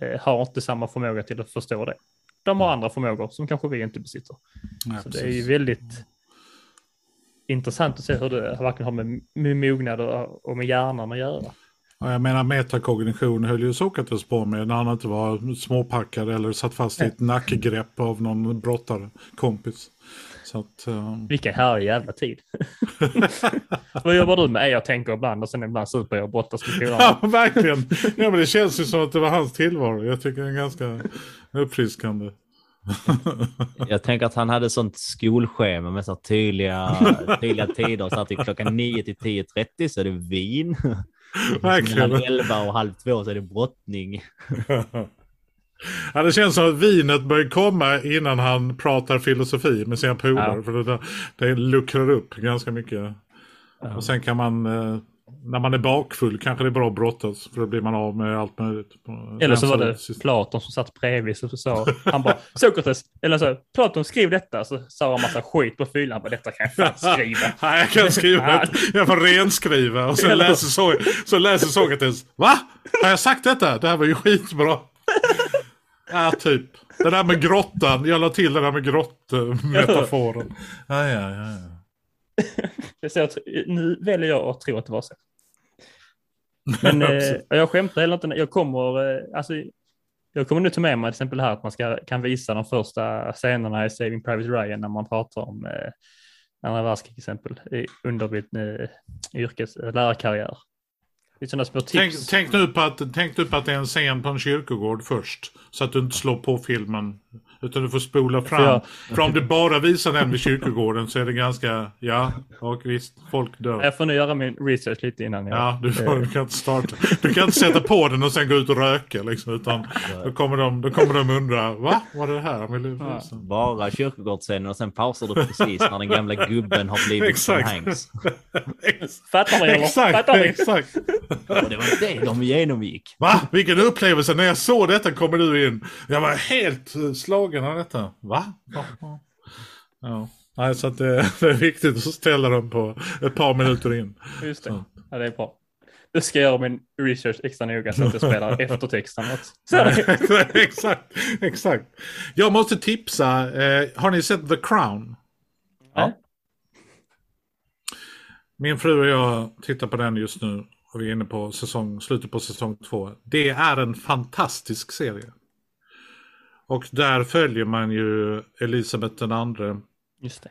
Speaker 1: eh, har inte samma förmåga till att förstå det. De har andra förmågor som kanske vi inte besitter.
Speaker 2: Ja,
Speaker 1: Så det är ju
Speaker 2: precis.
Speaker 1: väldigt intressant att se hur det verkligen har med, med mognad och, med hjärnan att göra.
Speaker 2: Ja, jag menar metakognition höll ju Sokrates på med när han inte var småpackad eller satt fast i ett nackgrepp av någon brottarkompis. Så att, eh,
Speaker 1: Vilken härlig jävla tid. Vad jobbar du med? Jag tänker ibland och sen ibland super jag och brottas med
Speaker 2: ja, verkligen. Ja, men det känns ju som att det var hans tillvaro. Jag tycker det är ganska uppfriskande.
Speaker 3: Jag tänker att han hade sånt skolschema med så här tydliga, tydliga tider. Så att det är klockan 9 till 10.30 så är det vin.
Speaker 2: Verkligen.
Speaker 3: Mellan 11 och halv två så är det brottning.
Speaker 2: Ja, det känns som att vinet börjar komma innan han pratar filosofi med sina polare.
Speaker 1: Ja.
Speaker 2: För det, det luckrar upp ganska mycket. Och sen kan man, eh, när man är bakfull kanske det är bra att brottas. För då blir man av med allt möjligt.
Speaker 1: Eller så var
Speaker 2: rensa
Speaker 1: det
Speaker 2: system.
Speaker 1: Platon som satt bredvid så sa han bara Sokrates, eller så Platon skriv detta så sa han massa skit på fyllan. Han bara detta kan jag fan skriva.
Speaker 2: Nej, jag kan skriva det. Jag får renskriva och sen läser, så, så läser Sokrates. Va? Har jag sagt detta? Det här var ju skitbra. Ja, typ. Det där med grottan. Jag la till det där med grottmetaforen. Ja, ja, ja. ja.
Speaker 1: Så att, nu väljer jag att tro att det var så. Men eh, jag skämtar heller inte. Jag kommer, eh, alltså, jag kommer nu ta med mig till exempel här att man ska, kan visa de första scenerna i Saving Private Ryan när man pratar om eh, andra världskrig till exempel i, under min eh, yrkes, lärarkarriär.
Speaker 2: Tänk, tänk, nu på att, tänk nu på att det är en scen på en kyrkogård först. Så att du inte slår på filmen. Utan du får spola fram.
Speaker 1: jag-
Speaker 2: För om du bara visar den vid kyrkogården så är det ganska, ja, och visst, folk dör.
Speaker 1: Jag får nu göra min research lite innan jag...
Speaker 2: Ja, du, får, du kan inte starta. Du kan inte sätta på den och sen gå ut och röka liksom. Utan då kommer de, då kommer de undra, va? Vad är det här? Vill du
Speaker 1: Ja.
Speaker 3: Bara kyrkogårdsscenen och sen pausar du precis när den gamla gubben har blivit Tom
Speaker 2: Exakt.
Speaker 3: Hanks.
Speaker 1: Fattar ni?
Speaker 2: Exakt,
Speaker 1: Fattar ni?
Speaker 2: exakt.
Speaker 3: Och det var det de genomgick.
Speaker 2: Va? Vilken upplevelse! När jag såg detta kommer du in. Jag var helt eh, slagen av detta. Va? Va? Ja. Nej, så att det, det är viktigt att ställa dem på ett par minuter in.
Speaker 1: Just det. Ja, det är bra. Du ska göra min research extra noga så att jag spelar eftertexten
Speaker 2: exakt, exakt. Jag måste tipsa. Eh, har ni sett The Crown?
Speaker 1: Ja.
Speaker 2: Min fru och jag tittar på den just nu. Och vi är inne på säsong, slutet på säsong två. Det är en fantastisk serie. Och där följer man ju Elisabeth den andre.
Speaker 1: Just det.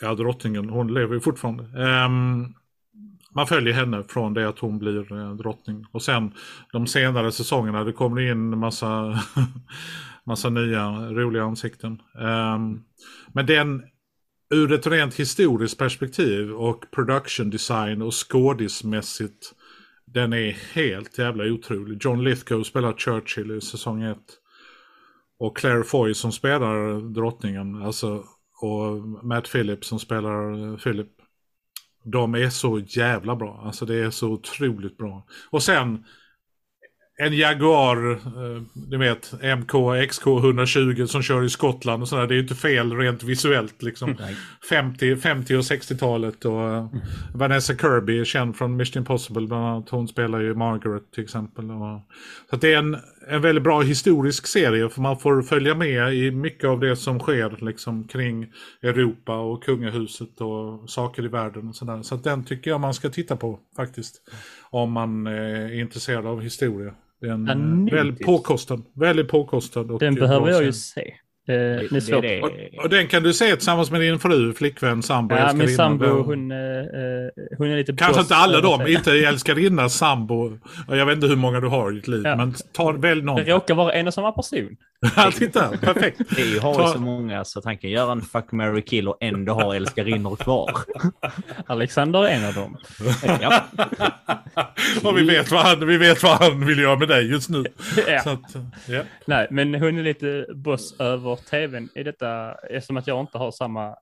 Speaker 2: Ja, drottningen. Hon lever ju fortfarande. Ehm, man följer henne från det att hon blir eh, drottning. Och sen de senare säsongerna, det kommer in massa, massa nya roliga ansikten. Ehm, men den, ur ett rent historiskt perspektiv och production design och skådismässigt, den är helt jävla otrolig. John Lithgow spelar Churchill i säsong ett. Och Claire Foy som spelar drottningen. Alltså, och Matt Phillips som spelar Philip. De är så jävla bra. Alltså det är så otroligt bra. Och sen en Jaguar, eh, du vet, MK, XK 120 som kör i Skottland och sådär. Det är ju inte fel rent visuellt liksom. 50, 50 och 60-talet och eh, Vanessa Kirby känd från Mission Impossible bland annat. Hon spelar ju Margaret till exempel. Och, så det är en, en väldigt bra historisk serie för man får följa med i mycket av det som sker liksom kring Europa och kungahuset och saker i världen och sådär. Så den tycker jag man ska titta på faktiskt. Om man eh, är intresserad av historia. Det är
Speaker 1: Ja,
Speaker 2: eh, väldigt påkostad. Väldigt påkostad. Och
Speaker 1: Den
Speaker 2: eh,
Speaker 1: behöver jag ju se. Eh, det är
Speaker 3: Det är
Speaker 1: svårt.
Speaker 3: det.
Speaker 2: Och, och den kan du se tillsammans med din fru, flickvän, sambo,
Speaker 1: Ja, min
Speaker 2: älskarinna.
Speaker 1: sambo,
Speaker 2: Den-
Speaker 1: hon, eh, eh, hon är lite
Speaker 2: Kanske inte alla dem,
Speaker 1: sig.
Speaker 2: inte älskarinna, sambo. Och Jag vet inte hur många du har i ditt liv,
Speaker 1: Ja.
Speaker 2: men ta väl någon.
Speaker 1: Det råkar vara en och samma person.
Speaker 2: Ja, titta, perfekt.
Speaker 3: EU har ju
Speaker 2: Ta-
Speaker 3: så många så att han kan göra en fuck, marry, kill och ändå ha älskarinnor kvar.
Speaker 1: Alexander är en av dem.
Speaker 3: ja.
Speaker 2: Och vi vet, vad han, vi vet vad han vill göra med dig just nu. Så
Speaker 1: ja.
Speaker 2: att, ja.
Speaker 1: Nej, men hon är lite boss över tvn i detta, eftersom att jag inte har samma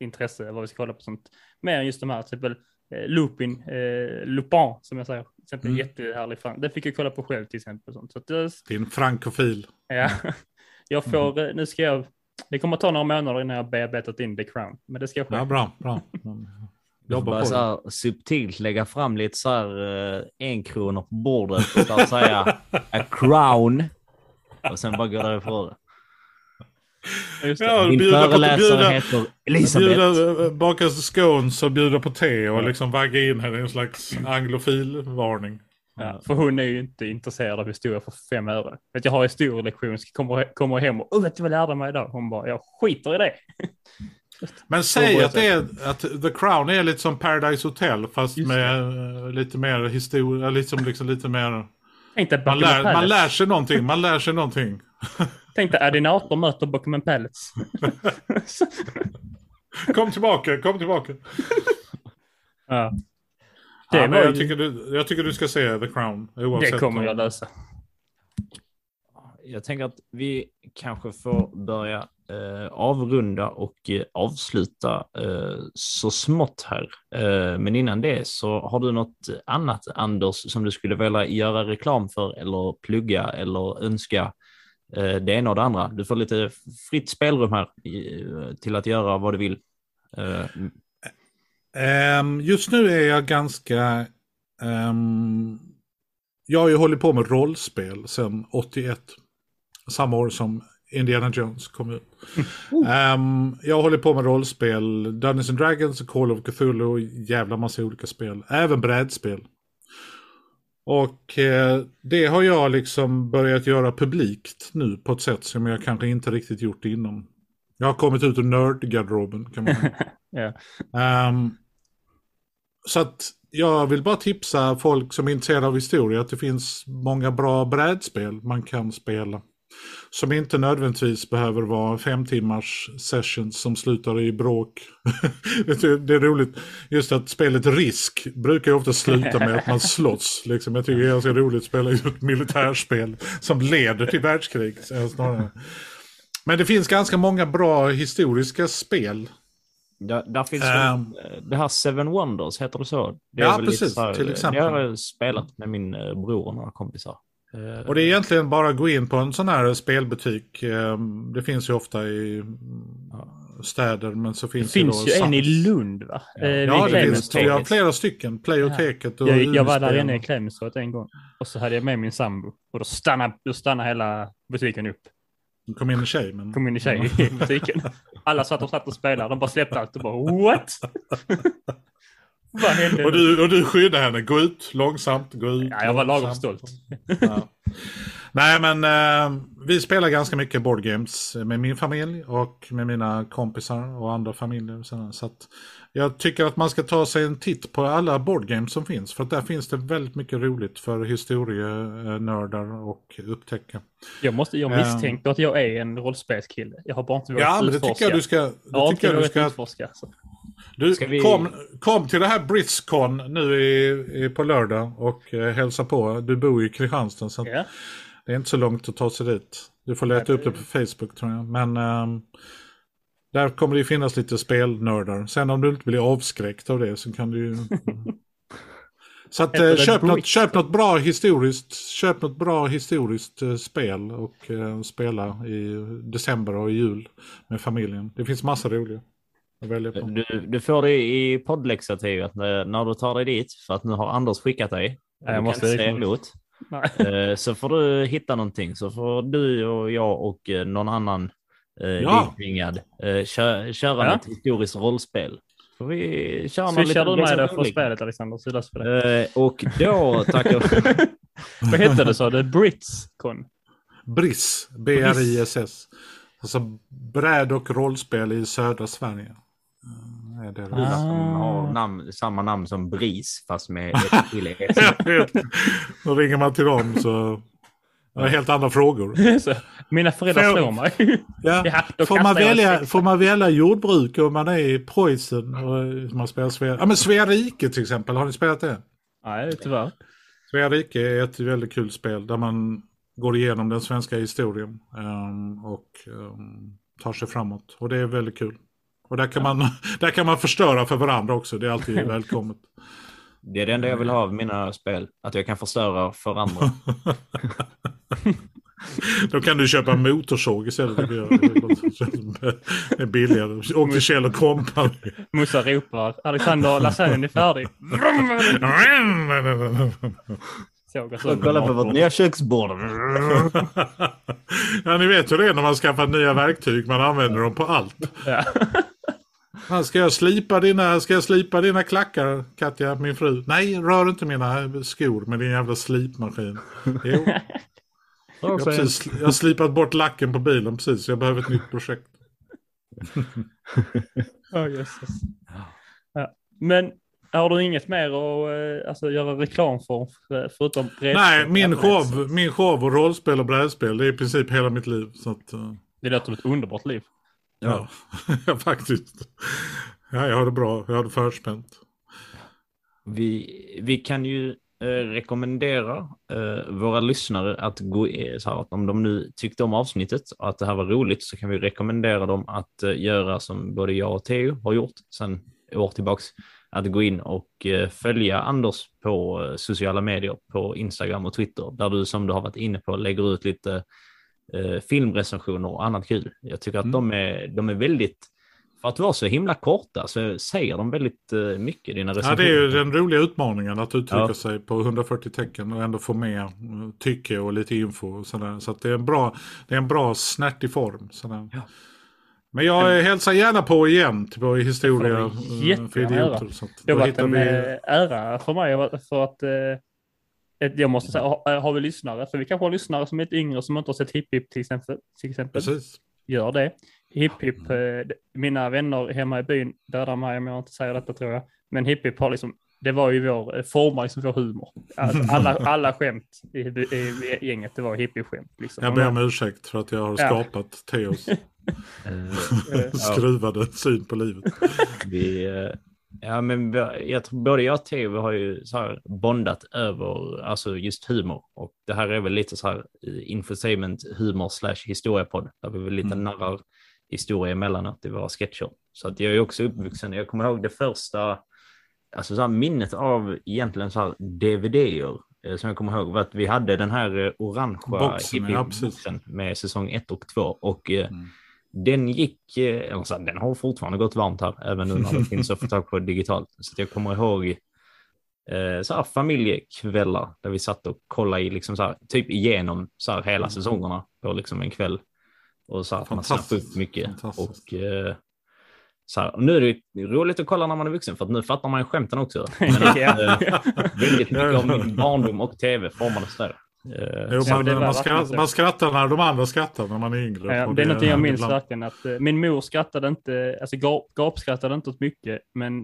Speaker 1: intresse vad vi ska kolla på sånt. Mer än just de här, till exempel eh, Lupin, eh, Lupin som jag säger. Till exempel
Speaker 2: Mm.
Speaker 1: jättehärlig fan. Det fick jag kolla på själv till exempel. Sånt. Så att det,
Speaker 2: Din frankofil.
Speaker 1: ja. Jag
Speaker 2: Mm.
Speaker 1: får, eh, nu ska jag, det kommer att ta några månader innan jag bearbetat in The Crown. Men det ska jag
Speaker 2: Ja,
Speaker 1: själv.
Speaker 2: bra, bra.
Speaker 3: Får
Speaker 2: Jobba
Speaker 3: bara
Speaker 2: på
Speaker 3: så här subtilt lägga fram lite så här eh, en kronor på bordet och säga a crown. Och sen bara gå därifrån.
Speaker 1: Just det.
Speaker 2: Ja,
Speaker 3: Min
Speaker 2: bjuda på-
Speaker 3: föreläsare
Speaker 2: bjuda-
Speaker 3: heter Elisabeth.
Speaker 2: Bjuda, baka scones och bjuda på te och liksom vagga in henne i en slags anglofil-varning.
Speaker 1: Ja, för hon är ju inte intresserad av historia för fem öre. Vet, jag har historielektion, ska kommer, kommer hem och oh, vet du vad jag lärde mig idag? Hon bara, jag skiter i det.
Speaker 2: Men säg att,
Speaker 1: det.
Speaker 2: är, att The Crown är lite som Paradise Hotel fast
Speaker 1: Just
Speaker 2: med eh, lite mer historia, liksom, liksom lite mer...
Speaker 1: Dig
Speaker 2: Man lär, man lär sig någonting, man lär sig någonting.
Speaker 1: Tänk dig Adinator möter Buckingham Palace.
Speaker 2: Kom tillbaka, kom tillbaka.
Speaker 1: ja. Det,
Speaker 2: ja,
Speaker 1: var
Speaker 2: jag,
Speaker 1: ju,
Speaker 2: tycker du, jag tycker du ska se The Crown. Oavsett
Speaker 1: det kommer
Speaker 2: om-
Speaker 1: jag lösa.
Speaker 3: Jag tänker att vi kanske får börja eh, avrunda och eh, avsluta eh, så smått här. Eh, men innan det så har du något annat, Anders, som du skulle vilja göra reklam för eller plugga eller önska det ena och det andra. Du får lite fritt spelrum här eh, till att göra vad du vill. Eh,
Speaker 2: Ehm, just nu är jag ganska... ehm, jag har ju hållit på med rollspel sedan 81. Samma år som Indiana Jones kom ut. Ehm, jag håller på med rollspel, Dungeons and Dragons, Call of Cthulhu jävla massa olika spel. Även brädspel. Och eh, det har jag liksom börjat göra publikt nu på ett sätt som jag kanske inte riktigt gjort innan. Jag har kommit ut ur nördgarderoben kan man säga.
Speaker 1: Ja.
Speaker 2: Ehm, så att jag vill bara tipsa folk som är intresserade av historia att det finns många bra brädspel man kan spela. Som inte nödvändigtvis behöver vara fem timmars sessions som slutar i bråk. det är roligt, just att spelet Risk brukar ju ofta sluta med att man slåss. Liksom. Jag tycker det är ganska roligt att spela ett militärspel som leder till världskrig. eh, Snarare. Men det finns ganska många bra historiska spel.
Speaker 3: Där, där finns eh, det här Seven Wonders, heter det så? Det
Speaker 2: Ja, precis,
Speaker 3: här-
Speaker 2: till exempel.
Speaker 3: Det har jag spelat med min eh, bror och några kompisar. Eh,
Speaker 2: Och det är egentligen bara att gå in på en sån här spelbutik. Ehm, Det finns ju ofta i städer men så
Speaker 1: Det
Speaker 2: finns,
Speaker 1: finns
Speaker 2: det
Speaker 1: ju
Speaker 2: då
Speaker 1: en i. Lund va?
Speaker 3: Ja.
Speaker 1: Eh,
Speaker 2: Ja, det finns vi har flera stycken. Playoteket och
Speaker 1: jag, jag var där inne i Clemenstorget en gång. Och så hade jag med min sambo. Och då stannade, då stannade hela butiken upp.
Speaker 2: Det kom in en tjej. Men...
Speaker 1: kom in en tjej i butiken. Alla satt och satt och spelade. De bara släppte allt och bara what? Vad hände?
Speaker 2: Och, du, och du skyddade henne. Gå ut långsamt. Gå ut.
Speaker 1: Ja, jag var lagom stolt.
Speaker 2: Ja. Nej men eh, vi spelar ganska mycket board games med min familj och med mina kompisar och andra familjer. och sådär. Så jag tycker att man ska ta sig en titt på alla board games som finns. För att där finns det väldigt mycket roligt för historienördar och upptäcka.
Speaker 1: Jag, måste, jag
Speaker 2: Ehm.
Speaker 1: misstänkte att jag är en rollspelskille. Jag har bara inte vågat
Speaker 2: Ja men det
Speaker 1: utforska.
Speaker 2: tycker jag du ska... Det
Speaker 1: har
Speaker 2: tycker jag du ska
Speaker 1: utforska. Så.
Speaker 2: Du,
Speaker 3: vi-
Speaker 2: kom, kom till det här Blizzcon nu i, i, på lördag och eh, hälsa på. Du bor i Kristianstad så
Speaker 1: Ja.
Speaker 2: det är inte så långt att ta sig dit. Du får leta upp det på Facebook tror jag. Men ehm, där kommer det ju finnas lite spelnördar. Sen om du inte blir avskräckt av det så kan du ju... Så att, eh, köp, något, köp något bra historiskt, köp något bra historiskt eh, spel och eh, spela i december och i jul med familjen. Det finns massa roliga.
Speaker 3: Du, du får det i poddläxa till att när, du tar dig dit, för att nu har Anders skickat dig.
Speaker 1: Ja, jag måste
Speaker 3: säga emot.
Speaker 1: Nej.
Speaker 3: Eh, Så får du hitta någonting, så får du och jag och eh, någon annan eh,
Speaker 2: Ja.
Speaker 3: likvingad eh, kö, köra
Speaker 1: Ja.
Speaker 3: något historiskt rollspel. Får vi köra någon
Speaker 1: Swishar du med det för spelet Alexander? Så vi det.
Speaker 3: Eh, Och då tackar
Speaker 1: Vad hette det sa du? Britscon?
Speaker 2: BRIS, B-R-I-S-S. Alltså bräd och rollspel i södra Sverige. Är det?
Speaker 1: Ah.
Speaker 3: som har namn, samma namn som BRIS, fast med ett till E.
Speaker 2: Jag. Då ringer man till dem så... Det är helt andra frågor.
Speaker 1: Så, Mina föräldrar
Speaker 2: Får-
Speaker 1: slår mig.
Speaker 2: Ja.
Speaker 1: Ja,
Speaker 2: Får, man
Speaker 1: jag
Speaker 2: välja, får man välja jordbruk om man är i Preussen och man spelar Svea... Ja men Svea rike till exempel, har ni spelat det?
Speaker 1: Nej, tyvärr.
Speaker 2: Svea rike är ett väldigt kul spel där man går igenom den svenska historien ehm, och ehm, tar sig framåt. Och det är väldigt kul. Och där kan, man, där kan man förstöra för varandra också, det är alltid välkommet.
Speaker 3: Det är det enda jag vill ha av mina spel, att jag kan förstöra för andra.
Speaker 2: Då kan du köpa en motorsåg istället. Det är billigare. Åk till Kjell och Company.
Speaker 1: Mussa ropar Alexander, lasagnen är färdig. Sönder
Speaker 3: Kolla på vårt nya köksbord.
Speaker 2: Ja, ni vet hur det är när man skaffar nya verktyg. Man använder dem på allt.
Speaker 1: Ja.
Speaker 2: Ska jag slipa dina, ska jag slipa dina klackar, Katja, min fru? Nej, rör inte mina skor med din jävla slipmaskin. Jo, jag har, precis, jag har slipat bort lacken på bilen precis, så jag behöver ett nytt projekt.
Speaker 1: Ja, jösses. Ja. Men har du inget mer att eh, alltså, göra reklam för, för- förutom brädspel?
Speaker 2: Nej, min show, min show och rollspel och brädspel, det är i princip hela mitt liv. Så att, eh,
Speaker 1: Det låter som ett underbart liv.
Speaker 2: Ja, ja faktiskt. Ja, jag har det bra, jag har det förspänt.
Speaker 3: Vi, vi kan ju eh, rekommendera eh, våra lyssnare att gå i- så här, att om de nu tyckte om avsnittet och att det här var roligt så kan vi rekommendera dem att eh, göra som både jag och Theo har gjort sedan år tillbaks. Att gå in och eh, följa Anders på eh, sociala medier, på Instagram och Twitter, där du som du har varit inne på lägger ut lite eh, filmrecensioner och annat kul. Jag tycker att
Speaker 2: Mm.
Speaker 3: de, är, de är väldigt, för att vara så himla korta så säger de väldigt eh, mycket, dina
Speaker 2: Ja,
Speaker 3: recensioner.
Speaker 2: det är ju den roliga utmaningen att uttrycka
Speaker 3: Ja.
Speaker 2: sig på 140 tecken och ändå få med eh, tycke och lite info. Och sådär. Så att det är en bra, det är en bra snärtig form. Sådär.
Speaker 3: Ja.
Speaker 2: Men jag hälsar gärna på igen till vår historia eh, för idioter.
Speaker 1: Det har varit en
Speaker 2: vi...
Speaker 1: ära för mig för att jag måste säga, har, har vi lyssnare? För vi kanske har lyssnare som är lite yngre som inte har sett Hipp Hipp till exempel. Till exempel.
Speaker 2: Precis.
Speaker 1: Gör det. Hipp Hipp, eh, mina vänner hemma i byn dödar mig om jag inte säger detta tror jag. Men Hipp Hipp har liksom, det var ju vår, eh, formar liksom vår humor. Alltså, alla, alla skämt i, i, i gänget, det var Hipp Hipp-skämt. Liksom.
Speaker 2: Jag ber om ursäkt för att jag har
Speaker 1: Ja.
Speaker 2: skapat Theos
Speaker 3: Eh,
Speaker 2: skruvade syn på livet.
Speaker 3: Vi, eh, ja, men jag tror både jag och Theo har ju så bondat över alltså just humor. Och det här är väl lite så här eh, infotainment humor slash historiepodd. Där vi väl lite
Speaker 2: Mm.
Speaker 3: narrar historia emellanåt i våra sketcher. Så att jag är också uppvuxen. Jag kommer ihåg det första, alltså så minnet av egentligen så här DVD-er eh, som jag kommer ihåg var att vi hade den här eh, orangea
Speaker 2: Boxen, ja,
Speaker 3: med säsong 1 och 2. Och
Speaker 2: Mm.
Speaker 3: Den gick, eller så, här, den har fortfarande gått varmt här, även nu när det finns att få tag på digitalt. Så jag kommer ihåg eh, så här, familjekvällar där vi satt och kollade i, liksom så här, typ igenom så här, hela säsongerna på liksom en kväll. Och så här, man
Speaker 2: Fantastiskt.
Speaker 3: upp mycket. Och, eh, så här, nu är det roligt att kolla när man är vuxen, för att nu fattar man ju skämten också. Men
Speaker 1: Ja.
Speaker 3: väldigt mycket av min barndom och tv formades där. Eh,
Speaker 2: Jo, man, man, skrattar, man skrattar när de andra skrattar när man är yngre.
Speaker 1: Ja, det är någonting jag minns
Speaker 2: ibland-
Speaker 1: verkligen att eh, min mor skrattade inte, alltså gap, gapskrattade inte åt mycket, men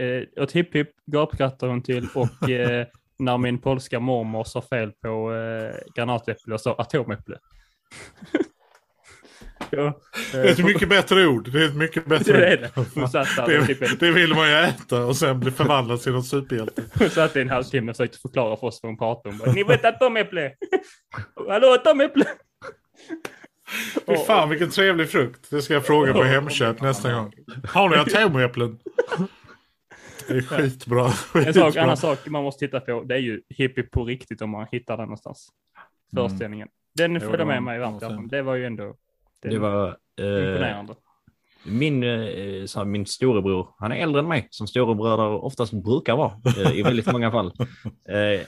Speaker 1: eh, åt hipp hipp gapskrattade hon till och eh, när min polska mormor sa fel på eh, granatäpple och sa atomäpple. ja, eh,
Speaker 2: Det är ett mycket bättre ord. Det är ett mycket bättre
Speaker 1: det är
Speaker 2: ord.
Speaker 1: det. Hon satt där och typ,
Speaker 2: Det, det vill man ju äta och sen bli förvandlad till någon superhjälte.
Speaker 1: hon satt i en halvtimme och försökte förklara för oss vad hon pratade om. Bara, Ni vet atomäpple! Hallå atomäpple!
Speaker 2: Fy fan vilken trevlig frukt. Det ska jag fråga på Hemköp nästa gång. Har ni atomäpplen? Det är skitbra.
Speaker 1: En
Speaker 2: skitbra.
Speaker 1: sak, annan sak man måste titta på, det är ju hippie på riktigt om man hittar den någonstans. Föreställningen. Den följde med mig varmt.
Speaker 2: Det var
Speaker 1: ju ändå
Speaker 3: Det var eh,
Speaker 1: imponerande.
Speaker 3: min, eh, så min storebror, han är äldre än mig, som storebröder oftast brukar vara eh, i väldigt många fall. Eh,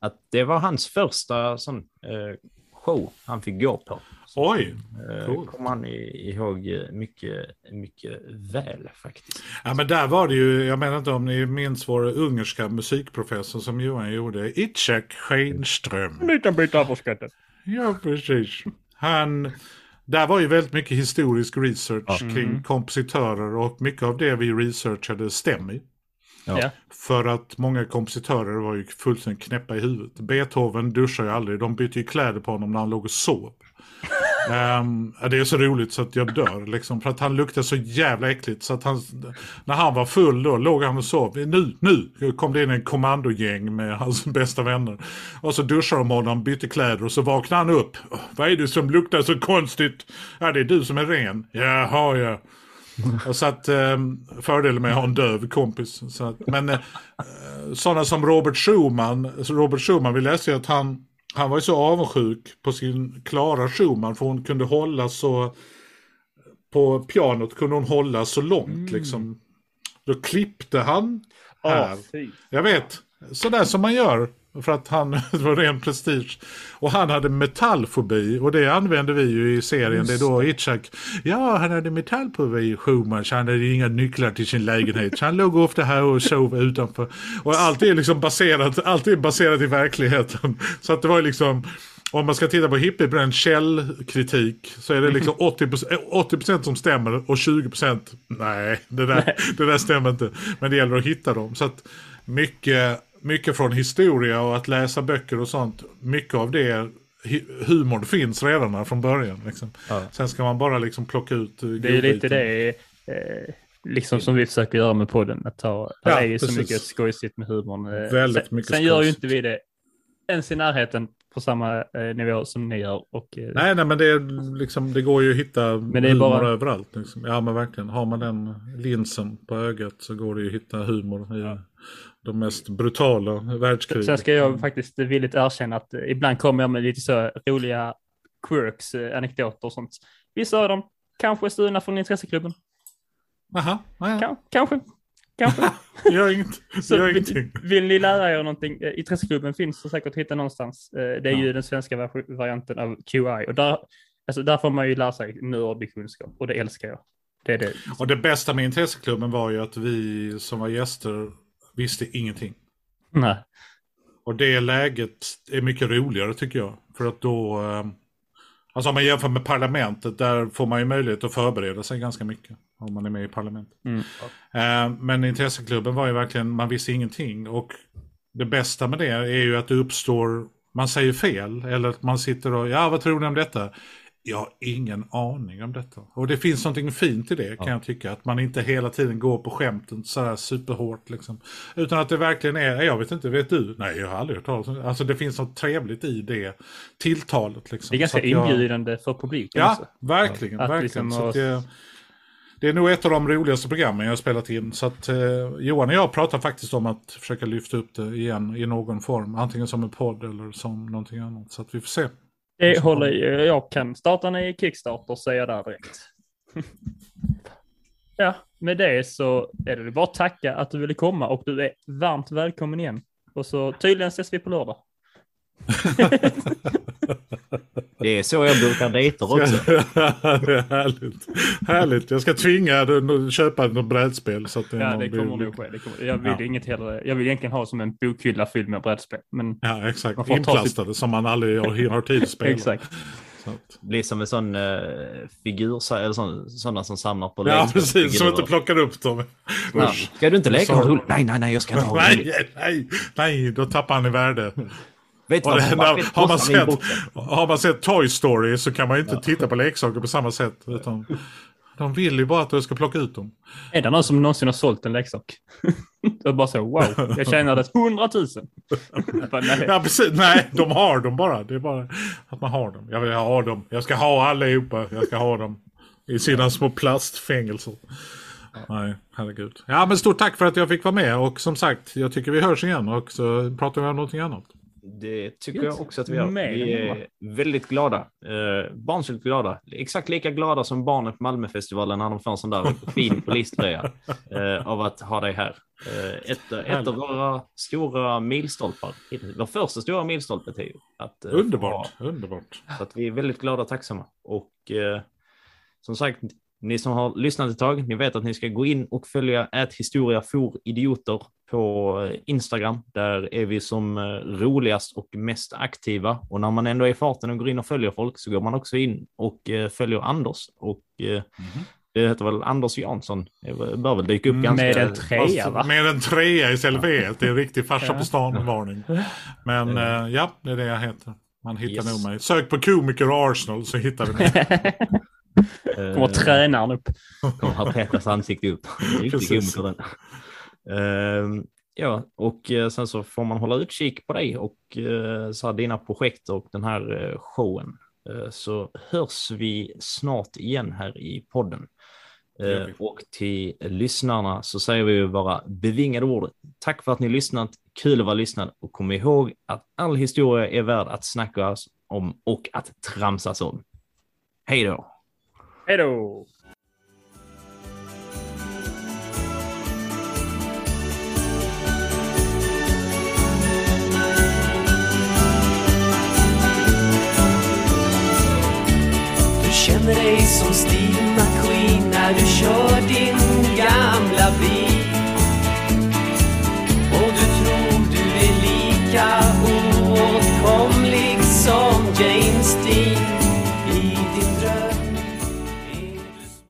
Speaker 3: att det var hans första sån, eh, show han fick gå på.
Speaker 2: Oj.
Speaker 3: Eh,
Speaker 2: Coolt.
Speaker 3: kommer han i- ihåg mycket, mycket väl faktiskt.
Speaker 2: Ja men där var det ju, jag menar inte om ni minns vår ungerska musikprofessor som Johan gjorde, Itzhak Schenström.
Speaker 1: En liten bit överskattat.
Speaker 2: Ja precis. Han, där var ju väldigt mycket historisk research
Speaker 1: Mm.
Speaker 2: kring kompositörer och mycket av det vi researchade stämmer.
Speaker 3: Ja.
Speaker 2: För att många kompositörer var ju fullständigt knäppa i huvudet. Beethoven duschar ju aldrig, de bytte ju kläder på honom när han låg och sov. Um, det är så roligt så att jag dör liksom. För att han luktade så jävla äckligt. Så att han, när han var full då låg han och sov. Nu, nu kom det in en kommandogäng med hans bästa vänner. Och så duschade de honom, bytte kläder och så vaknade han upp. Vad är det som luktar så konstigt? Ja, det är du som är ren. Jaha, ja. Och så att um, fördelen med att ha en döv kompis. Så att, men uh, sådana som Robert Schumann, Robert Schumann, vi läste ju att han, han var ju så avundsjuk på sin Klara Schumann för hon kunde hålla så, på pianot kunde hon hålla så långt liksom. Då klippte han här.
Speaker 1: Fy.
Speaker 2: Jag vet, sådär som man gör. För att han, det var ren prestige. Och han hade metallfobi och det använde vi ju i serien. Det är då Itzhak, ja han hade metallfobi Schumann så han hade inga nycklar till sin lägenhet. Så han låg ofta här och sov utanför. Och allt är liksom baserat, allt är baserat i verkligheten. Så att det var liksom, om man ska titta på hippiebränd källkritik så är det liksom 80%, 80 som stämmer och 20% nej, det där, det där stämmer inte. Men det gäller att hitta dem. Så att mycket, mycket från historia och att läsa böcker och sånt, mycket av det hu- humorn finns redan här från början. Liksom.
Speaker 3: Ja.
Speaker 2: Sen ska man bara liksom plocka ut eh,
Speaker 1: Det är lite det eh, liksom som vi försöker göra med podden. Att ta, det
Speaker 2: Ja,
Speaker 1: är ju så mycket skojsigt med humorn. Eh,
Speaker 2: Väldigt
Speaker 1: sen,
Speaker 2: mycket
Speaker 1: Sen gör ju inte vi det ens i närheten på samma eh, nivå som ni gör. Och, eh,
Speaker 2: Nej, nej, men det, är liksom, det går ju att hitta
Speaker 1: Men det är
Speaker 2: humor
Speaker 1: bara-
Speaker 2: överallt. Liksom. Ja, men verkligen. Har man den linsen på ögat så går det ju att hitta humor i de mest brutala världskrigen.
Speaker 1: Sen ska jag faktiskt villigt erkänna att ibland kommer jag med lite så roliga quirks, eh, anekdoter och sånt. Vissa av dem kanske är stulna från intresseklubben.
Speaker 2: Jaha, ja, ja.
Speaker 1: Kan, kanske. Kanske.
Speaker 2: gör inget.
Speaker 1: Så
Speaker 2: gör
Speaker 1: vill,
Speaker 2: ingenting.
Speaker 1: vill ni lära er någonting? eh, Intresseklubben finns det säkert att hitta någonstans. Eh, Det är ju den svenska var- varianten av QI. Och där, alltså där får man ju lära sig nördig kunskap. Och det älskar jag. Det är det.
Speaker 2: Och det bästa med intresseklubben var ju att vi som var gäster visste ingenting.
Speaker 1: Nej.
Speaker 2: Och det läget är mycket roligare tycker jag. För att då, eh, alltså om man jämför med parlamentet, där får man ju möjlighet att förbereda sig ganska mycket. Om man är med i parlamentet.
Speaker 1: Mm.
Speaker 2: Eh, men intresseklubben var ju verkligen, man visste ingenting. Och det bästa med det är ju att det uppstår, man säger fel. Eller att man sitter och, ja vad tror ni om detta? Jag har ingen aning om detta. Och det finns någonting fint i det kan jag tycka. Att man inte hela tiden går på skämten sådär superhårt liksom. Utan att det verkligen är, jag vet inte, vet du? Nej, jag har aldrig hört talas om det. Alltså det finns något trevligt i det tilltalet liksom.
Speaker 1: Det är ganska
Speaker 2: jag-
Speaker 1: inbjudande för publiken
Speaker 2: Ja,
Speaker 1: också.
Speaker 2: verkligen.
Speaker 1: Att
Speaker 2: verkligen.
Speaker 1: liksom
Speaker 2: det, det är nog ett av de roligaste programmen jag har spelat in. Så att eh, Johan och jag pratar faktiskt om att försöka lyfta upp det igen i någon form. Antingen som en podd eller som någonting annat. Så att vi får se.
Speaker 1: Det håller jag kan starta en i Kickstarter säger jag där direkt. ja, med det så är det bara att tacka att du ville komma och du är varmt välkommen igen. Och så tydligen ses vi på lördag.
Speaker 3: Det är så jag brukar dejter också.
Speaker 2: det är härligt. härligt. Jag ska tvinga dig att köpa något brädspel. Så att det är
Speaker 1: Ja, det kommer nog ske. Det kommer, jag vill
Speaker 2: Ja.
Speaker 1: inget hellre. Jag vill egentligen ha som en bokhylla fylld med brädspel. Men
Speaker 2: Ja, exakt.
Speaker 1: Man får ta
Speaker 2: Inplastade som man aldrig har, har tid att spela.
Speaker 1: exakt.
Speaker 3: Blir som en sån uh, figur, eller sån, sådana som samlar på
Speaker 2: ja, precis. Som inte plockar upp dem.
Speaker 3: Ja. Ska du inte leka
Speaker 2: Så-
Speaker 3: roligt? Nej, nej, nej, jag ska inte ha roligt.
Speaker 2: Nej, nej, nej, då tappar han i värde.
Speaker 3: Vet vad?
Speaker 2: när,
Speaker 3: vet
Speaker 2: har, man sett, har man sett Toy Story så kan man ju inte titta på leksaker på samma sätt. Utan De vill ju bara att du ska plocka ut dem.
Speaker 1: Är det någon som någonsin har sålt en leksak? och bara så, wow, jag tjänade 100 000. bara, nej.
Speaker 2: Ja, precis. Nej, de har dem bara. Det är bara att man har dem. Jag vill ha dem. Jag ska ha allihopa. Jag ska ha dem. I sina små plastfängelser. Nej, herregud. Ja, men stort tack för att jag fick vara med. Och som sagt, jag tycker vi hörs igen. Och så pratar vi om någonting annat.
Speaker 3: Det tycker jag också att vi gör. Vi är väldigt glada. Eh, barnsligt glada. Exakt lika glada som barnen på Malmöfestivalen när de får en sån där fin poliströja eh, av att ha dig här. Eh, ett, ett av våra stora milstolpar. Vår första stora milstolpe, Theo. Att,
Speaker 2: eh, underbart, få, underbart.
Speaker 3: Så att vi är väldigt glada och tacksamma. Och eh, som sagt, ni som har lyssnat ett tag, ni vet att ni ska gå in och följa ät historia for idioter på Instagram. Där är vi som eh, roligast och mest aktiva. Och när man ändå är i farten och går in och följer folk så går man också in och eh, följer Anders. Och mm -hmm. det heter väl Anders Jansson. Det bör väl dyka upp ganska...
Speaker 1: Med en trea va?
Speaker 2: Med en trea istället för ett. Det är en riktig farsa på stan-varning. Men ja, det är det jag heter. Man hittar yes. nog mig. Sök på komiker Arsenal så hittar du mig.
Speaker 1: Kommer tränaren upp.
Speaker 3: Kommer ha Petras ansikte upp. Riktig komiker den. Uh, ja, och uh, sen så får man hålla utkik på dig och uh, så här, dina projekt och den här uh, showen. så hörs vi snart igen här i podden. Och till lyssnarna så säger vi våra bevingade ord. Tack för att ni lyssnat. Kul att vara lyssnad och kom ihåg att all historia är värd att snacka om och att tramsas om. Hej då!
Speaker 1: Hej då! Känner dig som Steve McQueen när du kör din gamla bil. Och du tror du är lika oåtkomlig som James Dean.